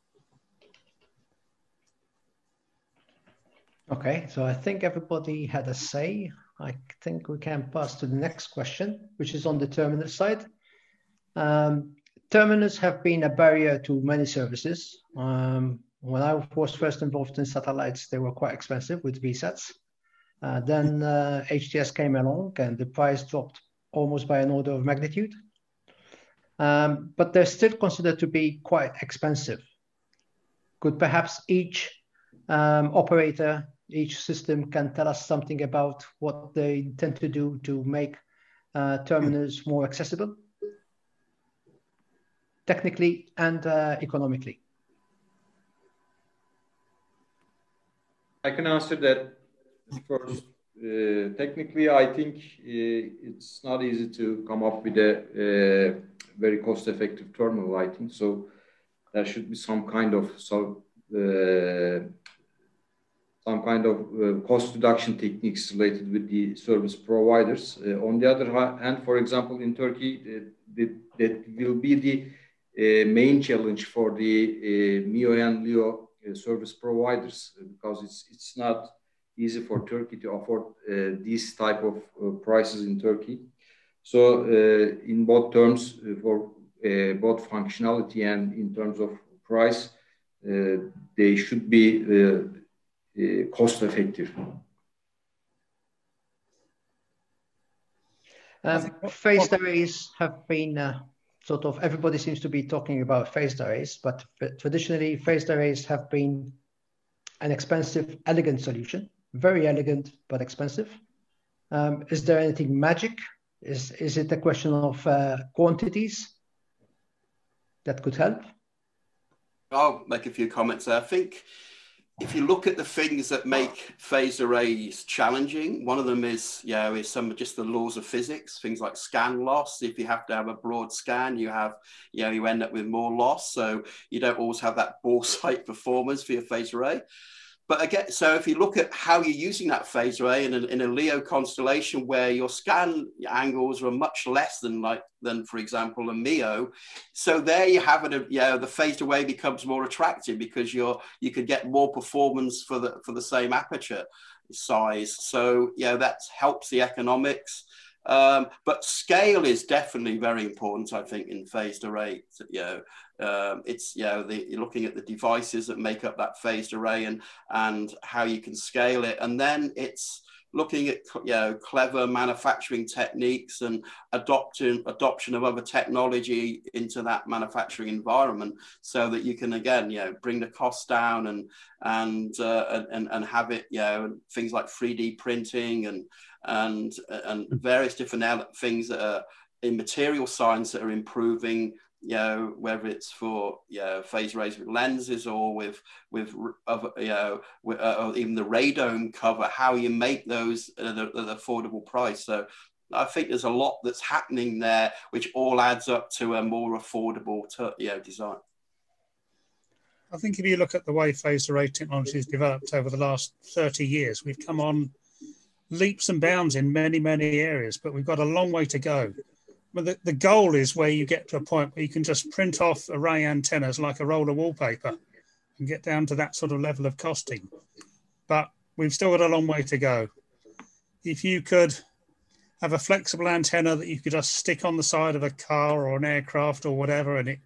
Okay, so I think everybody had a say. I think we can pass to the next question, which is on the terminal side. Um, terminals have been a barrier to many services. Um, when I was first involved in satellites, they were quite expensive with VSATs. Uh, then uh, HTS came along and the price dropped almost by an order of magnitude. Um, but they're still considered to be quite expensive. Could perhaps each um, operator, each system can tell us something about what they intend to do to make uh, terminals more accessible, technically and uh, economically? I can answer that first. Uh, technically, I think uh, it's not easy to come up with a, very cost-effective terminal. I think so. There should be some kind of so uh, some kind of uh, cost reduction techniques related with the service providers. Uh, on the other hand, for example, in Turkey, uh, that will be the main challenge for the MEO and LEO uh, service providers uh, because it's it's not easy for Turkey to afford uh, these type of prices in Turkey. So in both terms, for both functionality and in terms of price, they should be cost effective. Um, phased arrays have been uh, sort of everybody seems to be talking about phased arrays, but traditionally phased arrays have been an expensive, elegant solution, very elegant but expensive. Um, is there anything magic? Is is it a question of uh, quantities that could help? I'll make a few comments. I think if you look at the things that make phased arrays challenging, one of them is, you know, is some of just the laws of physics, things like scan loss. If you have to have a broad scan, you have, you know, you end up with more loss. So you don't always have that boresight performance for your phased array. But again, so if you look at how you're using that phased array in a, in a LEO constellation where your scan angles are much less than like than, for example, a MEO, so there you have it. You know, the phased array becomes more attractive because you're you could get more performance for the for the same aperture size. So yeah, that helps the economics. Um, but scale is definitely very important, I think, in phased array. You know, um, it's you know the, looking at the devices that make up that phased array and and how you can scale it, and then it's looking at you know clever manufacturing techniques and adopting adoption of other technology into that manufacturing environment so that you can again you know bring the costs down and and uh, and and have it you know things like 3d printing and and and various different things that are in material science that are improving you know, whether it's for you know, phase arrays lenses or with with other, you know, with, uh, even the radome cover, how you make those at, an affordable price. So I think there's a lot that's happening there, which all adds up to a more affordable, you know, design. I think if you look at the way phased array technology has developed over the last 30 years, we've come on leaps and bounds in many, many areas, but we've got a long way to go. But the, the goal is where you get to a point where you can just print off array antennas like a roll of wallpaper and get down to that sort of level of costing. But we've still got a long way to go. If you could have a flexible antenna that you could just stick on the side of a car or an aircraft or whatever, and it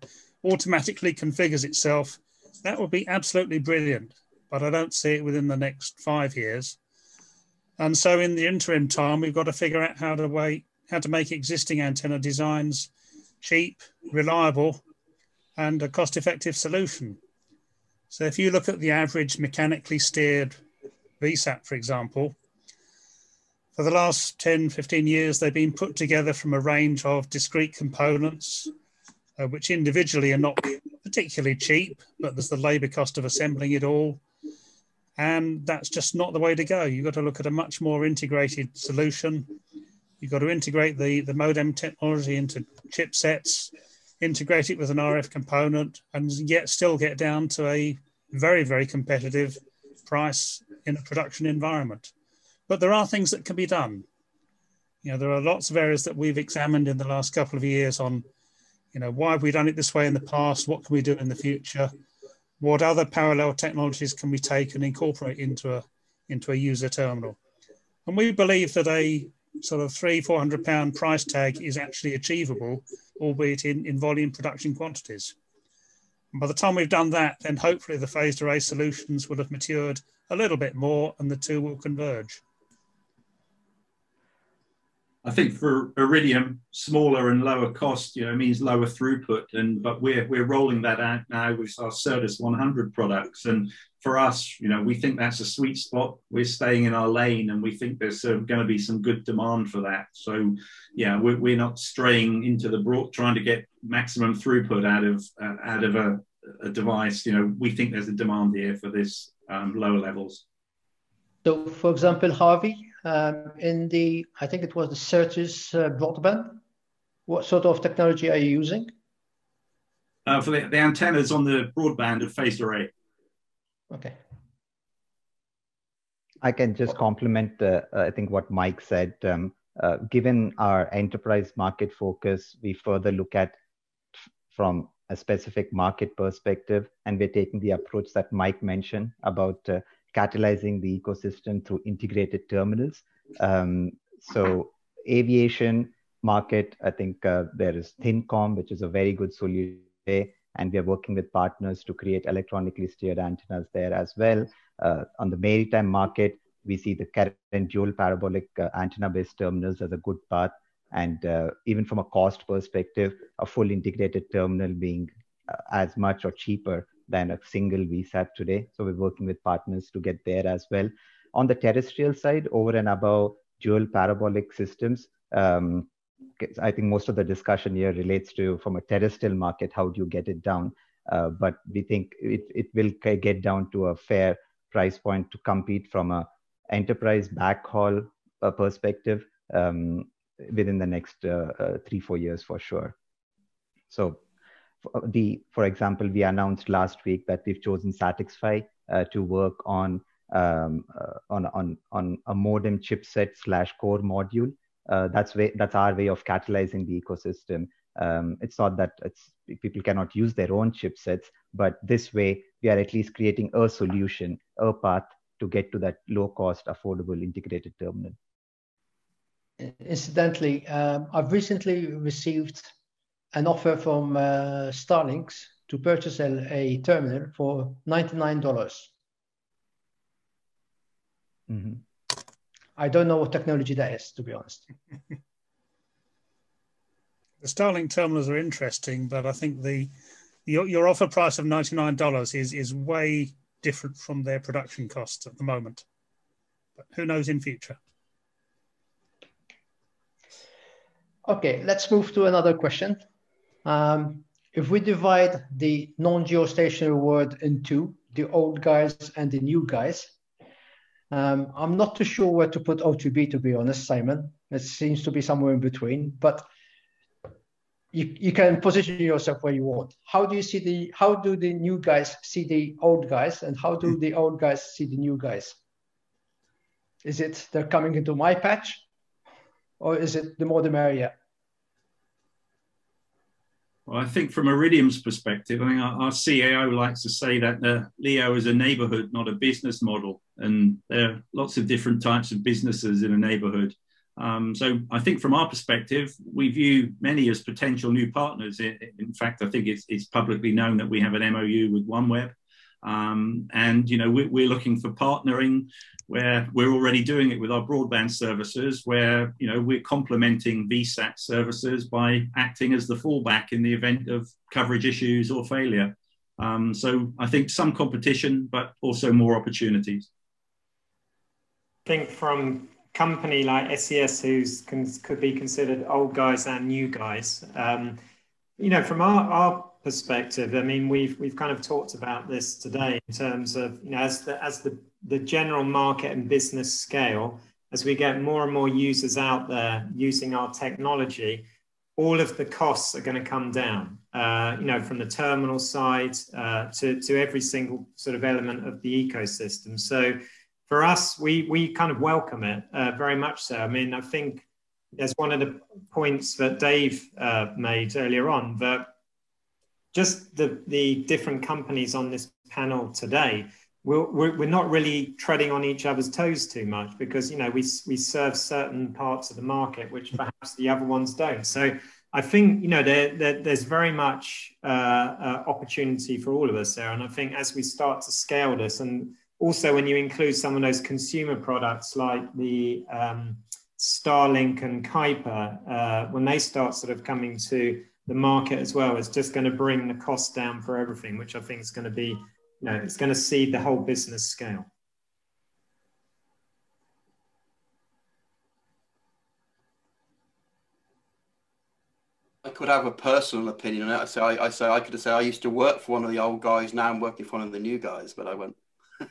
automatically configures itself, that would be absolutely brilliant. But I don't see it within the next five years. And so in the interim time, we've got to figure out how to wait, how to make existing antenna designs cheap, reliable, and a cost-effective solution. So if you look at the average mechanically steered VSAT, for example, for the last 10, 15 years, they've been put together from a range of discrete components, uh, which individually are not particularly cheap, but there's the labor cost of assembling it all. And that's just not the way to go. You've got to look at a much more integrated solution. You've got to integrate the, the modem technology into chipsets, integrate it with an RF component, and yet still get down to a very, very competitive price in a production environment. But there are things that can be done. You know, there are lots of areas that we've examined in the last couple of years on, you know, why have we done it this way in the past? What can we do in the future? what other parallel technologies can we take and incorporate into a into a user terminal? And we believe that a sort of three, four hundred pound price tag is actually achievable, albeit in, in volume production quantities. And by the time we've done that, then hopefully the phased array solutions will have matured a little bit more and the two will converge. I think for Iridium, smaller and lower cost, you know, means lower throughput. And but we're we're rolling that out now with our Certus 100 products. And for us, you know, we think that's a sweet spot. We're staying in our lane, and we think there's uh, going to be some good demand for that. So, yeah, we're, we're not straying into the broad, trying to get maximum throughput out of uh, out of a, a, device. You know, we think there's a demand here for this um, lower levels. So, for example, Harvey, um, in the, I think it was the Certus uh, broadband. What sort of technology are you using? Uh, for the, the antennas on the broadband of phased array. Okay. I can just complement, uh, I think, what Mike said. Um, uh, given our enterprise market focus, we further look at from a specific market perspective, and we're taking the approach that Mike mentioned about uh, catalyzing the ecosystem through integrated terminals. Um, so aviation market, I think uh, there is ThinKom, which is a very good solution and we are working with partners to create electronically steered antennas there as well. Uh, on the maritime market, we see the current dual parabolic uh, antenna-based terminals as a good path. And uh, even from a cost perspective, a full integrated terminal being uh, as much or cheaper than a single VSAT today. So we're working with partners to get there as well. On the terrestrial side, over and above dual parabolic systems, um, I think most of the discussion here relates to from a terrestrial market, how do you get it down? Uh, but we think it, it will get down to a fair price point to compete from a enterprise backhaul uh, perspective um, within the next uh, uh three, four years for sure. So the, for example, we announced last week that we've chosen SatixFy uh, to work on, um, uh, on, on, on a modem chipset slash core module. Uh, that's way, that's our way of catalyzing the ecosystem. Um, it's not that it's, people cannot use their own chipsets, but this way we are at least creating a solution, a path to get to that low cost, affordable integrated terminal. Incidentally, um, I've recently received an offer from uh, Starlinks to purchase a, a terminal for 99. dollars mm -hmm. I don't know what technology that is, to be honest. the Starlink terminals are interesting, but I think the your, your offer price of $99 is, is way different from their production costs at the moment. But who knows in future? Okay, let's move to another question. Um, if we divide the non-geostationary world into the old guys and the new guys, um, I'm not too sure where to put O3b, to be honest, Simon. It seems to be somewhere in between, but you, you can position yourself where you want. How do you see the, how do the new guys see the old guys and how do the old guys see the new guys? Is it they're coming into my patch or is it the more the merrier? Well, I think from Iridium's perspective, I mean, our, our CAO likes to say that uh, LEO is a neighborhood, not a business model. And there are lots of different types of businesses in a neighborhood. Um, so I think from our perspective, we view many as potential new partners. In, in fact, I think it's, it's, publicly known that we have an MOU with OneWeb. Um, and, you know, we, we're looking for partnering where we're already doing it with our broadband services, where you know we're complementing VSAT services by acting as the fallback in the event of coverage issues or failure. Um, so I think some competition, but also more opportunities. I think from company like SES, who's could be considered old guys and new guys, um, you know, from our, our perspective, I mean, we've we've kind of talked about this today in terms of you know as the as the the general market and business scale, as we get more and more users out there using our technology, all of the costs are going to come down. Uh, you know, from the terminal side uh, to to every single sort of element of the ecosystem. So for us, we we kind of welcome it uh, very much so. I mean, I think there's one of the points that Dave uh, made earlier on that just the the different companies on this panel today we're, we're not really treading on each other's toes too much because you know we, we serve certain parts of the market which perhaps the other ones don't. So i think you know there, there there's very much uh, uh, opportunity for all of us there. And i think as we start to scale this and also when you include some of those consumer products like the um, starlink and kuiper uh, when they start sort of coming to the market as well is just going to bring the cost down for everything which i think is going to be you know, it's going to see the whole business scale. I could have a personal opinion on it. I say I, I say I could say I used to work for one of the old guys. Now I'm working for one of the new guys, but I won't.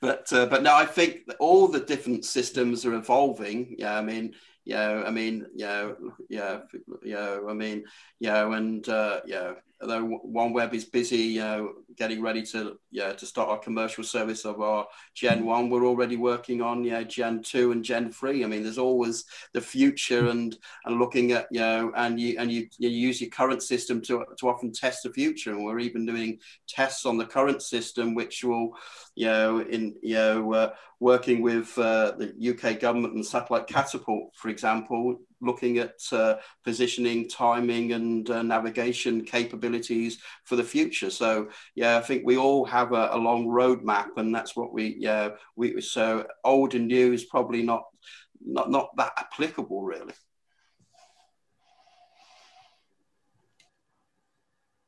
but uh, but no, I think all the different systems are evolving. Yeah, I mean, yeah, I mean, yeah, yeah, yeah, I mean, yeah, and uh, yeah, although OneWeb is busy, you know, getting ready to yeah to start our commercial service of our Gen One, we're already working on yeah Gen Two and Gen Three. I mean, there's always the future and and looking at you know and you and you, you use your current system to to often test the future, and we're even doing tests on the current system, which will you know in you know uh, working with uh, the UK government and satellite catapult, for example, looking at uh, positioning, timing, and uh, navigation capabilities for the future. So yeah, I think we all have a, a long roadmap, and that's what we yeah we so old and new is probably not not not that applicable really.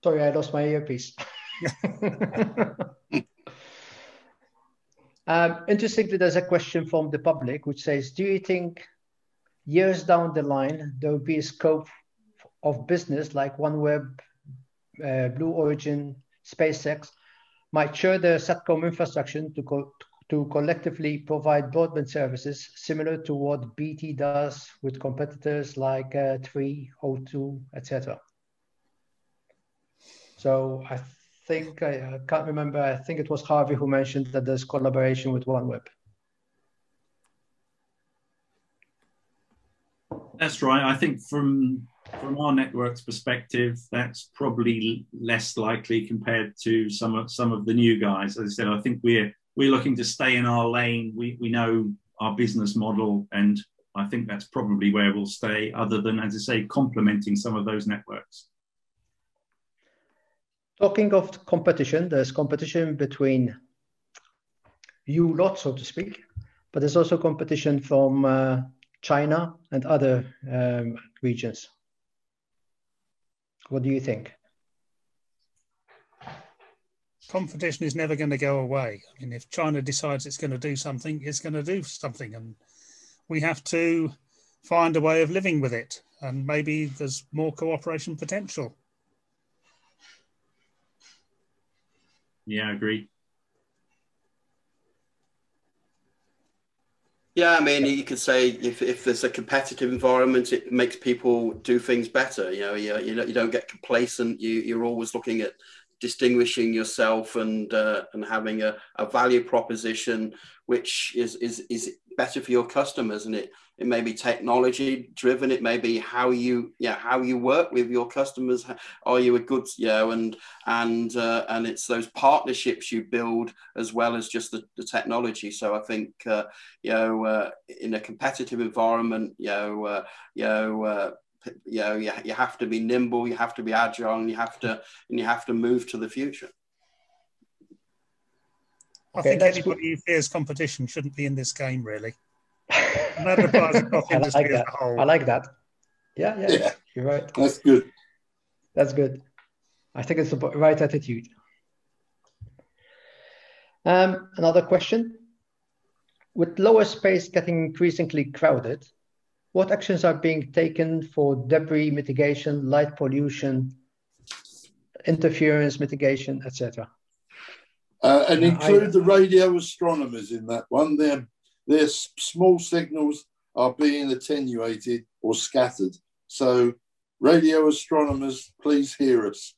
Sorry, I lost my earpiece. um, interestingly, there's a question from the public which says, do you think years down the line, there will be a scope of business like OneWeb, uh, Blue Origin, SpaceX might share their SATCOM infrastructure to, co to collectively provide broadband services similar to what BT does with competitors like uh, 3, O2, etc. So I think, I, I can't remember, I think it was Harvey who mentioned that there's collaboration with OneWeb. That's right. I think from from our network's perspective, that's probably less likely compared to some of some of the new guys. As I said, I think we're we're looking to stay in our lane. We we know our business model, and I think that's probably where we'll stay. Other than, as I say, complementing some of those networks. Talking of competition, there's competition between you lot, so to speak, but there's also competition from uh, China and other um, regions. What do you think? Competition is never going to go away. I mean, if China decides it's going to do something, it's going to do something, and we have to find a way of living with it. And maybe there's more cooperation potential. Yeah, I agree. Yeah, I mean, you could say if, if there's a competitive environment, it makes people do things better. You know, you, you, don't get complacent. You, you're always looking at distinguishing yourself and uh, and having a, a value proposition which is is is better for your customers and it it may be technology driven it may be how you yeah how you work with your customers. Are you a good you know and and uh, and it's those partnerships you build as well as just the, the technology. So i think uh, you know uh, in a competitive environment you know uh, you know uh, you know you, you have to be nimble you have to be agile and you have to and you have to move to the future I think anybody who fears competition shouldn't be in this game, really. that applies across I like that. I like that. Yeah, yeah, yeah, you're right. That's good. That's good. I think it's the right attitude. Um, another question. With lower space getting increasingly crowded, what actions are being taken for debris mitigation, light pollution, interference mitigation, etc.? Uh, and include I, the radio astronomers in that one. Their, their small signals are being attenuated or scattered. So, radio astronomers, please hear us.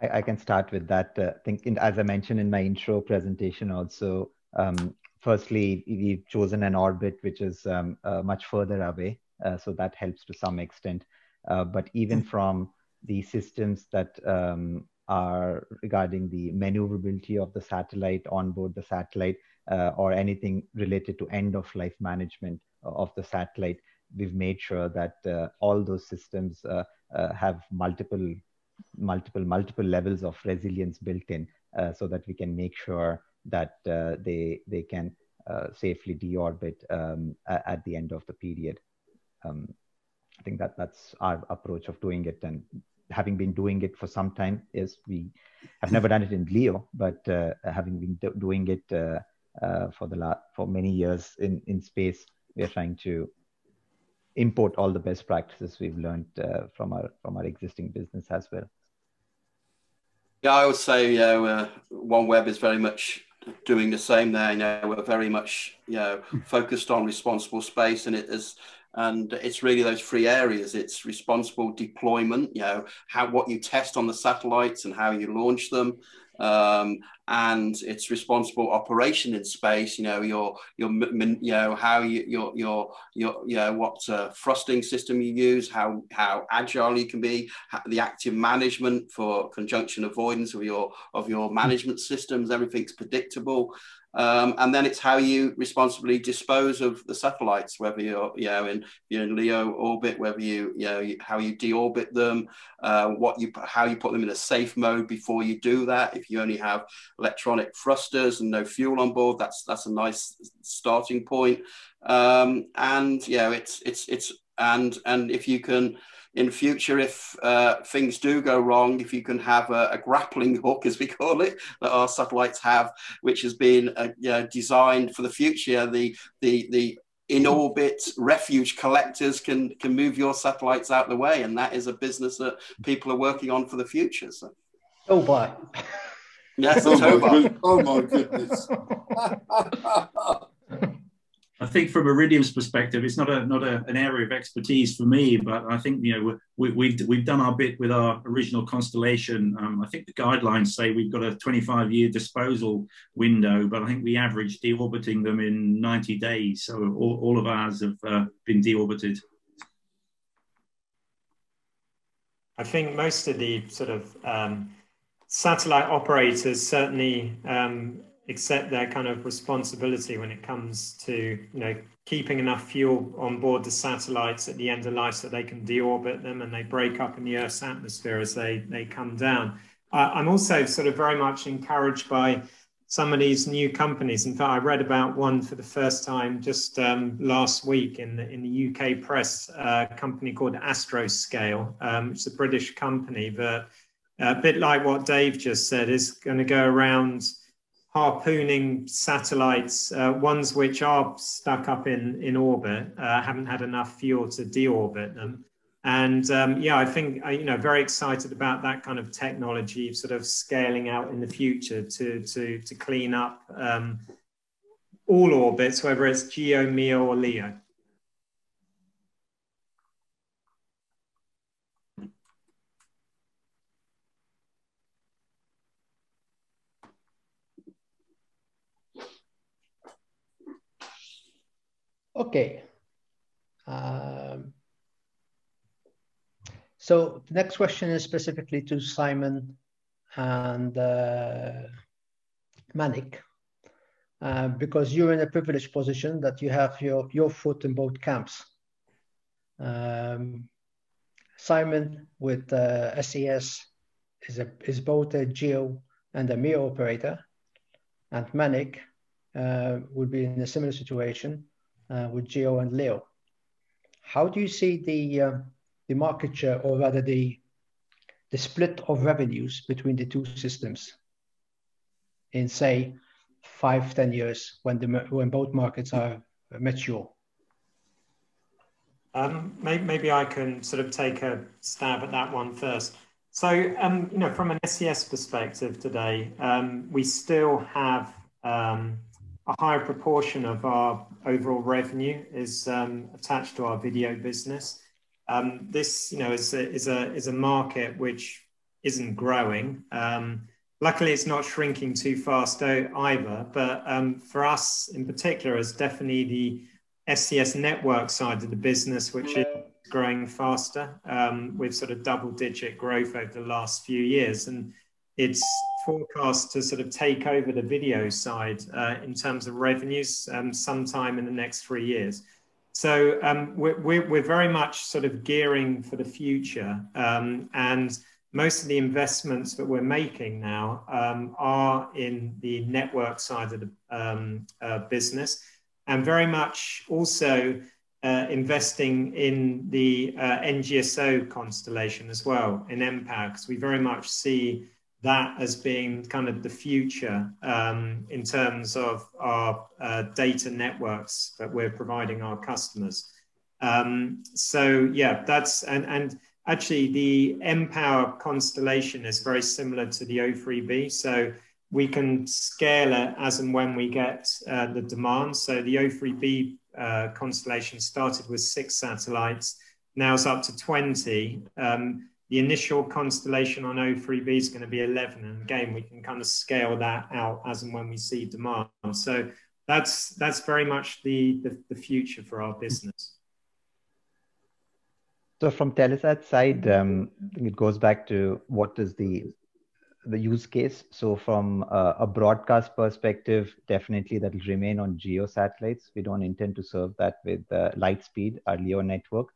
I, I can start with that. Uh, I think, in, as I mentioned in my intro presentation, also, um, firstly, we've chosen an orbit which is um, uh, much further away. Uh, so that helps to some extent. Uh, but even hmm. from the systems that um, are regarding the maneuverability of the satellite on board the satellite uh, or anything related to end of life management of the satellite we've made sure that uh, all those systems uh, uh have multiple multiple multiple levels of resilience built in uh, so that we can make sure that uh, they they can safely deorbit um, at the end of the period. Um, I think that that's our approach of doing it. And having been doing it for some time, is we have never done it in LEO, but uh, having been do- doing it uh, uh, for the la- for many years in in space, we are trying to import all the best practices we've learned uh, from our from our existing business as well. Yeah, I would say you know, uh, OneWeb is very much doing the same there. You know, we're very much you know focused on responsible space, and it is and it's really those three areas. It's responsible deployment you know how what you test on the satellites and how you launch them. Um, and it's responsible operation in space you know your your you know how you your your your you know what uh, thrusting system you use how how agile you can be the active management for conjunction avoidance of your of your management systems everything's predictable um, and then it's how you responsibly dispose of the satellites, whether you're, you know, in you're in LEO orbit, whether you, you know, how you deorbit them, uh, what you, how you put them in a safe mode before you do that. If you only have electronic thrusters and no fuel on board, that's that's a nice starting point. Um, and yeah, it's it's it's and and if you can in future, if uh, things do go wrong, if you can have a, a, grappling hook, as we call it, that our satellites have, which has been uh, you know, designed for the future, the the the in orbit refuge collectors can can move your satellites out the way, and that is a business that people are working on for the future. So. Oh, boy. Yes, oh, my, oh my goodness. I think from Iridium's perspective, it's not a not a, an area of expertise for me, but I think you know we, we've, we've done our bit with our original constellation. Um, I think the guidelines say we've got a 25 year disposal window, but I think we average deorbiting them in 90 days. So all, all of ours have uh, been deorbited. I think most of the sort of um, satellite operators certainly um, accept their kind of responsibility when it comes to you know keeping enough fuel on board the satellites at the end of life so they can deorbit them and they break up in the Earth's atmosphere as they they come down. Uh, I'm also sort of very much encouraged by some of these new companies. In fact, I read about one for the first time just um, last week in the, in the UK press, uh, a company called Astroscale, um, which is a British company, but a bit like what Dave just said, is going to go around harpooning satellites, uh, ones which are stuck up in, in orbit, uh, haven't had enough fuel to deorbit them. And um, yeah, I think you know very excited about that kind of technology, sort of scaling out in the future to to to clean up um, all orbits, whether it's GEO, MEO, or LEO. Okay. Um, so the next question is specifically to Simon and uh, Manik, uh, because you're in a privileged position that you have your, your foot in both camps. Um, Simon with uh, SES is, a, is both a GEO and a MEO operator, and Manik uh, would be in a similar situation uh, with GEO and LEO. How do you see the uh, the market share, or rather the the split of revenues between the two systems in say five, ten years when the when both markets are mature? Um, maybe, maybe, I can sort of take a stab at that one first. So, um, you know, from an SES perspective today, um, we still have um, a higher proportion of our overall revenue is um, attached to our video business. Um, this, you know, is a, is a is a market which isn't growing. Um, luckily, it's not shrinking too fast either. But for us, in particular, is definitely the SES network side of the business, which is growing faster with sort of double-digit growth over the last few years, and it's forecast to sort of take over the video side uh, in terms of revenues um, sometime in the next three years. So um, we're, we're, very much sort of gearing for the future. Um, and most of the investments that we're making now um, are in the network side of the um, uh, business and very much also uh, investing in the uh, NGSO constellation as well in mPOWER because we very much see that as being kind of the future um, in terms of our uh, data networks that we're providing our customers. Um, so yeah, that's and and actually the mPOWER constellation is very similar to the O3b. So we can scale it as and when we get uh, the demand. So the O3b uh, constellation started with six satellites, now it's up to 20. Um, the initial constellation on O3b is going to be 11. And again, we can kind of scale that out as and when we see demand. So that's that's very much the, the, the future for our business. So from Telesat side, um, I think it goes back to what is the the use case. So from a broadcast perspective, definitely that will remain on geo satellites. We don't intend to serve that with uh, Lightspeed, our LEO network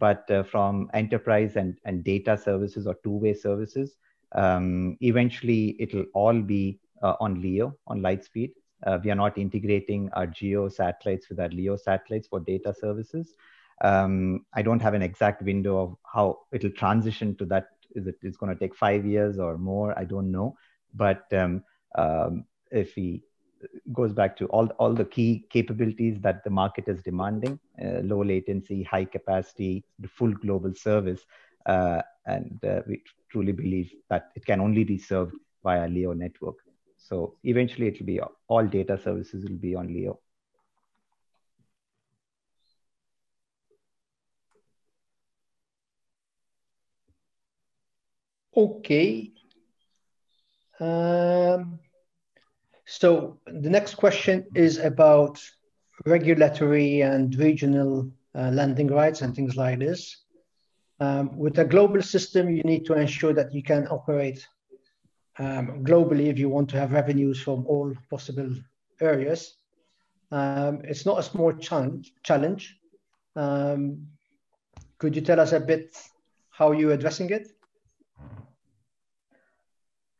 but uh, from enterprise and, and data services or two-way services, um, eventually it'll all be uh, on LEO, on Lightspeed. Uh, we are not integrating our GEO satellites with our LEO satellites for data services. Um, I don't have an exact window of how it'll transition to that. Is it it's going to take five years or more? I don't know. But um, um, if we goes back to all, all the key capabilities that the market is demanding uh, low latency, high capacity, the full global service. Uh, and uh, we truly believe that it can only be served via Leo network. So eventually it will be all data services will be on Leo. Okay. Um, so the next question is about regulatory and regional uh, landing rights and things like this. Um, with a global system, you need to ensure that you can operate um, globally if you want to have revenues from all possible areas. Um, it's not a small challenge. challenge. Um, could you tell us a bit how you're addressing it?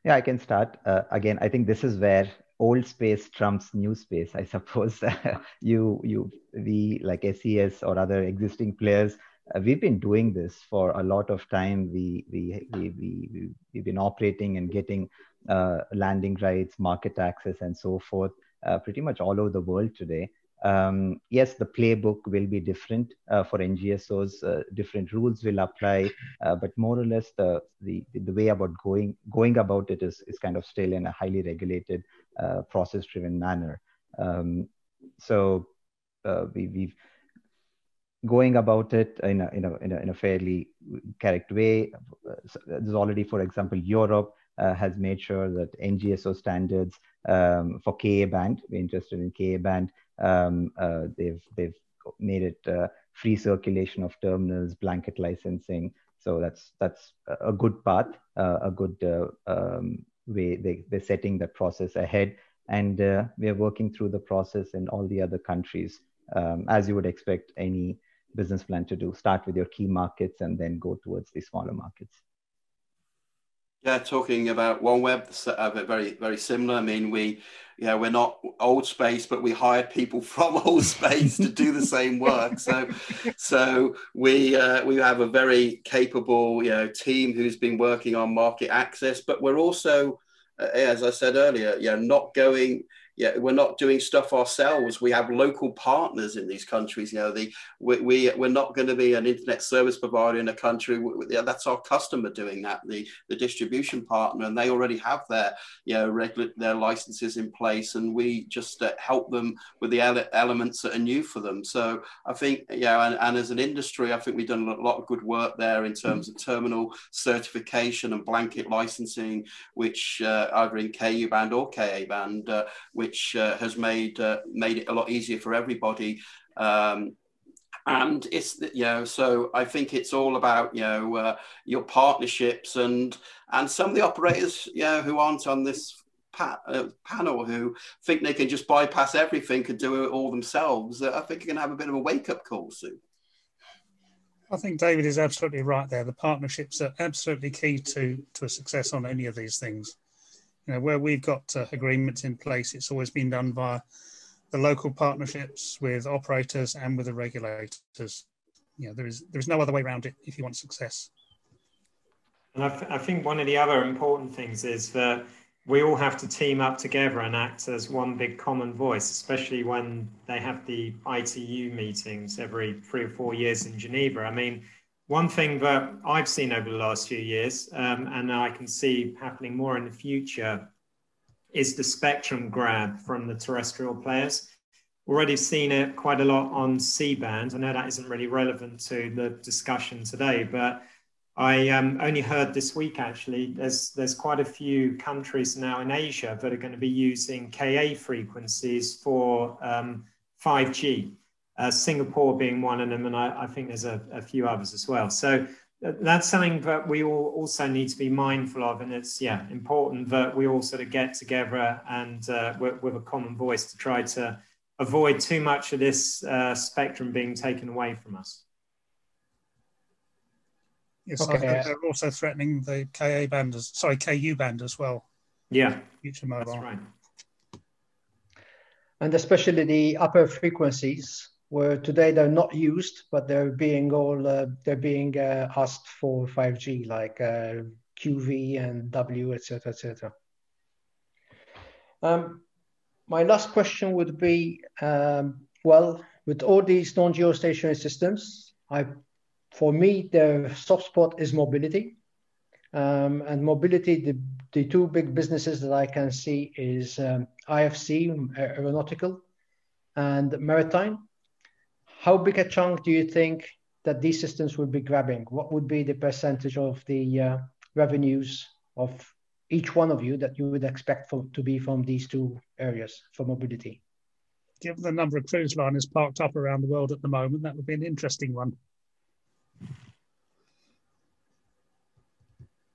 Yeah, I can start. Uh, again, I think this is where old space trumps new space i suppose. You you we like ses or other existing players uh, we've been doing this for a lot of time. We we, we, we we've been operating and getting uh, landing rights market access and so forth uh, pretty much all over the world today. Um, yes, the playbook will be different uh, for NGSOs. Uh, different rules will apply, uh, but more or less the, the the way about going going about it is is kind of still in a highly regulated, uh, process-driven manner. Um, so uh, we, we've going about it in a, in a, in a, in a fairly correct way. There's already, for example, Europe uh, has made sure that NGSO standards um, for KA band, we're interested in KA band, um, uh, they've, they've made it uh, free circulation of terminals, blanket licensing. So that's, that's a good path, uh, a good uh, um, way they, they're setting the process ahead. And uh, we're working through the process in all the other countries, um, as you would expect any business plan to do. Start with your key markets and then go towards the smaller markets. Yeah, talking about OneWeb, uh, very very similar. I mean, we, yeah, we're not ALLSPACE, but we hired people from ALLSPACE to do the same work. So, so we uh, we have a very capable, you know, team who's been working on market access. But we're also, uh, as I said earlier, know, not going yeah, we're not doing stuff ourselves. We have local partners in these countries. You know, the we, we we're not going to be an internet service provider in a country. Yeah, that's our customer doing that, the the distribution partner, and they already have their you know regular their licenses in place, and we just uh, help them with the ele- elements that are new for them. So I think yeah, and, and as an industry, I think we've done a lot of good work there in terms of terminal certification and blanket licensing, which uh, either in KU band or KA band, uh, which which uh, has made uh, made it a lot easier for everybody. Um, and it's you know so I think it's all about you know uh, your partnerships and and some of the operators you know who aren't on this pa- uh, panel who think they can just bypass everything and do it all themselves. Uh, I think you're going to have a bit of a wake up call soon. I think David is absolutely right there. The partnerships are absolutely key to to a success on any of these things. You know, where we've got uh, agreements in place, it's always been done via the local partnerships with operators and with the regulators. You know, there is there is no other way around it if you want success. And I, th- I think one of the other important things is that we all have to team up together and act as one big common voice, especially when they have the ITU meetings every three or four years in Geneva. I mean, one thing that I've seen over the last few years, um, and I can see happening more in the future, is the spectrum grab from the terrestrial players. Already seen it quite a lot on C band. I know that isn't really relevant to the discussion today, but I um, only heard this week actually. There's there's quite a few countries now in Asia that are going to be using Ka frequencies for um, 5G uh, Singapore being one of them, and I, I think there's a, a, few others as well. So uh, that's something that we all also need to be mindful of, and it's yeah important that we all sort of get together and uh, with, with, a common voice to try to avoid too much of this uh, spectrum being taken away from us. Yes, okay. they're also threatening the KA band as sorry KU band as well. Yeah, future mobile. That's right. And especially the upper frequencies where today they're not used, but they're being all uh, they're being uh, asked for 5G, like uh, QV and W, etc., etc. Um, my last question would be, um, well, with all these non-geostationary systems, I, for me, the soft spot is mobility. Um, and mobility, the, the two big businesses that I can see is um, IFC, aeronautical, and maritime how big a chunk do you think that these systems would be grabbing? What would be the percentage of the uh, revenues of each one of you that you would expect for, to be from these two areas for mobility? Given the number of cruise liners parked up around the world at the moment, that would be an interesting one.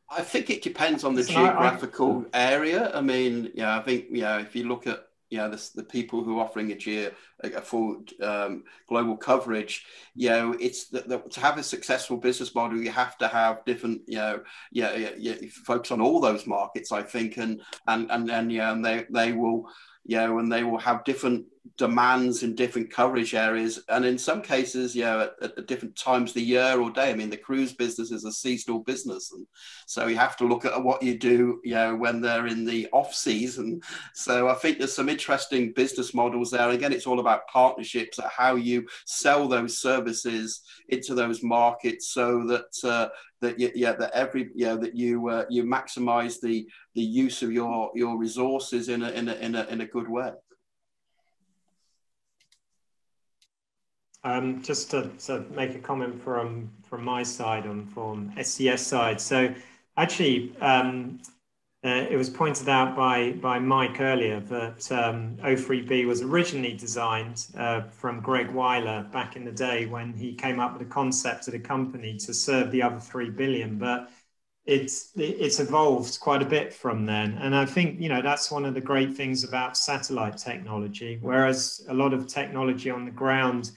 I think it depends on the geographical area. I mean, yeah, I think yeah, if you look at you know, the, the people who are offering a, geo, a full um, global coverage, you know, it's the, the, to have a successful business model, you have to have different, you know, yeah, yeah, yeah, focus on all those markets, I think, and and and and yeah, and they they will, you know, and they will have different demands in different coverage areas, and in some cases, yeah, at, at, different times of the year or day. I mean, the cruise business is a seasonal business, and so you have to look at what you do, you know, when they're in the off season. So I think there's some interesting business models there. Again, it's all about partnerships, at how you sell those services into those markets, so that uh, that you, yeah that every yeah that you uh, you maximize the the use of your your resources in a in a in a, in a good way. Um, just to, to, make a comment from from my side on from SES side. So actually, um, uh, it was pointed out by by Mike earlier that um, O3B was originally designed uh, from Greg Wyler back in the day when he came up with the concept of the company to serve the other three billion, but it's it's evolved quite a bit from then and i think you know that's one of the great things about satellite technology whereas a lot of technology on the ground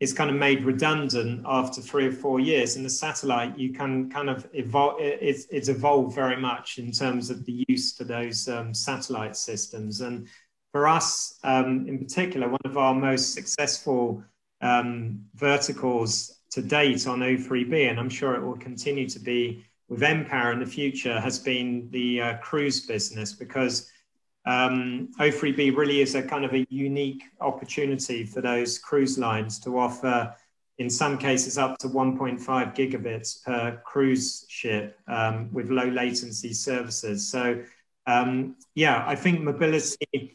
is kind of made redundant after three or four years. In the satellite, you can kind of evolve, it's, it's evolved very much in terms of the use for those um, satellite systems. And for us um, in particular, one of our most successful um, verticals to date on O3B, and I'm sure it will continue to be with mPOWER in the future, has been the uh, cruise business because um, O3B really is a kind of a unique opportunity for those cruise lines to offer, in some cases, up to 1.5 gigabits per cruise ship um, with low latency services. So, um, yeah, I think mobility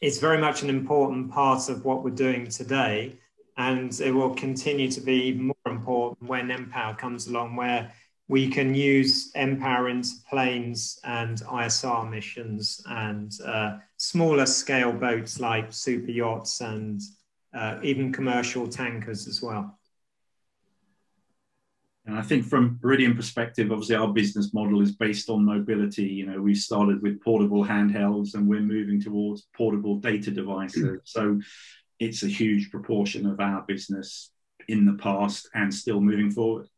is very much an important part of what we're doing today. And it will continue to be more important when mPOWER comes along, where we can use mPOWER planes and ISR missions and uh, smaller scale boats like super yachts and uh, even commercial tankers as well. And I think from Iridium perspective, obviously our business model is based on mobility. You know, we started with portable handhelds and we're moving towards portable data devices. so it's a huge proportion of our business in the past and still moving forward.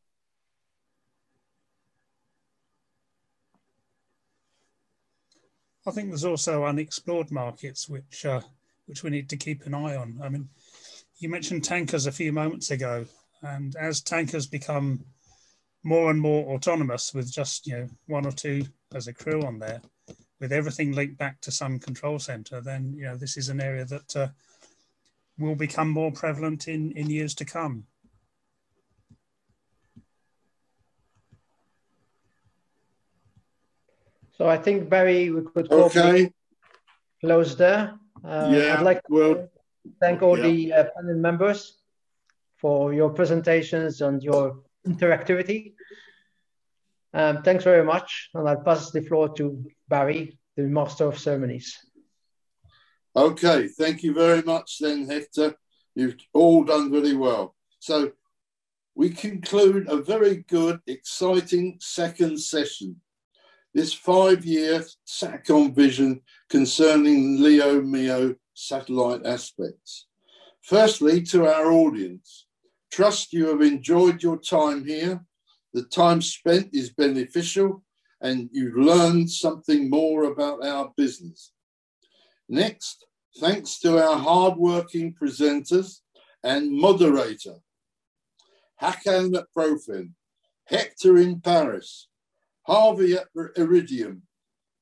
I think there's also unexplored markets which uh, which we need to keep an eye on. I mean, you mentioned tankers a few moments ago, and as tankers become more and more autonomous with just you know one or two as a crew on there, with everything linked back to some control center, then you know this is an area that uh, will become more prevalent in in years to come. So I think Barry, we could okay. close there. Uh, yeah, I'd like to well, thank all yeah. the uh, panel members for your presentations and your interactivity. Um, thanks very much, and I'll pass the floor to Barry, the Master of Ceremonies. Okay, thank you very much then, Hector. You've all done really well. So we conclude a very good, exciting second session this five-year SATCOM vision concerning LEO MEO satellite aspects. Firstly, to our audience, trust you have enjoyed your time here. The time spent is beneficial and you've learned something more about our business. Next, thanks to our hardworking presenters and moderator, Hakan at Profen, Hector in Paris, Harvey at Iridium,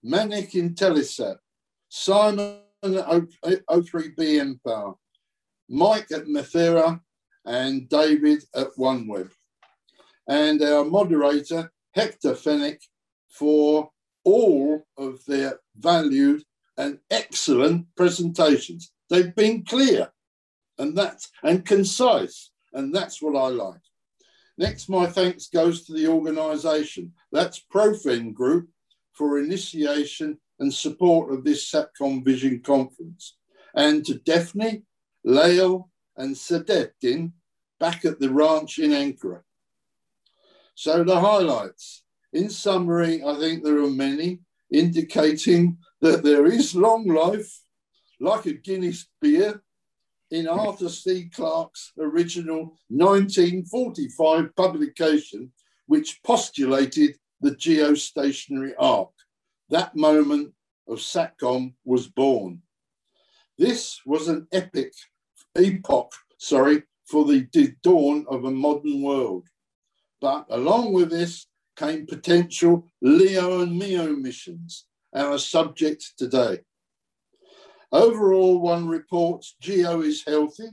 Manik in Telesat, Simon at O3B mPOWER, Mike at Methera, and David at OneWeb. And our moderator, Hector Fenech, for all of their valued and excellent presentations. They've been clear and that's and concise, and that's what I like. Next, my thanks goes to the organisation. That's Profen Group for initiation and support of this SATCOM Vision Conference. And to Daphne, Lael, and Sadettin back at the ranch in Ankara. So the highlights. In summary, I think there are many indicating that there is long life, like a Guinness beer, in Arthur C. Clarke's original 1945 publication, which postulated the geostationary arc. That moment of SATCOM was born. This was an epic epoch, sorry, for the dawn of a modern world. But along with this came potential LEO and MEO missions, our subject today. Overall, one reports GEO is healthy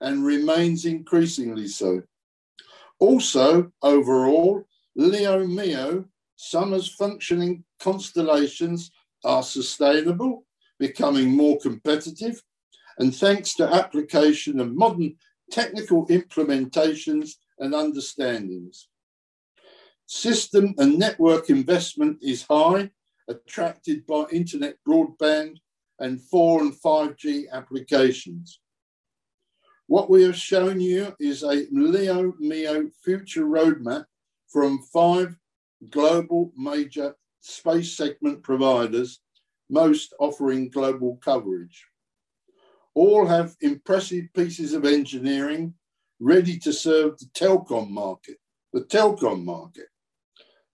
and remains increasingly so. Also, overall, Leo MEO, some as functioning constellations are sustainable, becoming more competitive, and thanks to application of modern technical implementations and understandings. System and network investment is high, attracted by internet broadband and 4 and 5G applications. What we have shown you is a LEO MEO future roadmap from five global major space segment providers, most offering global coverage. All have impressive pieces of engineering ready to serve the telecom market, the telecom market.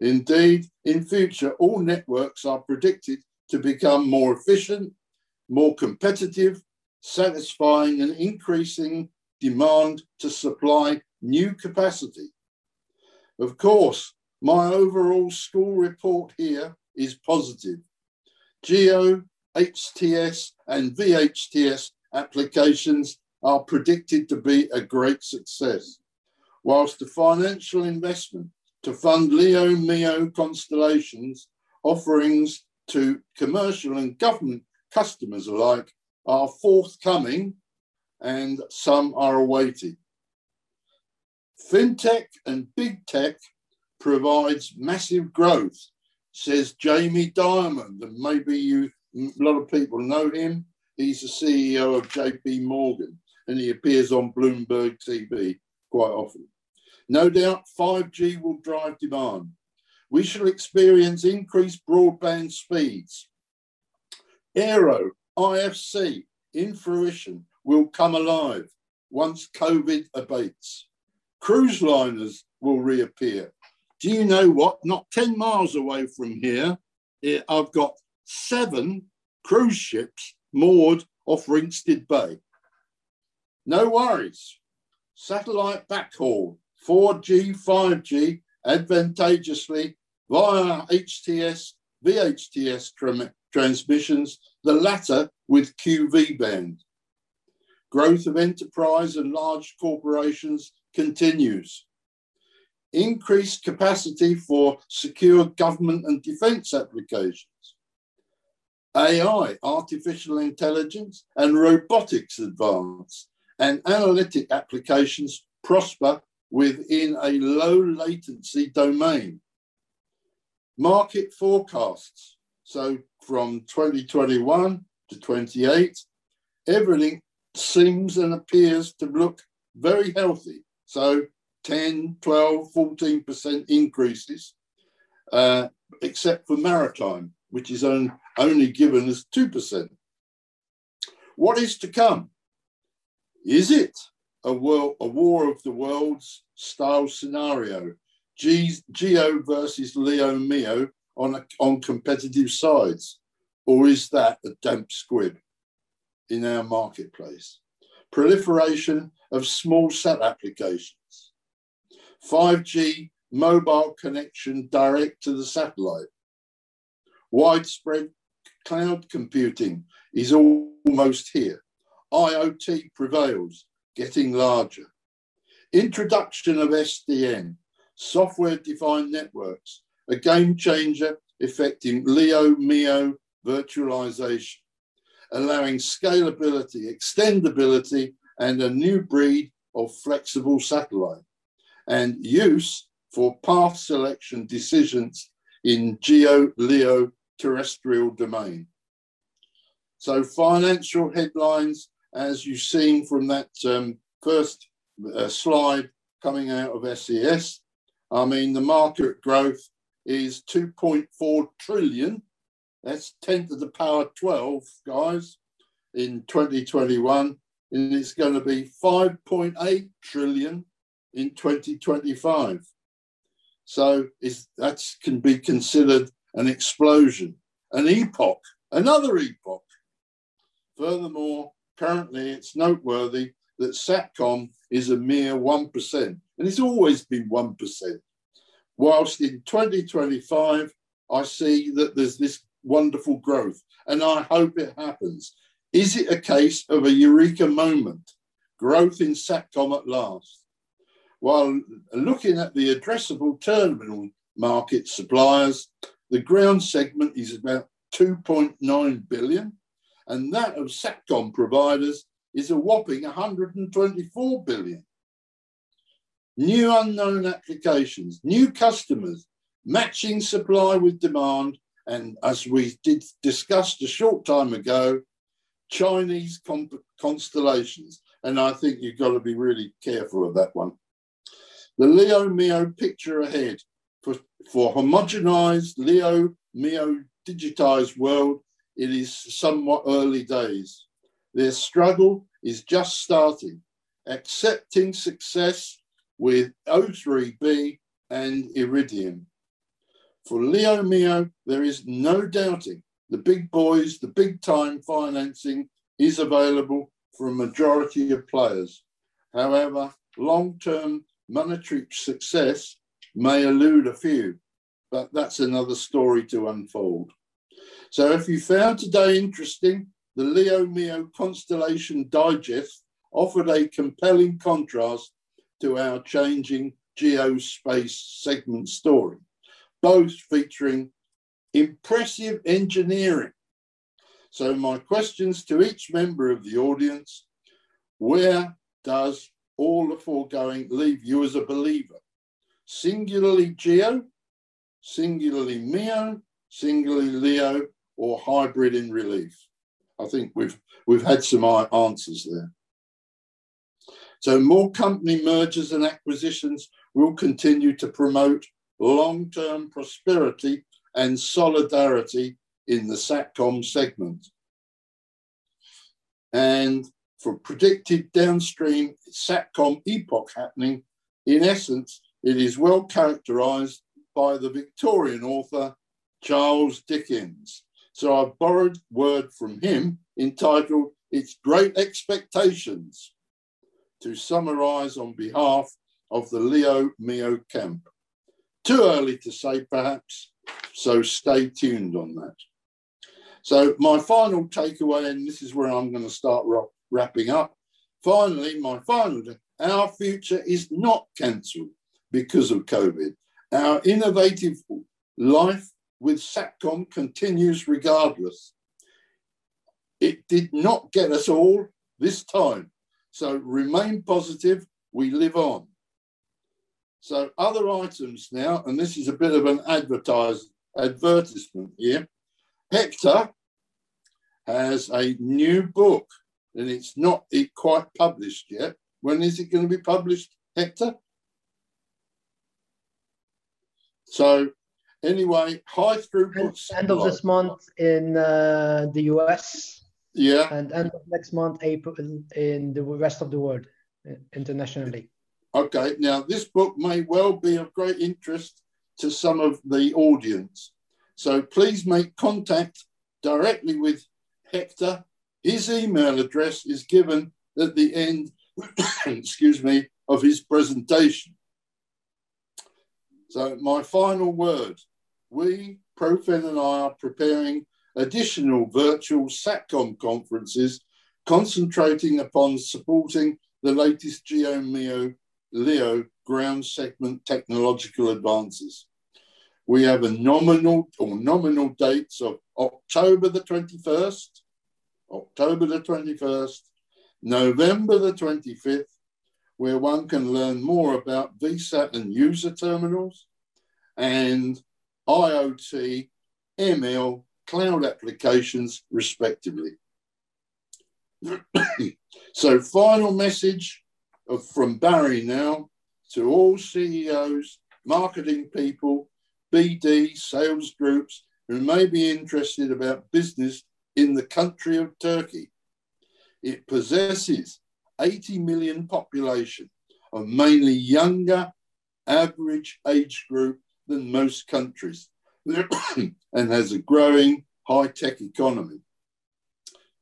Indeed, in future, all networks are predicted to become more efficient, more competitive, satisfying an increasing demand to supply new capacity. Of course, my overall school report here is positive. GEO, HTS, and VHTS applications are predicted to be a great success, whilst the financial investment to fund LEO MEO constellations offerings to commercial and government customers alike are forthcoming and some are awaited. FinTech and Big Tech provides massive growth, says Jamie Dimon, and maybe you a lot of people know him. He's the CEO of JP Morgan and he appears on Bloomberg TV quite often. No doubt 5G will drive demand. We shall experience increased broadband speeds. Aero, IFC, in fruition, will come alive once COVID abates. Cruise liners will reappear. Do you know what? Not 10 miles away from here, eh, I've got seven cruise ships moored off Ringstead Bay. No worries. Satellite backhaul 4G, 5G advantageously via HTS, VHTS transmissions, the latter with QV band. Growth of enterprise and large corporations continues. Increased capacity for secure government and defense applications. AI, artificial intelligence, and robotics advance, and analytic applications prosper within a low latency domain. Market forecasts. So from 2021 to 28, everything seems and appears to look very healthy. So 10, 12, 14% increases, uh, except for maritime, which is on, only given as 2%. What is to come? Is it a, world, a war of the worlds style scenario. Geo versus Leo MEO on, on competitive sides? Or is that a damp squib in our marketplace? Proliferation of small sat applications. 5G mobile connection direct to the satellite. Widespread cloud computing is almost here. IoT prevails getting larger. Introduction of SDN, software defined networks, a game changer affecting LEO, MEO virtualization, allowing scalability, extendability, and a new breed of flexible satellite, and use for path selection decisions in geo LEO terrestrial domain. So financial headlines as you've seen from that um, first uh, slide coming out of SES. I mean, the market growth is 2.4 trillion. That's 10 to the power 12, guys, in 2021. And it's going to be 5.8 trillion in 2025. So that can be considered an explosion, an epoch, another epoch Furthermore, currently it's noteworthy that SATCOM is a mere 1%, and it's always been 1%. Whilst in 2025, I see that there's this wonderful growth, and I hope it happens. Is it a case of a eureka moment? Growth in SATCOM at last. While looking at the addressable terminal market suppliers, the ground segment is about 2.9 billion, and that of SATCOM providers is a whopping 124 billion. New unknown applications, new customers, matching supply with demand, and as we did discussed a short time ago, Chinese constellations. And I think you've got to be really careful of that one. The Leo MEO picture ahead for, for homogenized Leo MEO digitized world, it is somewhat early days. Their struggle is just starting, accepting success with O3B and Iridium. For Leo MEO, there is no doubting the big boys, the big time financing is available for a majority of players. However, long term monetary success may elude a few, but that's another story to unfold. So if you found today interesting, the Leo MEO Constellation Digest offered a compelling contrast to our changing geospace segment story, both featuring impressive engineering. So my questions to each member of the audience, where does all the foregoing leave you as a believer? Singularly geo, singularly MEO, singularly Leo, or hybrid in relief? I think we've we've had some answers there. So more company mergers and acquisitions will continue to promote long-term prosperity and solidarity in the SATCOM segment. And for predicted downstream SATCOM epoch happening, in essence, it is well characterized by the Victorian author Charles Dickens. So I've borrowed word from him entitled It's Great Expectations to summarize on behalf of the Leo MEO camp. Too early to say, perhaps, so stay tuned on that. So, my final takeaway, and this is where I'm going to start wrapping up. Finally, my final, our future is not cancelled because of COVID. Our innovative life with SATCOM continues regardless. It did not get us all this time. So remain positive, we live on. So other items now, and this is a bit of an advertise, advertisement here. Hector has a new book, and it's not it quite published yet. When is it going to be published, Hector? So anyway, high throughput. End of this month in uh, the US. Yeah. And end of next month, April, in the rest of the world, internationally. Okay, now this book may well be of great interest to some of the audience. So please make contact directly with Hector. His email address is given at the end, excuse me, of his presentation. So my final word, we, Profen and I are preparing additional virtual SATCOM conferences concentrating upon supporting the latest GeoMEO LEO ground segment technological advances. We have a nominal or nominal dates of October the 21st, October the 21st, November the 25th, where one can learn more about VSAT and user terminals and IoT, ML, cloud applications, respectively. so, final message of, from Barry now to all CEOs, marketing people, BD, sales groups who may be interested about business in the country of Turkey. It possesses 80 million population of mainly younger average age group than most countries and has a growing high-tech economy.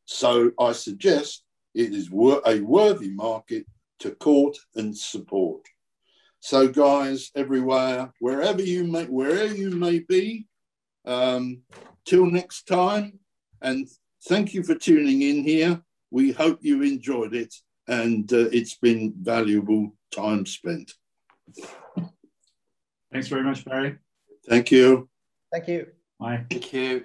So I suggest it is a worthy market to court and support. So, guys, everywhere, wherever you may, wherever you may be, um, till next time, and thank you for tuning in here. We hope you enjoyed it, and uh, it's been valuable time spent. Thanks very much, Barry. Thank you. Thank you. Bye. Thank you.